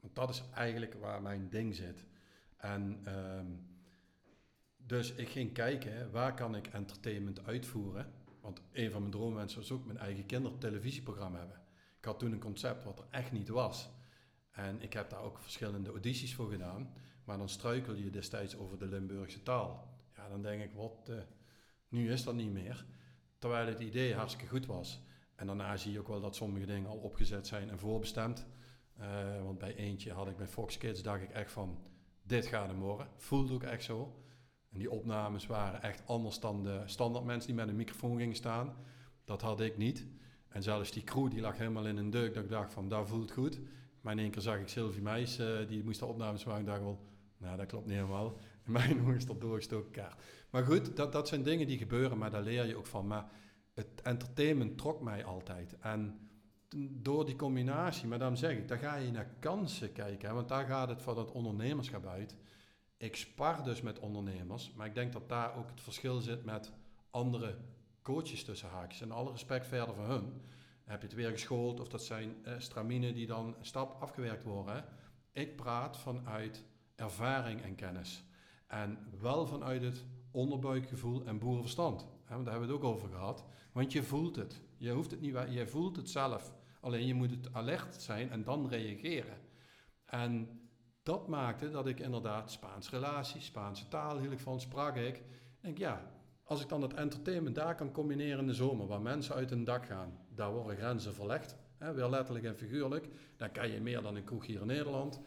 Want dat is eigenlijk waar mijn ding zit. En ehm, dus ik ging kijken, waar kan ik entertainment uitvoeren? Want een van mijn droomwensen was ook mijn eigen kindertelevisieprogramma hebben. Ik had toen een concept wat er echt niet was. En ik heb daar ook verschillende audities voor gedaan. Maar dan struikel je destijds over de Limburgse taal. Ja, dan denk ik, wat, eh, nu is dat niet meer. Terwijl het idee hartstikke goed was. En daarna zie je ook wel dat sommige dingen al opgezet zijn en voorbestemd. Eh, want bij eentje had ik bij Fox Kids, dacht ik echt van, dit gaat hem worden. Voelde ook echt zo. En die opnames waren echt anders dan de standaard mensen die met een microfoon gingen staan. Dat had ik niet. En zelfs die crew die lag helemaal in een deuk dat ik dacht van, dat voelt goed. Maar in één keer zag ik Sylvie Meijs, eh, die moest de opnames maken. Ik dacht wel, nou dat klopt niet helemaal. In mijn ogen is dat doorgestoken kaart. Maar goed, dat, dat zijn dingen die gebeuren, maar daar leer je ook van. Maar het entertainment trok mij altijd. En door die combinatie, maar daarom zeg ik, daar ga je naar kansen kijken. Hè, want daar gaat het van het ondernemerschap uit. Ik spar dus met ondernemers, maar ik denk dat daar ook het verschil zit met andere coaches tussen haakjes. En alle respect verder van hun. Heb je het weer geschoold of dat zijn eh, die dan stap afgewerkt worden. Ik praat vanuit ervaring en kennis. En wel vanuit het onderbuikgevoel en boerenverstand. Want daar hebben we het ook over gehad. Want je voelt het. Je hoeft het niet, je voelt het zelf. Alleen je moet het alert zijn en dan reageren. En dat maakte dat ik inderdaad Spaans relaties, Spaanse taal hield ik van, sprak ik. Denk ja, als ik dan het entertainment daar kan combineren in de zomer, waar mensen uit hun dak gaan, daar worden grenzen verlegd. Hè, weer letterlijk en figuurlijk. Dan kan je meer dan een kroeg hier in Nederland.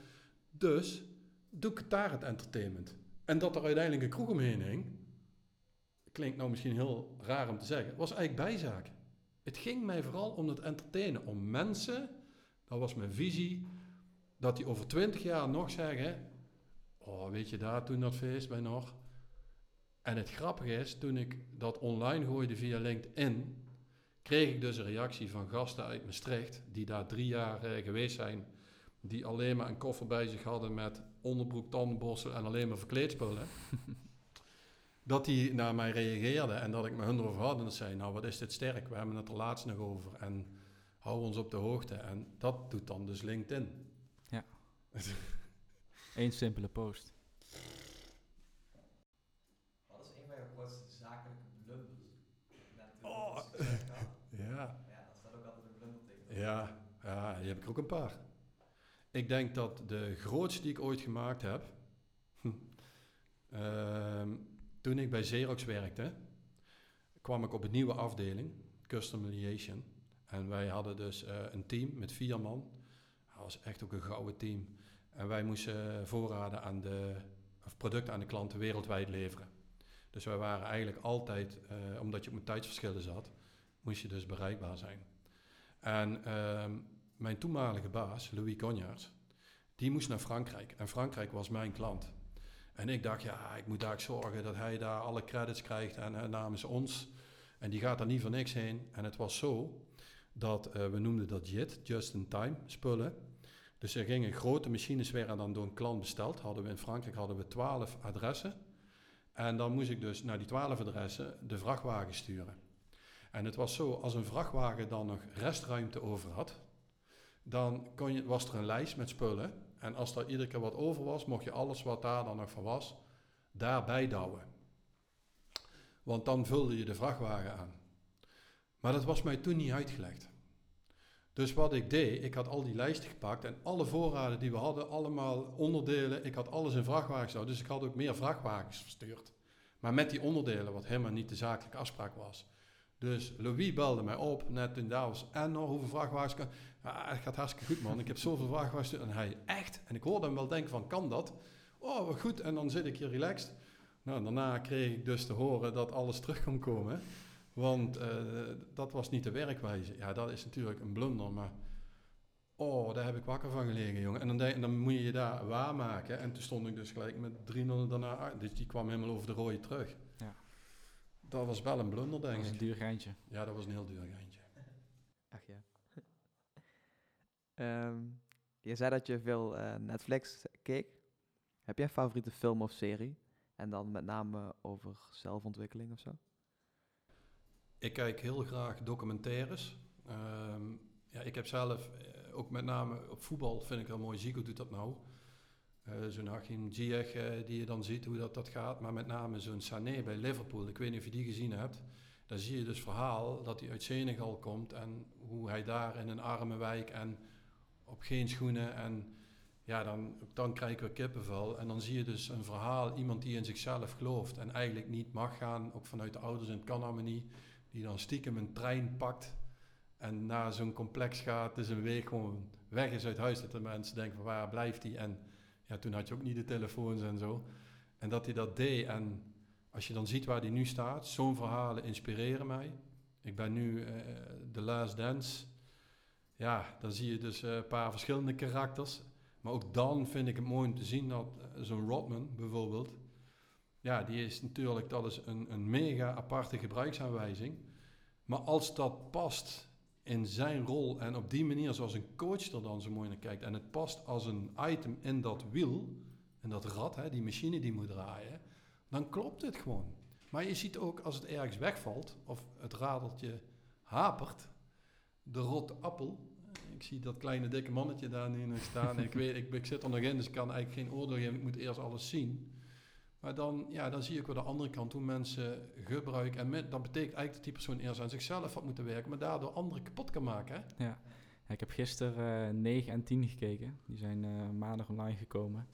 Dus doe ik daar het entertainment. En dat er uiteindelijk een kroeg omheen hing, klinkt nou misschien heel raar om te zeggen, was eigenlijk bijzaak. Het ging mij vooral om het entertainen, om mensen, dat was mijn visie, dat die over twintig jaar nog zeggen, oh weet je daar toen dat feest bij nog. En het grappige is, toen ik dat online gooide via LinkedIn, kreeg ik dus een reactie van gasten uit Maastricht, die daar drie jaar eh, geweest zijn, die alleen maar een koffer bij zich hadden met onderbroek, tandenborstel en alleen maar verkleedspullen. dat die naar mij reageerden en dat ik me hun erover had en dat zei, nou wat is dit sterk, we hebben het er laatst nog over en hou ons op de hoogte. En dat doet dan dus LinkedIn. Eén simpele post. Wat is een van jouw grootste zakelijke blunders? Oh. Ja. Ja, dat staat ook altijd een blunder tegen. Ja, ja, die heb ik ook een paar. Ik denk dat de grootste die ik ooit gemaakt heb, ehm, toen ik bij Xerox werkte, kwam ik op een nieuwe afdeling, Custom Mediation. En wij hadden dus eh, een team met vier man. Was echt ook een gouden team. En wij moesten voorraden aan de, of producten aan de klanten wereldwijd leveren. Dus wij waren eigenlijk altijd, eh, omdat je op tijdsverschillen zat, moest je dus bereikbaar zijn. En ehm, mijn toenmalige baas, Louis Cognaerts, die moest naar Frankrijk. En Frankrijk was mijn klant. En ik dacht, ja, ik moet daar zorgen dat hij daar alle credits krijgt en, eh, namens ons. En die gaat daar niet voor niks heen. En het was zo dat, eh, we noemden dat JIT, Just in Time, spullen. Dus er gingen grote machines, werden dan door een klant besteld. Hadden we in Frankrijk hadden we 12 adressen. En dan moest ik dus naar die 12 adressen de vrachtwagen sturen. En het was zo, als een vrachtwagen dan nog restruimte over had, dan kon je, was er een lijst met spullen. En als er iedere keer wat over was, mocht je alles wat daar dan nog van was, daarbij douwen. Want dan vulde je de vrachtwagen aan. Maar dat was mij toen niet uitgelegd. Dus wat ik deed, ik had al die lijsten gepakt en alle voorraden die we hadden, allemaal onderdelen, ik had alles in vrachtwagens. Dus ik had ook meer vrachtwagens verstuurd. Maar met die onderdelen, wat helemaal niet de zakelijke afspraak was. Dus Louis belde mij op, net in Davos. En nog hoeveel vrachtwagens kan... Ja, het gaat hartstikke goed, man. Ik heb zoveel vrachtwagens. En hij, echt? En ik hoorde hem wel denken van, kan dat? Oh, wat goed. En dan zit ik hier relaxed. Nou, daarna kreeg ik dus te horen dat alles terug kon komen. Want uh, dat was niet de werkwijze. Ja, dat is natuurlijk een blunder, maar... Oh, daar heb ik wakker van gelegen, jongen. En dan, denk, dan moet je je daar waarmaken. En toen stond ik dus gelijk met 300 daarna uit. Dus die kwam helemaal over de rode terug. Ja. Dat was wel een blunder, denk ik. Dat was een duur geintje. Ja, dat was een heel duur geintje. Ach ja. um, je zei dat je veel uh, Netflix keek. Heb jij een favoriete film of serie? En dan met name over zelfontwikkeling of zo? Ik kijk heel graag documentaires. Um, ja, ik heb zelf uh, ook met name op voetbal vind ik heel mooi. Zico doet dat nou. Uh, zo'n Hakim Ziyech uh, die je dan ziet hoe dat, dat gaat. Maar met name zo'n Sané bij Liverpool. Ik weet niet of je die gezien hebt. Dan zie je dus verhaal dat hij uit Senegal komt. En hoe hij daar in een arme wijk en op geen schoenen. En ja, dan, dan krijg ik weer kippenvel. En dan zie je dus een verhaal. Iemand die in zichzelf gelooft. En eigenlijk niet mag gaan. Ook vanuit de ouders en het kan allemaal niet. Die dan stiekem een trein pakt. En naar zo'n complex gaat. Dus een week gewoon weg is uit huis. Dat de mensen denken van waar blijft hij? En ja, toen had je ook niet de telefoons en zo. En dat hij dat deed. En als je dan ziet waar hij nu staat, zo'n verhalen inspireren mij. Ik ben nu uh, The Last Dance. Ja, dan zie je dus uh, een paar verschillende karakters. Maar ook dan vind ik het mooi om te zien dat uh, zo'n Rodman bijvoorbeeld. Ja, die is natuurlijk, dat is een, een mega aparte gebruiksaanwijzing. Maar als dat past in zijn rol en op die manier zoals een coach er dan zo mooi naar kijkt en het past als een item in dat wiel, en dat rad, hè, die machine die moet draaien, dan klopt het gewoon. Maar je ziet ook als het ergens wegvalt of het radeltje hapert, de rotte appel. Ik zie dat kleine dikke mannetje daar nu nog staan. ik, weet, ik, ik zit er nog in, dus ik kan eigenlijk geen oordeel geven. Ik moet eerst alles zien. Maar dan, ja, dan zie ik weer de andere kant hoe mensen gebruik. En met, dat betekent eigenlijk dat die persoon eerst aan zichzelf had moeten werken, maar daardoor anderen kapot kan maken. Hè? Ja. ik heb gisteren uh, 9 en 10 gekeken. Die zijn uh, maandag online gekomen.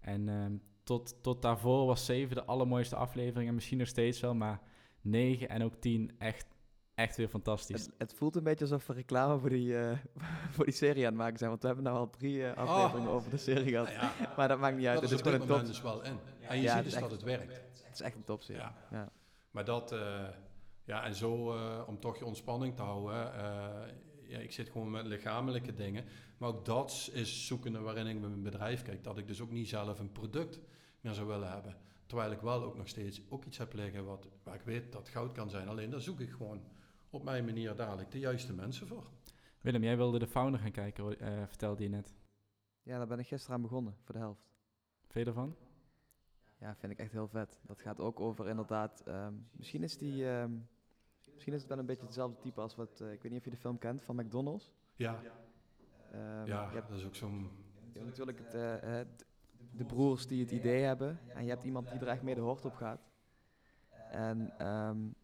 En uh, tot, tot daarvoor was 7 de allermooiste aflevering. En misschien nog steeds wel, maar 9 en ook 10 echt echt weer fantastisch. Het, het, voelt een beetje alsof we reclame voor die, uh, voor die serie aan het maken zijn. Want we hebben nou al drie uh, afleveringen oh. over de serie gehad. Ja, maar dat maakt niet uit. Dat het is gewoon een top. dus wel in. En je ja, ziet dus dat het werkt. Het is echt een topserie. Ja. ja. Maar dat... Uh, ja, en zo om toch je ontspanning te houden. ja, ik zit gewoon met lichamelijke dingen. Maar ook dat is zoekende waarin ik met mijn bedrijf kijk. Dat ik dus ook niet zelf een product meer zou willen hebben. Terwijl ik wel ook nog steeds ook iets heb liggen wat, waar ik weet dat goud kan zijn. Alleen daar zoek ik gewoon op mijn manier dadelijk de juiste mensen voor. Willem, jij wilde de founder gaan kijken, uh, vertelde je net. Ja, daar ben ik gisteren aan begonnen, voor de helft. Je ervan? Ja, vind ik echt heel vet. Dat gaat ook over inderdaad, um, misschien is die, um, misschien is het wel een beetje hetzelfde type als wat, uh, ik weet niet of je de film kent, van McDonald's. Ja, um, ja hebt, dat is ook zo'n... Je hebt natuurlijk het, uh, de broers die het idee hebben en je hebt iemand die er echt mee de hoort op gaat. En um,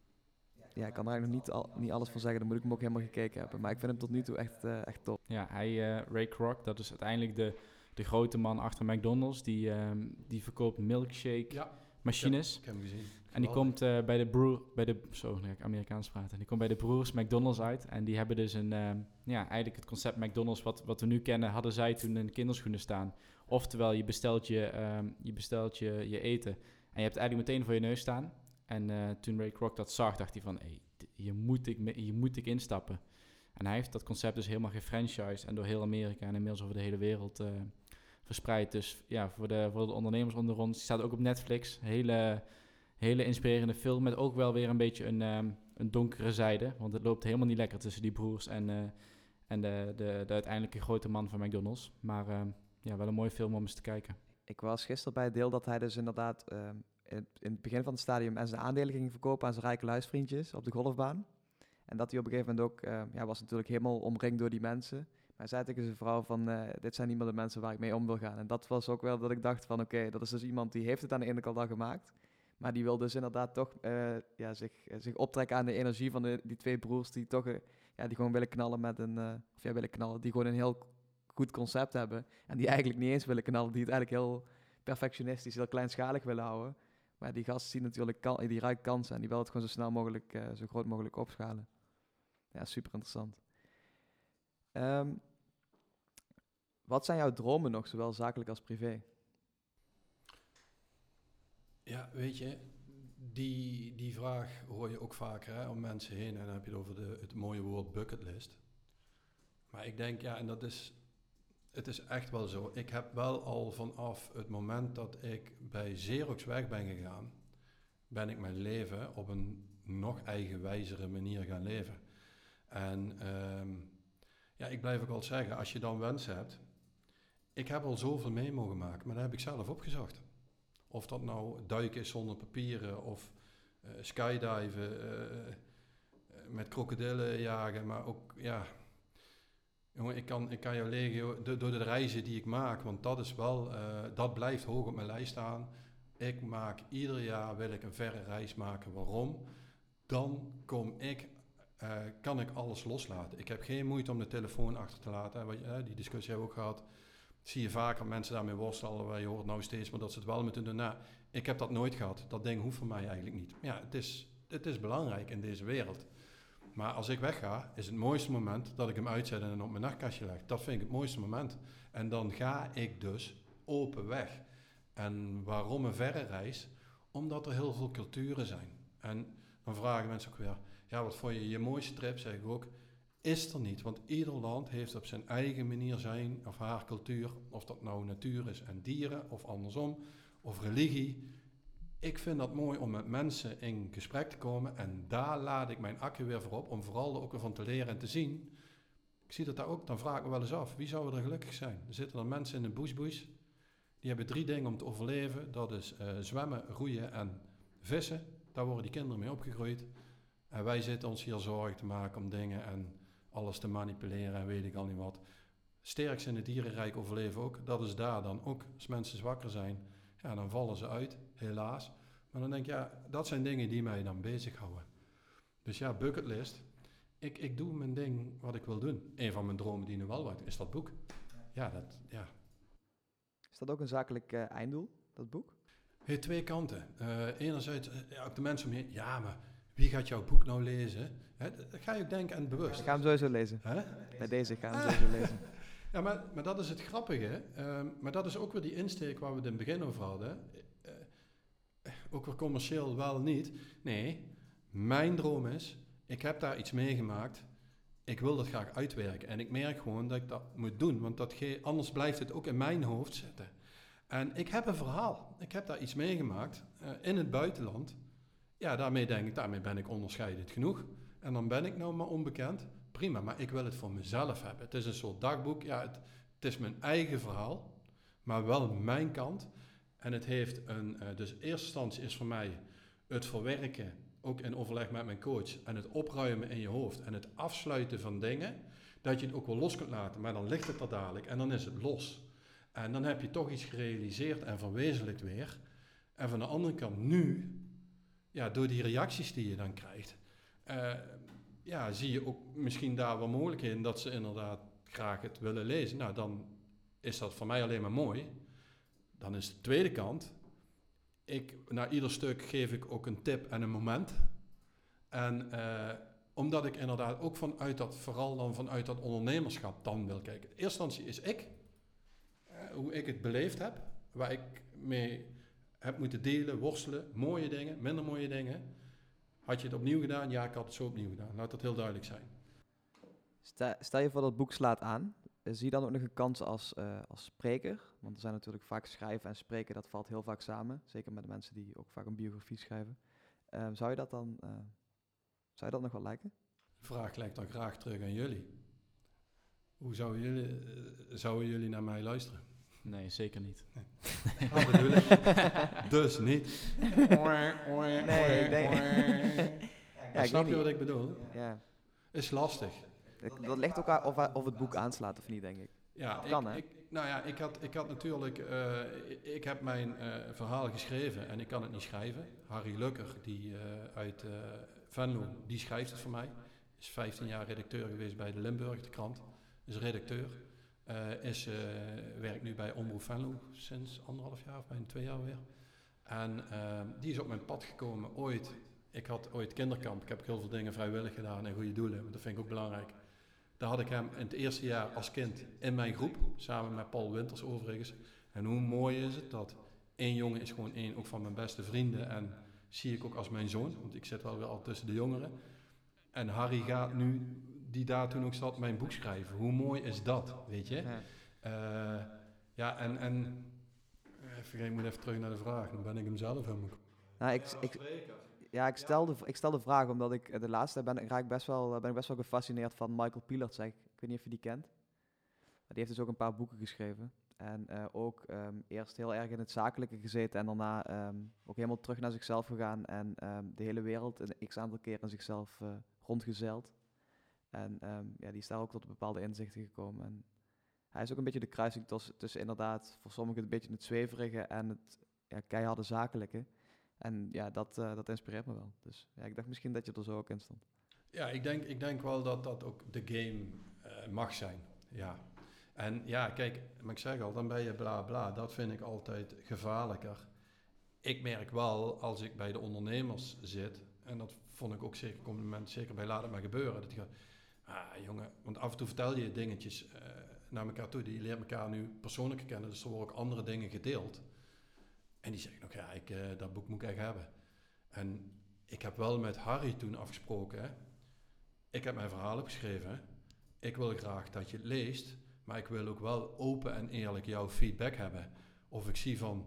ja, ik kan er eigenlijk nog niet, al, niet alles van zeggen. Dan moet ik hem ook helemaal gekeken hebben. Maar ik vind hem tot nu toe echt, uh, echt top. Ja, hij, uh, Ray Kroc, dat is uiteindelijk de, de grote man achter McDonald's. Die, um, die verkoopt milkshake ja. machines. Ja, ik heb hem gezien. En die komt uh, bij de broer, bij de, zo, nee, ik Amerikaans praten. Die komt bij de broers McDonald's uit. En die hebben dus een, um, ja, eigenlijk het concept McDonald's wat, wat we nu kennen, hadden zij toen in de kinderschoenen staan. Oftewel, je bestelt je, um, je, bestelt je, je eten en je hebt eigenlijk meteen voor je neus staan. En uh, toen Ray Kroc dat zag, dacht hij van, hey, hier, moet ik, hier moet ik instappen. En hij heeft dat concept dus helemaal gefranchised en door heel Amerika en inmiddels over de hele wereld uh, verspreid. Dus ja, voor de, voor de ondernemers onder ons, die staat ook op Netflix. Hele, hele inspirerende film met ook wel weer een beetje een, um, een donkere zijde. Want het loopt helemaal niet lekker tussen die broers en, uh, en de, de, de uiteindelijke grote man van McDonald's. Maar uh, ja, wel een mooie film om eens te kijken. Ik was gisteren bij het deel dat hij dus inderdaad in, het begin van het stadium en zijn aandelen ging verkopen aan zijn rijke luisvriendjes op de golfbaan. En dat hij op een gegeven moment ook, uh, ja, was natuurlijk helemaal omringd door die mensen. Maar zei tegen zijn vrouw van, uh, dit zijn niet meer de mensen waar ik mee om wil gaan. En dat was ook wel dat ik dacht van, oké, dat is dus iemand die heeft het aan de ene kant al gemaakt. Maar die wil dus inderdaad toch eh, ja, zich, eh, zich optrekken aan de energie van de, die twee broers die toch eh, ja, die gewoon willen knallen met een, eh, of ja, willen knallen, die gewoon een heel goed concept hebben. En die eigenlijk niet eens willen knallen, die het eigenlijk heel perfectionistisch, heel kleinschalig willen houden. Maar die gast ziet natuurlijk kan, die ruikt kansen en die wil het gewoon zo snel mogelijk, eh, zo groot mogelijk opschalen. Ja, super interessant. Ehm, wat zijn jouw dromen nog, zowel zakelijk als privé? Ja, weet je, die, die vraag hoor je ook vaker hè, om mensen heen. En dan heb je het over de, het mooie woord bucketlist. Maar ik denk, ja, en dat is, het is echt wel zo. Ik heb wel al vanaf het moment dat ik bij Xerox weg ben gegaan, ben ik mijn leven op een nog eigenwijzere manier gaan leven. En ehm, ja, ik blijf ook al zeggen, als je dan wens hebt, ik heb al zoveel mee mogen maken, maar dat heb ik zelf opgezocht. Of dat nou duiken is zonder papieren of eh, skydiven, eh, eh, met krokodillen jagen, maar ook, ja... Ik kan, ik kan jou door de reizen die ik maak, want dat is wel, eh, dat blijft hoog op mijn lijst staan. Ik maak ieder jaar, wil ik een verre reis maken. Waarom? Dan kom ik, eh, kan ik alles loslaten. Ik heb geen moeite om de telefoon achter te laten. die discussie hebben we ook gehad zie je vaker mensen daarmee worstelen. Je hoort nou steeds maar dat ze het wel moeten doen. Nou, ik heb dat nooit gehad. Dat ding hoeft voor mij eigenlijk niet. Ja, het is, het is belangrijk in deze wereld. Maar als ik wegga, is het mooiste moment dat ik hem uitzet en op mijn nachtkastje leg. Dat vind ik het mooiste moment. En dan ga ik dus open weg. En waarom een verre reis? Omdat er heel veel culturen zijn. En dan vragen mensen ook weer, ja, wat vond je je mooiste trip? Zeg ik ook, is er niet. Want ieder land heeft op zijn eigen manier zijn of haar cultuur. Of dat nou natuur is en dieren of andersom. Of religie. Ik vind dat mooi om met mensen in gesprek te komen. En daar laat ik mijn accu weer voor op. Om vooral er ook weer van te leren en te zien. Ik zie dat daar ook. Dan vraag ik me wel eens af. Wie zou er gelukkig zijn? Er zitten dan mensen in de bushbush. Die hebben drie dingen om te overleven. Dat is eh, zwemmen, roeien en vissen. Daar worden die kinderen mee opgegroeid. En wij zitten ons hier zorgen te maken om dingen en alles te manipuleren en weet ik al niet wat. Sterkst in het dierenrijk overleven ook. Dat is daar dan ook. Als mensen zwakker zijn, ja, dan vallen ze uit, helaas. Maar dan denk ik, ja, dat zijn dingen die mij dan bezighouden. Dus ja, bucketlist. Ik, ik doe mijn ding wat ik wil doen. Een van mijn dromen die nu wel wordt, is dat boek. Ja, dat, ja. Is dat ook een zakelijk eh, einddoel, dat boek? Heeft twee kanten. Eh, enerzijds, eh, ja, ook de mensen om je heen, ja, maar wie gaat jouw boek nou lezen? Hè, dat ga je ook denken aan het bewust. Ik ga hem sowieso lezen. Hè? Bij deze, ik ga hem sowieso lezen. Ja, maar, maar dat is het grappige. ehm, maar dat is ook weer die insteek waar we het in het begin over hadden. Eh, ook weer commercieel wel niet. Nee, mijn droom is, ik heb daar iets meegemaakt. Ik wil dat graag uitwerken. En ik merk gewoon dat ik dat moet doen. Want dat anders blijft het ook in mijn hoofd zitten. En ik heb een verhaal. Ik heb daar iets meegemaakt eh, in het buitenland. Ja, daarmee denk ik, daarmee ben ik onderscheidend genoeg. En dan ben ik nou maar onbekend. Prima, maar ik wil het voor mezelf hebben. Het is een soort dagboek. Ja, het, het is mijn eigen verhaal, maar wel mijn kant. En het heeft een, eh, dus eerste instantie is voor mij het verwerken, ook in overleg met mijn coach, en het opruimen in je hoofd en het afsluiten van dingen, dat je het ook wel los kunt laten, maar dan ligt het er dadelijk en dan is het los. En dan heb je toch iets gerealiseerd en verwezenlijkt weer. En van de andere kant nu, ja, door die reacties die je dan krijgt, eh, ja, zie je ook misschien daar wel mogelijkheden dat ze inderdaad graag het willen lezen. Nou, dan is dat voor mij alleen maar mooi. Dan is de tweede kant, ik, na ieder stuk geef ik ook een tip en een moment. En eh, omdat ik inderdaad ook vanuit dat, vooral dan vanuit dat ondernemerschap dan wil kijken. In eerste instantie is ik, eh, hoe ik het beleefd heb, waar ik mee heb moeten delen, worstelen, mooie dingen, minder mooie dingen. Had je het opnieuw gedaan? Ja, ik had het zo opnieuw gedaan. Laat dat heel duidelijk zijn. Stel, stel je voor dat boek slaat aan. eh, zie je dan ook nog een kans als, eh, als spreker? Want er zijn natuurlijk vaak schrijven en spreken, dat valt heel vaak samen. Zeker met de mensen die ook vaak een biografie schrijven. Ehm, zou je dat dan, eh, zou je dat nog wel lijken? De vraag lijkt dan graag terug aan jullie. Hoe zouden jullie, zouden jullie naar mij luisteren? Nee, zeker niet. Dat bedoel ik. dus niet. Nee, Ja, ik snap je wat ik bedoel? Ja, Is lastig. dat, dat ligt ook aan of, of het boek aanslaat of niet, denk ik. Ja, Kan, ik, hè? ik, nou ja, ik had, ik had natuurlijk, eh, ik heb mijn eh, verhaal geschreven en ik kan het niet schrijven. Harry Lukker, die uh, uit Venlo, die schrijft het voor mij. Is 15 jaar redacteur geweest bij de Limburg, de krant. Is redacteur. Is, werkt nu bij Omroep Venlo sinds anderhalf jaar of bijna twee jaar weer. En die is op mijn pad gekomen ooit. Ik had ooit kinderkamp. Ik heb heel veel dingen vrijwillig gedaan en goede doelen. Dat vind ik ook belangrijk. Daar had ik hem in het eerste jaar als kind in mijn groep, samen met Paul Winters overigens. En hoe mooi is het dat één jongen is gewoon één ook van mijn beste vrienden en zie ik ook als mijn zoon, want ik zit wel weer al tussen de jongeren. En Harry gaat nu, die daar toen ook zat, mijn boek schrijven. Hoe mooi is dat, weet je? Ja, uh, ja en, en even, ik moet even terug naar de vraag, dan ben ik hem zelf helemaal... Nou, ik, ik, ja, ik stel, de, ik stel de vraag omdat ik eh, de laatste ben, raak best wel, eh, ben ik best wel gefascineerd van Michael Pielert. Zeg. Ik weet niet of je die kent. Die heeft dus ook een paar boeken geschreven. En uh, ook um, eerst heel erg in het zakelijke gezeten en daarna um, ook helemaal terug naar zichzelf gegaan en um, de hele wereld een x aantal keer in zichzelf uh, rondgezeild. En ja, die is daar ook tot bepaalde inzichten gekomen. En hij is ook een beetje de kruising tussen, inderdaad voor sommigen een beetje het zweverige en het ja, keiharde zakelijke. En ja, dat, uh, dat inspireert me wel. Dus ja, ik dacht misschien dat je er zo ook in stond. Ja, ik denk, ik denk wel dat dat ook de game uh, mag zijn. Ja. En ja, kijk, maar ik zeg al, dan ben je bla bla. Dat vind ik altijd gevaarlijker. Ik merk wel, als ik bij de ondernemers zit, en dat vond ik ook zeker compliment, zeker bij Laat het maar gebeuren, dat je ah jongen, want af en toe vertel je dingetjes uh, naar elkaar toe. Die leert elkaar nu persoonlijk kennen, dus er worden ook andere dingen gedeeld. En die zeggen ook, ja, ik, uh, dat boek moet ik echt hebben. En ik heb wel met Harry toen afgesproken, hè. ik heb mijn verhaal opgeschreven. Ik wil graag dat je het leest, maar ik wil ook wel open en eerlijk jouw feedback hebben. Of ik zie van,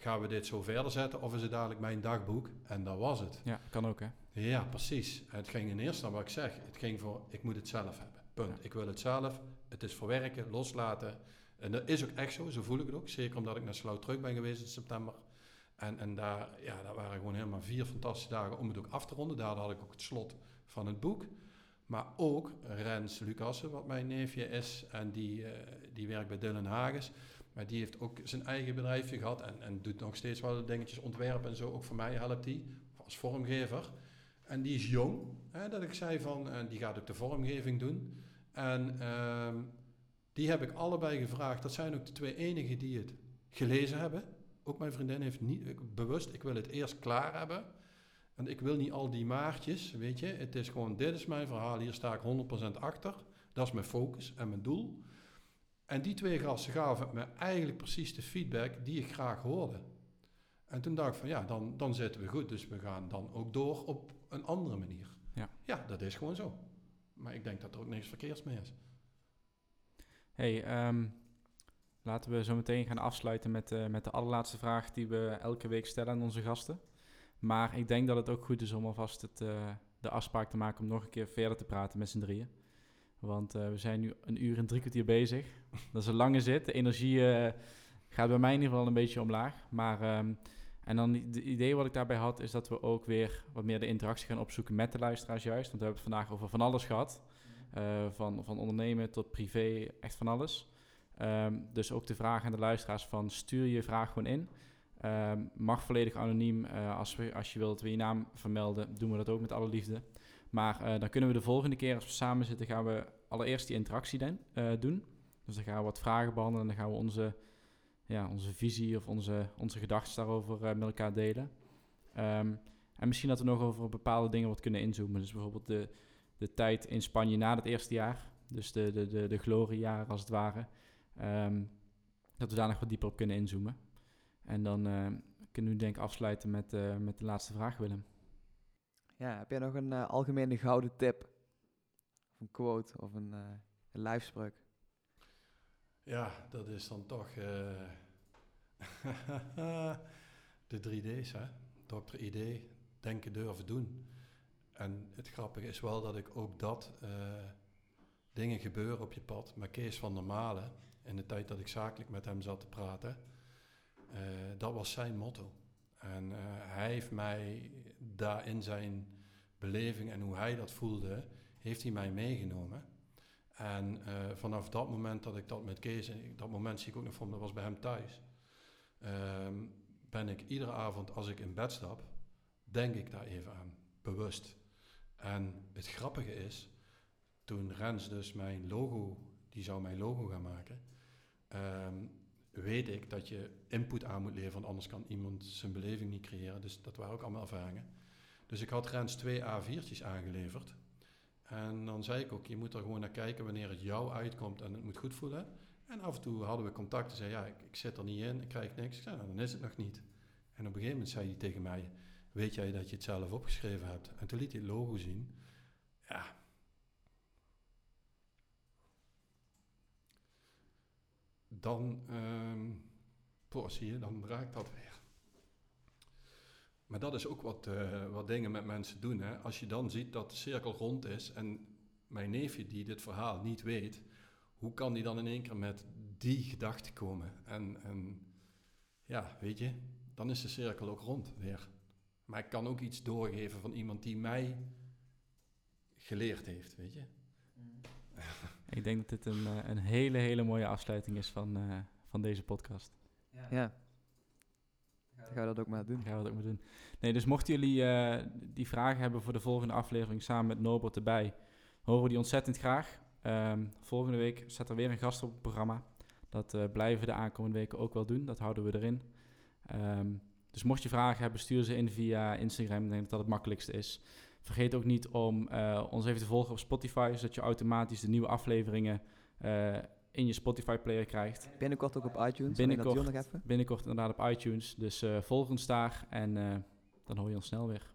gaan we dit zo verder zetten of is het dadelijk mijn dagboek? En dat was het. Ja, kan ook hè? Ja, precies. Het ging in eerste instantie, wat ik zeg, het ging voor, ik moet het zelf hebben. Punt. Ik wil het zelf, het is verwerken, loslaten. En dat is ook echt zo, zo voel ik het ook. Zeker omdat ik naar Slouw terug ben geweest in september. En, en daar, ja, daar waren gewoon helemaal vier fantastische dagen om het ook af te ronden. Daar had ik ook het slot van het boek. Maar ook Rens Lucassen, wat mijn neefje is. En die, uh, die werkt bij Dylan Hagens. Maar die heeft ook zijn eigen bedrijfje gehad. En, en doet nog steeds wel dingetjes ontwerpen en zo. Ook voor mij helpt die als vormgever. En die is jong. Hè, dat ik zei van, en die gaat ook de vormgeving doen. En uh, die heb ik allebei gevraagd. Dat zijn ook de twee enigen die het gelezen hebben. Ook mijn vriendin heeft niet bewust, ik wil het eerst klaar hebben. En ik wil niet al die maartjes, weet je. Het is gewoon, dit is mijn verhaal, hier sta ik 100% achter. Dat is mijn focus en mijn doel. En die twee gasten gaven me eigenlijk precies de feedback die ik graag hoorde. En toen dacht ik van ja, dan, dan zitten we goed. Dus we gaan dan ook door op een andere manier. Ja. ja, dat is gewoon zo. Maar ik denk dat er ook niks verkeerds mee is hey, um, laten we zo meteen gaan afsluiten met, uh, met de allerlaatste vraag die we elke week stellen aan onze gasten. Maar ik denk dat het ook goed is om alvast het, uh, de afspraak te maken om nog een keer verder te praten met z'n drieën. Want uh, we zijn nu een uur en drie kwartier bezig. Dat is een lange zit. De energie gaat bij mij in ieder geval een beetje omlaag. Maar, um, en dan het idee wat ik daarbij had, is dat we ook weer wat meer de interactie gaan opzoeken met de luisteraars juist. Want we hebben het vandaag over van alles gehad. Uh, van, van ondernemen tot privé, echt van alles. Um, dus ook de vraag aan de luisteraars van stuur je vraag gewoon in. Um, mag volledig anoniem. Als, we, als je wilt we je naam vermelden, doen we dat ook met alle liefde. Maar uh, dan kunnen we de volgende keer als we samen zitten, gaan we allereerst die interactie den, doen. Dus dan gaan we wat vragen behandelen en dan gaan we onze, ja, onze visie of onze, onze gedachten daarover met elkaar delen. Um, en misschien dat we nog over bepaalde dingen wat kunnen inzoomen. Dus bijvoorbeeld de, de tijd in Spanje na het eerste jaar. Dus de, de, de, de gloriejaren als het ware. Um, dat we daar nog wat dieper op kunnen inzoomen. En dan kunnen we denk ik afsluiten met, met de laatste vraag, Willem. Ja, heb jij nog een uh, algemene gouden tip? Of een quote of een, een lijfspreuk? Ja, dat is dan toch de 3D's, hè? Dr. ID, denken, durven, doen. En het grappige is wel dat ik ook dat uh, dingen gebeuren op je pad. Maar Kees van der Malen, in de tijd dat ik zakelijk met hem zat te praten, uh, dat was zijn motto. En uh, hij heeft mij daar in zijn beleving en hoe hij dat voelde, heeft hij mij meegenomen. En eh, vanaf dat moment dat ik dat met Kees, en dat moment zie ik ook nog van, dat was bij hem thuis, ehm, ben ik iedere avond als ik in bed stap, denk ik daar even aan, bewust. En het grappige is, toen Rens dus mijn logo, die zou mijn logo gaan maken, ehm, weet ik dat je input aan moet leveren, anders kan iemand zijn beleving niet creëren. Dus dat waren ook allemaal ervaringen. Dus ik had Rens twee A4'tjes aangeleverd. En dan zei ik ook, je moet er gewoon naar kijken wanneer het jou uitkomt en het moet goed voelen. En af en toe hadden we contact en zei, ja, ik, ik zit er niet in, ik krijg niks. Ik zei, nou, dan is het nog niet. En op een gegeven moment zei hij tegen mij, weet jij dat je het zelf opgeschreven hebt? En toen liet hij het logo zien. Ja. Dan, um, zie je, dan raakt dat weer. Maar dat is ook wat, uh, wat dingen met mensen doen. Hè? Als je dan ziet dat de cirkel rond is en mijn neefje die dit verhaal niet weet, hoe kan die dan in één keer met die gedachte komen? En, en ja, weet je, dan is de cirkel ook rond weer. Maar ik kan ook iets doorgeven van iemand die mij geleerd heeft, weet je. Ik denk dat dit een, eh, een hele, hele mooie afsluiting is van, uh, van deze podcast. Ja. ja. Dan gaan we dat ook maar doen. Gaan we dat ook maar doen. Nee, dus mochten jullie uh, die vragen hebben voor de volgende aflevering samen met Norbert erbij, horen we die ontzettend graag. Um, volgende week zet er weer een gast op het programma. Dat uh, blijven we de aankomende weken ook wel doen. Dat houden we erin. Um, dus mocht je vragen hebben, stuur ze in via Instagram. Ik denk dat dat het makkelijkste is. Vergeet ook niet om uh, ons even te volgen op Spotify, zodat je automatisch de nieuwe afleveringen in je Spotify-player krijgt. Binnenkort ook op iTunes. Binnenkort, nog even. binnenkort inderdaad op iTunes. Dus uh, volg ons daar en dan hoor je ons snel weer.